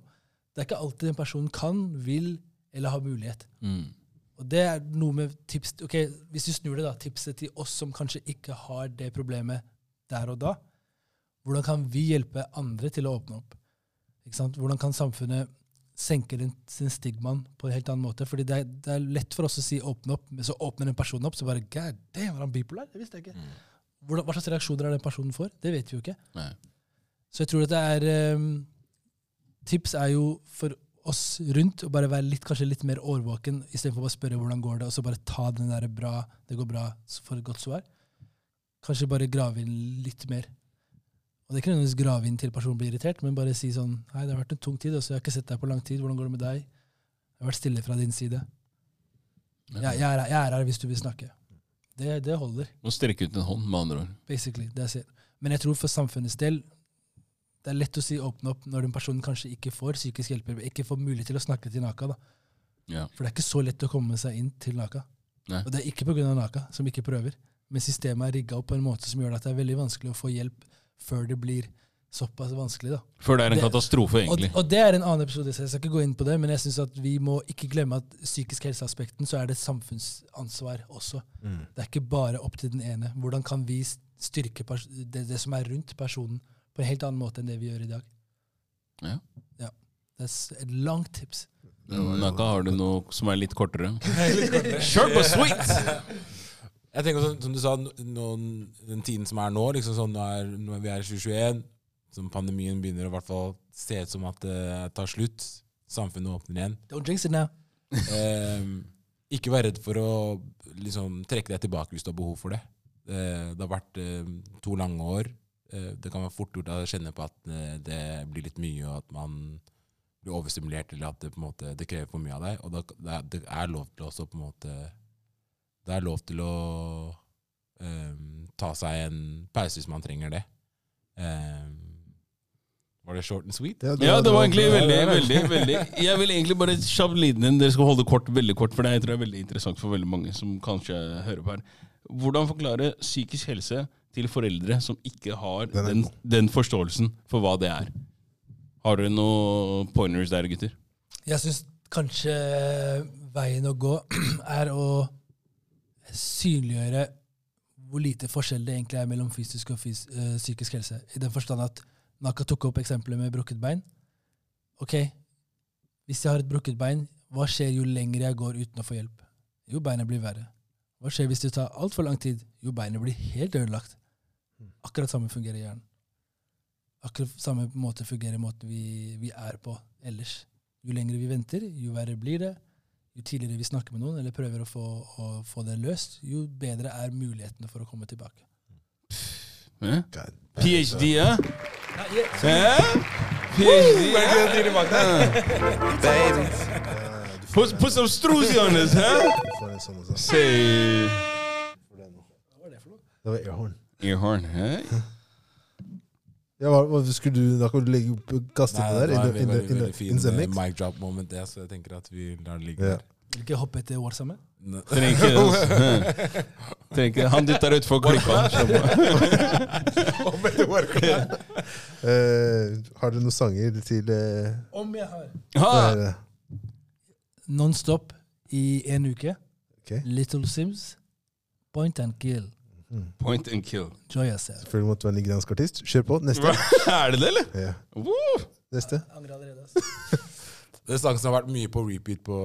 E: Det er ikke alltid en person kan, vil eller har mulighet.
A: Mm.
E: Og det er noe med tips ok, Hvis du snur det, da, tipset til oss som kanskje ikke har det problemet der og da. Hvordan kan vi hjelpe andre til å åpne opp? Hvordan kan samfunnet senke den, sin stigmaen på en helt annen måte? Fordi det er, det er lett for oss å si 'åpne opp', men så åpner en person opp, så bare God damn, var han bipolar? Det visste jeg ikke. Hvordan, hva slags reaksjoner er den personen får? Det vet vi jo ikke.
A: Nei.
E: Så jeg tror at det er um, Tips er jo for oss rundt og bare være litt, kanskje litt mer årvåken, istedenfor å spørre hvordan går det, og så bare ta den der bra, det går bra, får et godt svar. Kanskje bare grave inn litt mer. Og det er ikke nødvendigvis grave inn til personen blir irritert, men bare si sånn Hei, det har vært en tung tid, og så jeg har ikke sett deg på lang tid. Hvordan går det med deg? Jeg har vært stille fra din side. Jeg, jeg, er, jeg er her hvis du vil snakke. Det, det holder
A: Å strekke ut en hånd, med andre ord.
E: basically. Det jeg ser. Men jeg tror for samfunnets del det er lett å si åpne opp når den personen kanskje ikke får psykisk hjelp, eller ikke får mulighet til å snakke til Naka. da.
A: Ja.
E: For det er ikke så lett å komme seg inn til Naka.
A: Nei.
E: Og det er ikke pga. Naka, som ikke prøver. Men systemet er rigga opp på en måte som gjør at det er veldig vanskelig å få hjelp før det blir såpass vanskelig. da.
A: Før det er en
E: Det-
A: katastrofe, egentlig.
E: og det er en annen episode, så jeg skal ikke gå inn på det, men jeg synes at vi må ikke glemme at psykisk helseaspekten så er det samfunnsansvar også. Det er ikke bare opp til den ene. Hvordan kan vi styrke det, det som er rundt personen, på en helt annen måte enn det vi gjør i dag?
A: Ja.
E: Ja. Det er et langt tips.
A: Naka, har du noe som er litt kortere? Kjør på sweet!
D: Jeg tenker sånn, som du sa, noen, den tiden som er nå, liksom sånn, nå når vi er i 2021, som pandemien begynner å i hvert fall se ut som at det tar slutt, samfunnet åpner igjen.
E: Don't jinx it now.
D: Ehm, ikke vær redd for å liksom, trekke deg tilbake hvis du har behov for det. Eh, det har vært eh, to lange år. Eh, det kan være fort gjort å kjenne på at eh, det blir litt mye, og at man blir overstimulert, eller at det, på en måte, det krever for mye av deg. Og da, det, er, lov til også på en måte Det er lov til å um, ta seg en pause hvis man trenger det. Um, var det short and sweet?
A: Ja, det var egentlig veldig, veldig, veldig Jeg vil egentlig bare kjapt liten inn. Dere skal holde det kort, veldig kort, for det jeg tror jeg er veldig interessant for veldig mange som kanskje hører på her. Hvordan forklare psykisk helse til foreldre som ikke har
C: Den
A: den, den forståelsen for hva det er? Har dere noen pointers der, gutter?
E: Jeg syns kanskje veien å gå er å synliggjøre hvor lite forskjell det egentlig er mellom fysisk og fys eh, psykisk helse. I den forstand at Naka tok opp eksempelet med brukket bein. Ok, hvis jeg har et brukket bein, hva skjer jo lenger jeg går uten å få hjelp? Jo, beinet blir verre. Hva skjer hvis det tar altfor lang tid? Jo, beinet blir helt ødelagt. Akkurat samme fungerer hjernen. Akkurat samme måte fungerer måten vi, vi er på ellers. Jo lengre vi venter, jo verre blir det. Jo tidligere vi snakker med noen eller prøver å få, å få det løst, jo bedre er mulighetene for å komme tilbake.
A: PhD, ja? PhD, ja?
B: Baby.
A: Put, put some strusi on this, huh?
C: Say. får var det for
A: noe?
C: Det var airhorn.
A: Earhorn, Hey.
C: Ja, hva, hva skulle du, da kan du legge opp kaste
D: Nei,
C: det der?
D: det var
C: In
D: en
C: in
D: veldig,
C: in
D: veldig fin eh, mic drop moment, det, så jeg tenker at vi lar det ligge
C: Ja.
D: der.
E: Vil ikke hoppe etter år sammen?
A: Trenger ikke. Trenger ikke. Han dytter utfor klippa.
C: Eh, har dere noen sanger til uh,
E: Om jeg har.
A: Ha!
E: Nonstop i en uke.
C: Okay.
E: Little Sims. Point and kill.
A: Point and kill.
E: Enjoy yourself.
C: Selvfølgelig måtte være en nigeriansk artist. Kjør på. Neste.
A: Er det det, eller?
C: Ja.
A: Woo!
C: Neste.
E: Angrer allerede.
D: Det er sangen som har vært mye på repeat på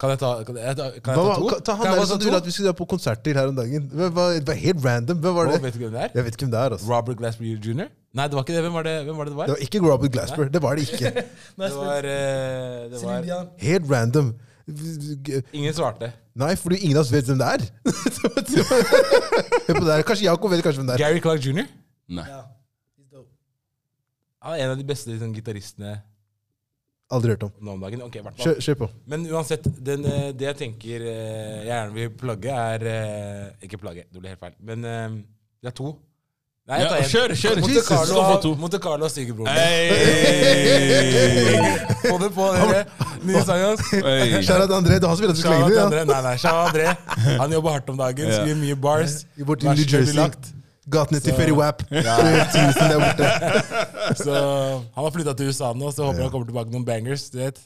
D: Kan jeg ta, kan jeg, ta- kan jeg ta to?
C: ta han der som du ville at vi skulle dra på konserter her om dagen. Det var, det var helt random. Hvem var
D: det?
C: det?
D: Vet du hvem det er?
C: Jeg vet ikke hvem det er. altså.
D: Robert Glasper Jr.? Nei, det var ikke det. Hvem var det hvem var det? Det
C: Det
D: var?
C: var ikke Robert Glasper. Det var det ikke.
D: Det var, eh, det var
C: Helt random.
D: Ingen svarte.
C: Nei, fordi ingen av oss vet hvem det er. Hør på det her. Kanskje Jakob vet kanskje hvem det er.
D: Gary Clark jr.?
A: Nei.
E: Ja.
D: Han er en av de beste liksom, gitaristene
C: Aldri hørt om.
D: nå om dagen. Ok, i hvert fall.
C: Kjør, kjør på.
D: Men uansett, den, eh, det jeg tenker eh, jeg gjerne vil plagge, er eh, Ikke plagge, det blir helt feil. Men eh, det er to. Nei, jeg
A: Ja,
D: tar en.
A: kjør, kjør.
D: Monte
A: Jesus,
D: Carlo,
A: to.
D: Monte Carlo og Stigerbroren.
A: Hey!
D: Få det på, dere. Nye sangen hans.
C: Til André. Det er han som vil at du skal
D: Shout
C: legge.
D: André. Nei, nei, shout André. Han jobber hardt om dagen,
A: Ja.
D: skriver mye bars.
C: Ja. Bort til New Jersey. Gatene til Ferry Wap. Tusen der borte.
D: Så han har flytta til USA nå, så håper han kommer tilbake med noen bangers. du vet.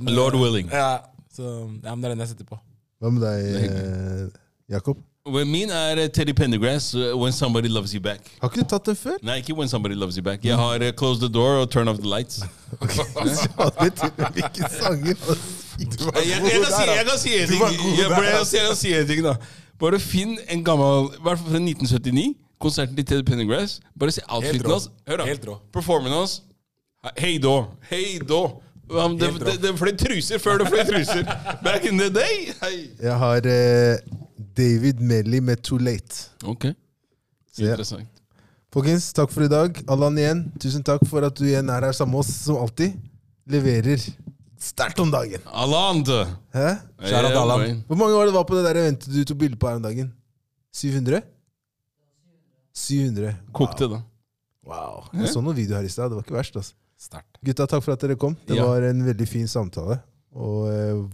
D: Men,
A: Lord willing.
D: Ja, så, ja, men det er den jeg setter på.
C: Hva med deg, eh, Jakob?
A: Well, Min er Teddy Pendergrass, uh, When Somebody Loves You Back.
C: Har ikke du tatt den før?
A: Nei, ikke When Somebody Loves You Back. Jeg har uh, Close the Door og Turn Off the Lights.
C: Aldri til hvilke sanger?
A: Jeg, jeg, jeg, kan si, jeg kan si en
C: Du
A: ting.
C: var god
A: Jeg,
C: der,
A: jeg, jeg kan si en ting da Bare finn en gammel I hvert fall fra 1979. Konserten til Teddy Pendergrass. Bare se outfiten
D: rå.
A: hans. Hør da.
D: Performen rå.
A: Performingen hans. Hei da. Hei da. Um, det,
D: Helt rå.
A: det, det fløy truser før det fløy truser. Back in the day. Hei.
C: Jeg har eh, David Melly med Too Late.
A: Ok,
C: Så ja.
A: interessant.
C: Folkens, takk for i dag. Allan igjen, tusen takk for at du igjen er her sammen med oss, som alltid. Leverer sterkt om dagen.
A: Aland.
C: Hæ?
A: Kjære
D: Alan.
C: Hvor mange var det var på det der eventet du tok bilde på her om dagen? 700? 700.
A: Kokte, da.
C: Wow. Jeg så noen videoer her i stad. Det var ikke verst. altså.
D: Start.
C: Gutta, takk for at dere kom. Det
A: Ja.
C: var en veldig fin samtale. Og eh,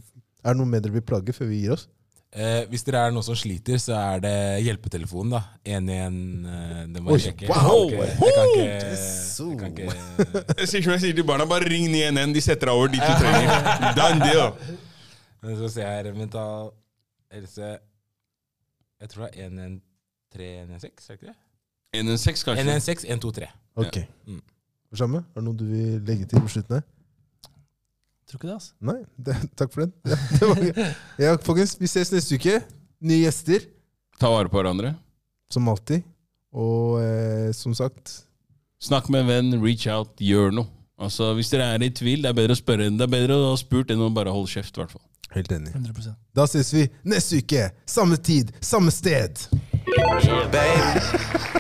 C: Er det noe mer dere vil plagge før vi gir oss?
D: Eh, hvis dere er noen som sliter, så er det hjelpetelefonen. da 111. Eh, det må jeg sjekke.
C: wow.
D: Jeg kan ikke, jeg kan ikke, jeg
A: sier som jeg sier til barna, bare ring 911. De setter deg over dit du trenger. Done deal.
D: Men så ser jeg her mental helse Jeg tror det er 113116, er det ikke det?
A: 116, kanskje.
D: 116, 123.
C: Ok.
D: Mm.
C: Samme? Er det noe du vil legge til på slutten her?
E: Tror ikke det, altså.
C: Nei? Det, takk for den. Ja, det var ja, folkens, vi ses neste uke. Nye gjester,
A: Ta vare på hverandre.
C: som alltid. Og eh, som sagt
A: Snakk med en venn, reach out, gjør noe. Altså, Hvis dere er i tvil, det er bedre å spørre enn det er bedre å ha spurt enn å bare holde kjeft. i hvert fall.
C: Helt enig.
E: 100%
C: Da ses vi neste uke. Samme tid, samme sted.
B: baby.